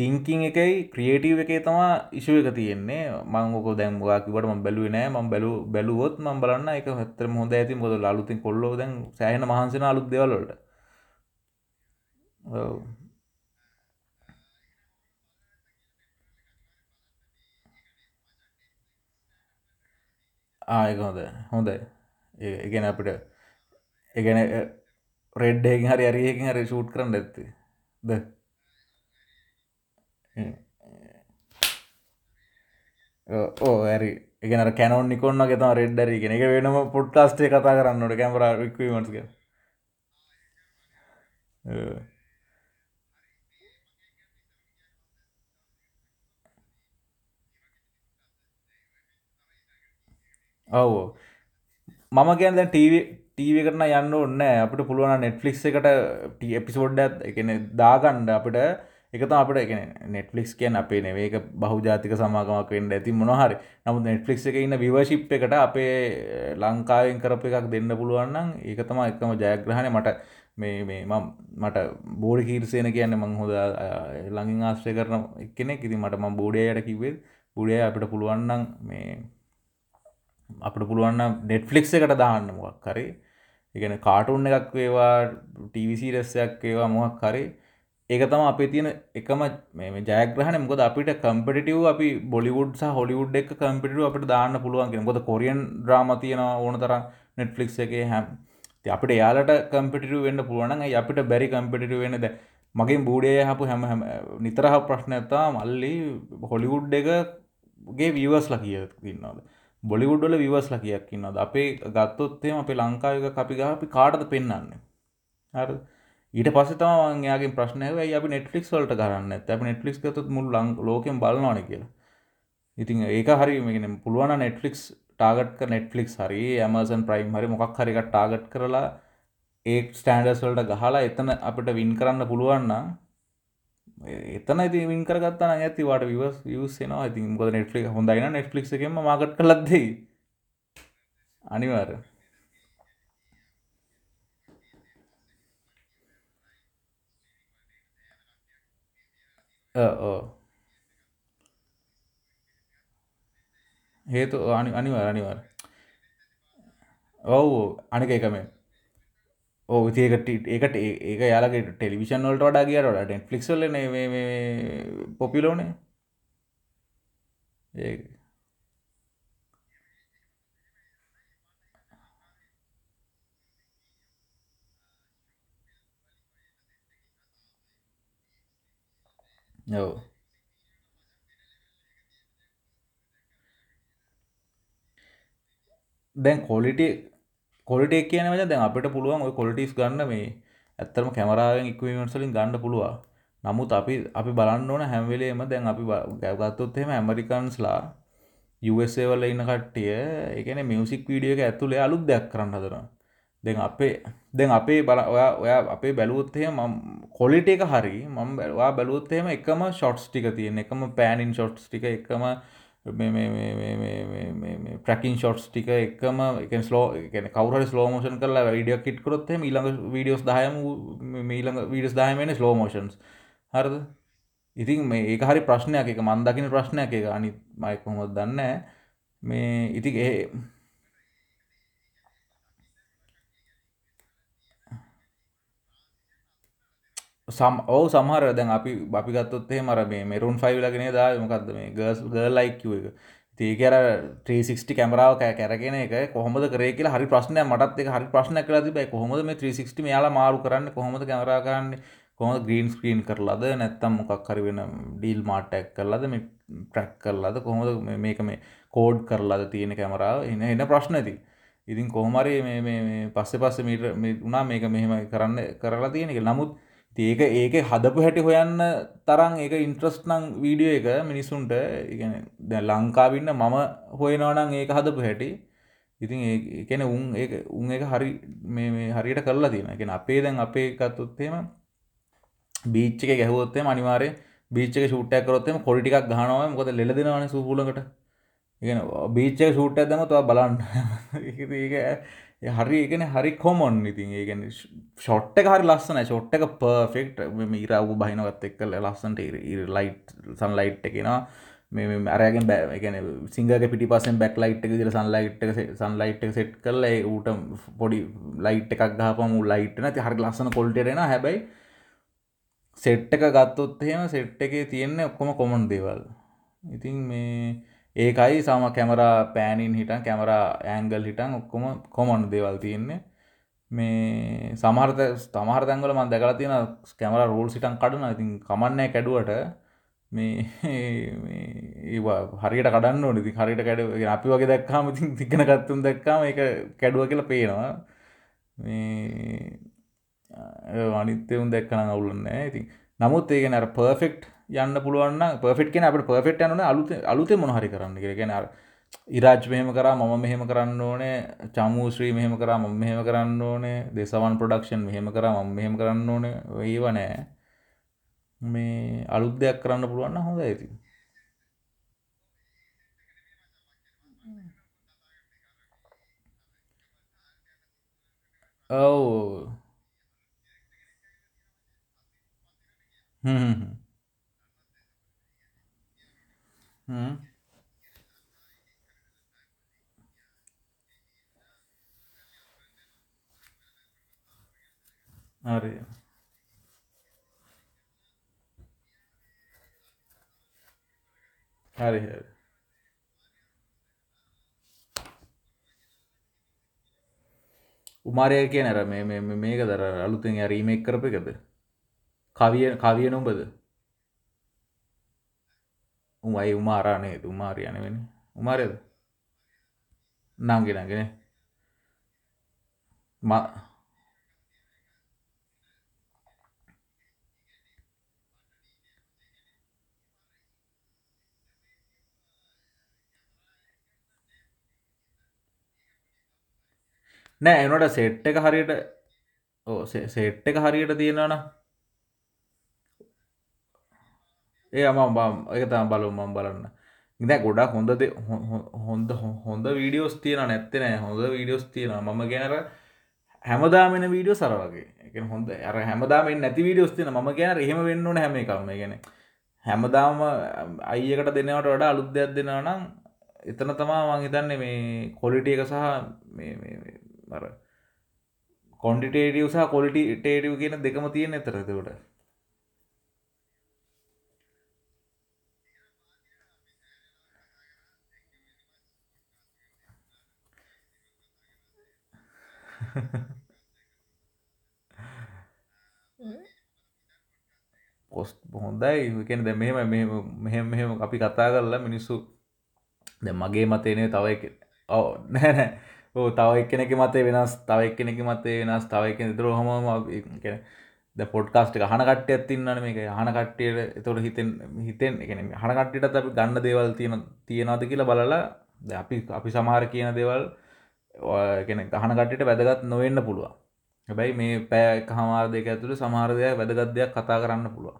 තිංකින් එකයි ක්‍රියටීව එකේ තමා ඉශුව එක තියෙන්නේ. මංගක දැම්වාකිවට ම බැලුව නෑ. ම බැලු බැලුවොත් ම බලන්න එක හත්තර හොඳ ඇති. මොද ලුතින් කොල්ලෝ දැන් සෑහන මහන්සන අලුත් දෙවලට ආයක හොඳ හොඳයි. ඒගෙන අපිට එකන රෙඩ්ඩයකින් හරි අරියකින් හරි ෂූට් කරන්න ඇත්ති. ද? ඕ ඇරි එකන කැනොන් නිකොන්න ගෙත රෙඩ්ඩරි කෙන එක වෙනම පොඩ්කාස්ටේ කතා කරන්නට කැමර රික්වීමටක ඔව් මම කියන්න දැන් ටීවී ටීව කරන යන්න ඔන්න අපට පුළුවන් නෙට්ෆලික්ස් එකට එපිසෝඩ්ඩ එකන දාගණ්ඩ අපට එකත අපට එක නෙට්ලික්ස් කියන් අපේ නෙවේක බහු ජාතික සමාගමක් වෙන්ඩ ඇති මොනහරි නමුත් නෙට්ලික්ස් එක ඉන්න විවශිප් එකට අපේ eh, ලංකාවෙන් කරප එකක් දෙන්න පුළුවන්නම් ඒක තම එකම ජයග්‍රහණය. මට මේ මේ මම් මට බෝඩි කීර්සයන කියන්න මං හොද eh, ළඟින් ආශ්‍රය කරන එකනෙ ඉති මට ම බෝඩයට කිවේ බුඩිය අපිට පුළුවන්නම් මේ අපට පුළුවන්න නෙට්ෆලික්ස් එකට දාන්න මොක් කරේ එකන කාටුන් එකක් වේවා ටීවිසිරස්සයක් ඒවා මොහක් කරේ ඒක තම අපේ තියෙන එකම මේ ජයග්‍රහණ මොකද අපිට කම්පිටව අපි බොලිවුඩ් සහ හොලිවුඩ් එක කම්පිටව අපට දාන්න පුළුවන් මොද කොරියන් ්‍රාම තියෙන ඕන තර නෙට්ෆලික්ස් එක හැම්. අපිට යාලට කම්පිටව වෙන්න පුළුවන අපිට බැරි කම්පිටව වෙන්නද මගේ බූඩේ හපු හැම හැම නිතරහ ප්‍රශ්නයත්තා මල්ලි හොලිවුඩ් එකගේ වීවස් ලකිය ඉන්නද බොලිවුඩ්ඩල විවස්ල කියක් ඉන්නද අපේ ගත්තොත්තේම අපේ ලංකාවක අපි ගහපි කාටද පෙන්න්න හර ඊට පසතම යාගේ ප්‍රශ්නය අපි නෙට්ලික් වලට කරන්න ඇ නෙට්ලික් තු මුල් ලං ලෝකෙන් බලනවාන කියලා. ඉතින් ඒක හරි මේගෙන පුළුවන් නෙට්ලික්ස් ටාගට් නෙට්ලික් හරි ඇමසන් ප්‍රයිම් හරි මොකක් හරික ටාගට් කරලා ඒ ස්ටන්ඩර්ස් වලට ගහලා එතන අපිට වින් කරන්න පුළුවන්න එතන ඉති වින් කරගත්තා ඇති වාට විවස් වියස්සෙනවා ඉතින් මොද නෙට්ලික් හොඳයින නෙට්ලික් එකම මාගට කලක්දේ අනිවාර ඕ හේතු අනි අනිවාර අනිවාර ඔවු අනික එකමේ ඕ ඒකට ඒකට ඒක යාලගේ ටෙලිවිෂන් වලට වඩා කියරට ටෙන්ෆලික්ස්ල පොපිලෝනේ ඒ ඔව් දැන් කොලිටි කොලිට කියන වච දැන් අපිට පුළුවන් ඔය කොලිටිස් ගන්න මේ ඇත්තරම කැමරාවෙන් ඉක්වීමටලින් ගණඩ පුළුවන්. නමුත් අපි අපි බලන්න ඕන හැම්වෙලේම දැන් අපි ගැවගත්තොත් එහෙම ඇමරිකන්ස්ලා වල ඉන්න කට්ටිය එකන මියසික් වීඩියෝ එක ඇතුළේ අලුත් දෙයක් කරන්න හදරන දෙ අපේ දැන් අපේ බල ඔයා ඔයා අපේ බැලුවොත්හය ම කොලිට එක හරි මම බැලවා බැලුවොත්හෙම එකම ෂොට්ස් ටික තියෙන එකම පෑනින් ෂොට්ස් ටික එකම ප්‍රකින් ෂොට්ස් ටික එකම එක ස්ලෝ එක කවර ස්ලෝමෝෂන් කරලා විඩිය කිට කරොත් ඊළඟ වීඩියෝස් දායම මීළඟ වීඩස් දායමන ස්ලෝමෝෂන්ස් හරද? ඉතින් මේ ඒක හරි ප්‍රශ්නයක් එක මන්දකින ප්‍රශ්නයක් එක අනි මයිකොහොමත් දන්න? මේ ඉති ඒ සම් ඕ සමහර දැන් අපි අපි ගත්තොත්ේ මර මේ මෙරුන් ෆයිල්ලගෙන දා මොකක්ද මේ ගස් ගල් ලයික්ව එක. ඒකර 360 කැමරාව කෑ කැරගෙන එක කොහොමද කරේ කියලා හරි ප්‍රශ්නය මටත් එක හරි ප්‍රශ්න කලා තිබයි කොහොමද මේ 360 යාලා මාරු කරන්න? කොහොමද කැමරා කරන්නේ? කොහොමද ග්‍රීන් ස්ක්‍රීන් කරලාද? නැත්තම් මොකක් හරි වෙන ඩීල් මාට්ටැක් කරලාද? මේ ප්‍රැක් කරලාද? කොහොමද මේක මේ කෝඩ් කරලාද තියෙන කැමරාව එන එන්න ප්‍රශ්න ඇති. ඉතින් කොහොමරි මේ පස්සෙ පස්ස මීට උනා මේක මෙහෙම කරන්න කරලා තියෙන එක නමුත් ඒක ඒක හදපු හැටි හොයන්න තරම් ඒක ඉන්ට්‍රස්ට් නම් වීඩියෝ එක මිනිසුන්ට ඉගෙන දැන් ලංකාවින්න මම හොයනවනම් ඒක හදපු හැටි. ඉතින් ඒ කියන්නේ උන් ඒක උන් ඒක හරි මේ හරියට කරලා තියෙනවා. ඒ කියන්නේ අපේ දැන් අපේ ගත්තොත් එහෙම බීච්ච එක ගැහුවොත්තේ අනිවාරය බීච්චක ෂූට්ටයක් කරොත්තම කොලිටිකක් ගහනවා මොකද ලෙල දෙනවාන සූපුලකට. ඉගෙන බීච්චක ෂූට්ටක් දම තුව බලන්න. [laughs] හරි එකන හරි කොමොන් ඉතින්. ඒගෙන ෂොට්ට හරි ලස්සන ෂොට්ට එක පර්ෆෙක්් මීරවු බහිනවත් එක්ක ලස්සන්ට ලයිට් සන් ලයිට් එකෙනවා මේ අරගෙන් බෑගෙන සිංගක පිටි පසෙන් බැක් ලයිට් එක දිර සන්ලයිට් සන්ලයිට් එක සෙට් කරල ඌට පොඩි ලයිට් එකක් ගහපම ලයිට්න හරි ලස්සන කොල්ටරෙන හැබැයි සෙට් එක ගත්තොත් එහෙම සෙට් එකේ තියෙන්නේ ඔක්කොම කොමන් දේවල්. ඉතින් මේ ඒකයි සම කැමරා පෑනින් හිටන් කැමරා ඇංගල් හිටන් ඔක්කොම කොමන් දේවල් තියෙන්නේ. මේ සමහර සමහර තැන්වල මම දැකලා තියෙන කැමරා රූල්ස් හිටන් කඩනවා. ඉතින් කමන්නේ කැඩුවට මේ ඒවා හරියට කඩන්න ඕනේ. ඉතින් හරියට කැඩ අපි වගේ දැක්කාම ඉතින් තිකන කත්තුන් දැක්කාම ඒක කැඩුවා කියලා පේනවා. මේ අනිත්‍යවුන් දැක්කන අවුලන්න ඉතින් නමුත් ඒගෙන අර පර්ෆෙක්් යන්න පුළුවන් පර්ෆෙට් කෙන අපට පර්ෆෙට් යන අලුත අලුත මොහරි කරන්න. ගෙන ඉරාජ් මෙහෙම කරා මම මෙහෙම කරන්න ඕනේ. චමූ ශ්‍රී මෙහෙම කරා මම මෙහෙම කරන්න ඕනේ. දෙසවන් ප්‍රඩක්ෂන් මෙහෙම කරා මම මෙහෙම කරන්න ඕනේ. ඒව නෑ. මේ අලුත් දෙයක් කරන්න පුළුවන්න හොඳ ඇති ඔව්. හ්ම් හ්ම්. හ්ම් හරි හරි හරි උමාරය කියන අර මේ මේක දර අලුතෙන් රීමෙක් කරප එකද? කවිය කවිය නොඹද? උමයි උමාරානේ උමාරයන වෙන උමාරයද නංගෙනගෙන ම නෑ එනට සෙට් එක හරියට ඕ සෙට් එක හරියට තියෙනවනා ඒ අම එක තම බලු මම් බලන්න. ඉද ගොඩක් හොඳද හොඳ හොඳ වීඩියෝස් තියෙන නැත්තනෑ හොඳ වීඩියෝස් තියෙන මම ගැනර හැමදාමෙන වීඩියෝ සරවගේ එක හොඳ අර හැමදාම නැති වීඩියෝස් තින ම ගැන එහෙම වෙන්න ඕන හැම එකම ගැන හැමදාම අයියකට දෙනවට වඩා අලුත් දෙයක් දෙෙනවා නම් එතන තමා මං හිතන්නේ මේ කොලිටිය එක සහ මර කොන්ඩිටේටියව සහ කොලිටිටේටව කියන දෙකම තියෙන එතරතකට [laughs] පොස් හොඳයි. කෙන ද මෙහෙම මෙහෙම මෙහෙම අපි කතා කරලා මිනිස්සු ද මගේ මතේනේ තව එක ඔව. නෑනෑ ඕ තව එක්කෙනෙක මතේ වෙනස් තව එක්කෙනෙක මතේ වෙනස් තව එක තුර හොම ද පොඩ්කාස්ට හන කට්ටය ඇතින්නන මේක. හන කට්ටියට එතොට හිතෙන් හිතෙන් එකන හන කට්ටිට අපි ගන්න දේවල් තියෙන තියෙනවාද කියලා බලලා අපි අපි සමහර කියන දේවල් කෙන ගහන කටට වැදගත් නොවෙන්න පුළුවන්. හැබැයි මේ පෑ එක හමාර දෙක ඇතුළ සමහරදයක් වැදගත් දෙයක් කතා කරන්න පුළුවන්.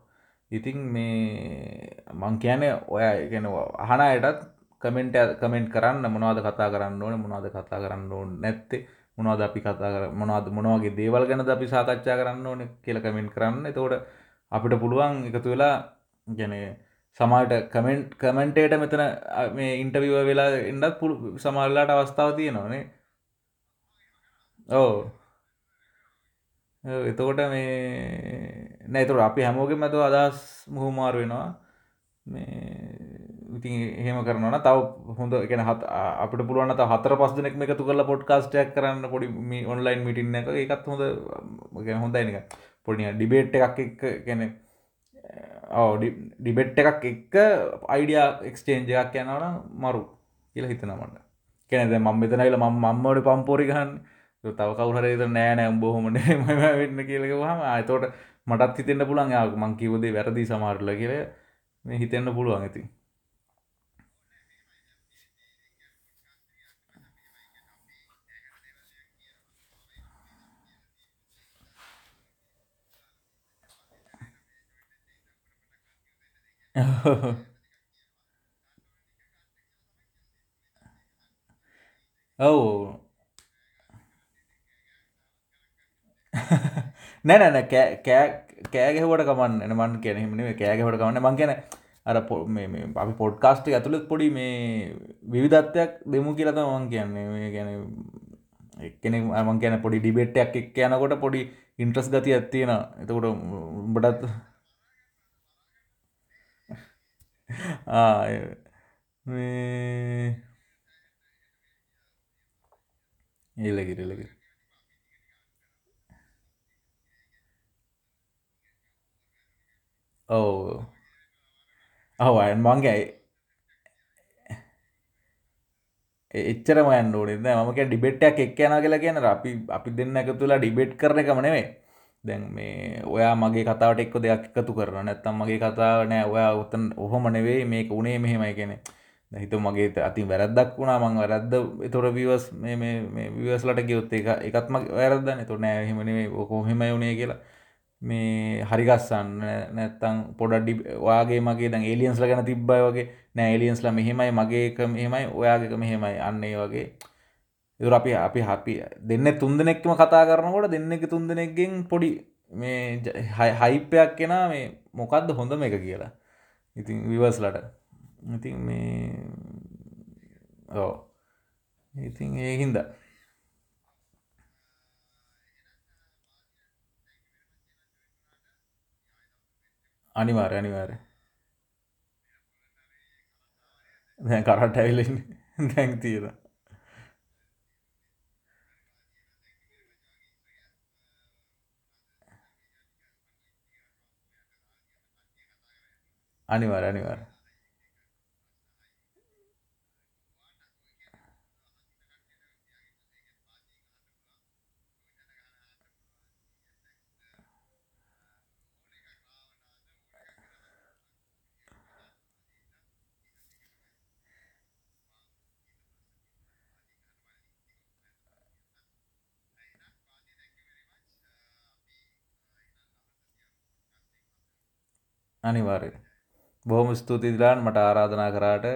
ඉතින් මේ මං කියන ඔය ගෙන අහන අයටත් කමෙන්ට කමෙන්ට් කරන්න මොනවාද කතා කරන්න ඕන මොනවාද කතා කරන්න ඕන නැත්තේ මොනවාද අපි කතා කර මොනවාද මොනවගේ දේවල් ගැන අපි සාකච්ඡා කරන්න ඕන කියල කමෙන්ට් කරන්න. එතෝට අපිට පුළුවන් එකතු වෙලා ගැන සමාට කමෙන්ට් කමෙන්ටේට මෙතන මේ ඉන්ටවිව වෙලා එන්නත් පුළු සමල්ලාට අවස්ථාව තියෙනවානේ. ඕ එතකොට මේ නැතුර අපි හැමෝගෙන් මැතු අදහස් මුහුමාර වෙනවා. මේ ඉතින් එහෙම කරනවන තව හොඳ ගෙන හත් අපට පුළුවන් හතර පස් දෙනෙක් එකතු කරලා පොඩ්කාස්ටයක් කරන්න පොඩි මේ ඔන්ලයින් මිටින්න එක එකත් හොඳ ගැන හොඳයිනික පොඩි ඩිබේට් එකක් එක් ගැන ඩිබෙට් එකක් එක්ක අයිඩිය එක්ස්ටේන්ජ එකක් යනවන මරු කියල හිතනමට කැනෙද මම් මෙතනයිල ම මම්මට පම්පෝරිගහන් තව කවුහරේද නෑනෑ බොහොමන වෙන්න කියලක හම අතෝට මටත් හිතෙන්න්න පුළන් යා මං කිවදේ වැරදි සමාරල කියල මේ හිතෙන්න්න පුළුවන් ඇති ඔව් [laughs] oh. නැනැන කෑගහවට කමන්න මන් කියැනෙම කෑගහට කවන්න මං කියන අර අපි පොඩ්කාස්ට ඇතුළත් පොඩි මේ විවිධත්වයක් දෙමු කියලත මං කියන්නේ. මේ ගැන එක්කෙනෙ මං කියන පොඩි ඩිබෙට්ටයක් එක් යනකොට පොඩි ඉන්ට්‍රස් ගති ඇත්තියෙන එතකොට උඹටත් ඒලකිර එලකිර ඔව් අවයන් මංගේ එච්චරම යන්න ඕනෙද මක ඩිබෙට්ටයක් එක් යන කියලා කියන අපි අපි දෙන්න එක තුලා ඩිබෙට් කරන එකම නෙවේ දැන් මේ ඔයා මගේ කතාවට එක්ක දෙයක් එකතු කරන නැත්තම් මගේ කතාව නෑ. ඔයා උතන් ඔහොම නෙවෙයි. මේක උනේ මෙහෙමයි කෙනෙ හිත මගේ අතින් වැරද්දක් වුණා. මං වැරද්ද එතොර විවස් මේ විවස්ලට ගියොත් එක එකත්ම වැරද්දන්න එතු නෑ හෙමනේ කොහෙම වුණේ කියලා. මේ හරිගස්සන්න නැත්තං පොඩඩි වාගේ මගේ දැන් ඒලියන්ස්ල ගැන තිබ්බයි වගේ. නෑ එලියන්ස්ලා මෙහෙමයි මගේක මෙහෙමයි ඔයාගේක මෙහෙමයි අන්නේ වගේ. එතුර අපි අපි අපි දෙන්න තුන්දනෙක්ම කතා කරනකොට දෙන්න එක තුන්දනෙක්ගෙන් පොඩි මේ හයිපයක් කෙනා මේ මොකක්ද හොඳම එක කියලා. ඉතින් විවස්ලට ඉතින් මේ ඕ ඉතින් ඒ අනිවාර අනිවාර දැ කරට ඇවිලෙන් දැන් තියෙන අනිවාර අනිවාර අනිවාර්ය බොහොම ස්තුතියි දිලාන් මට ආරාධනා කරාට.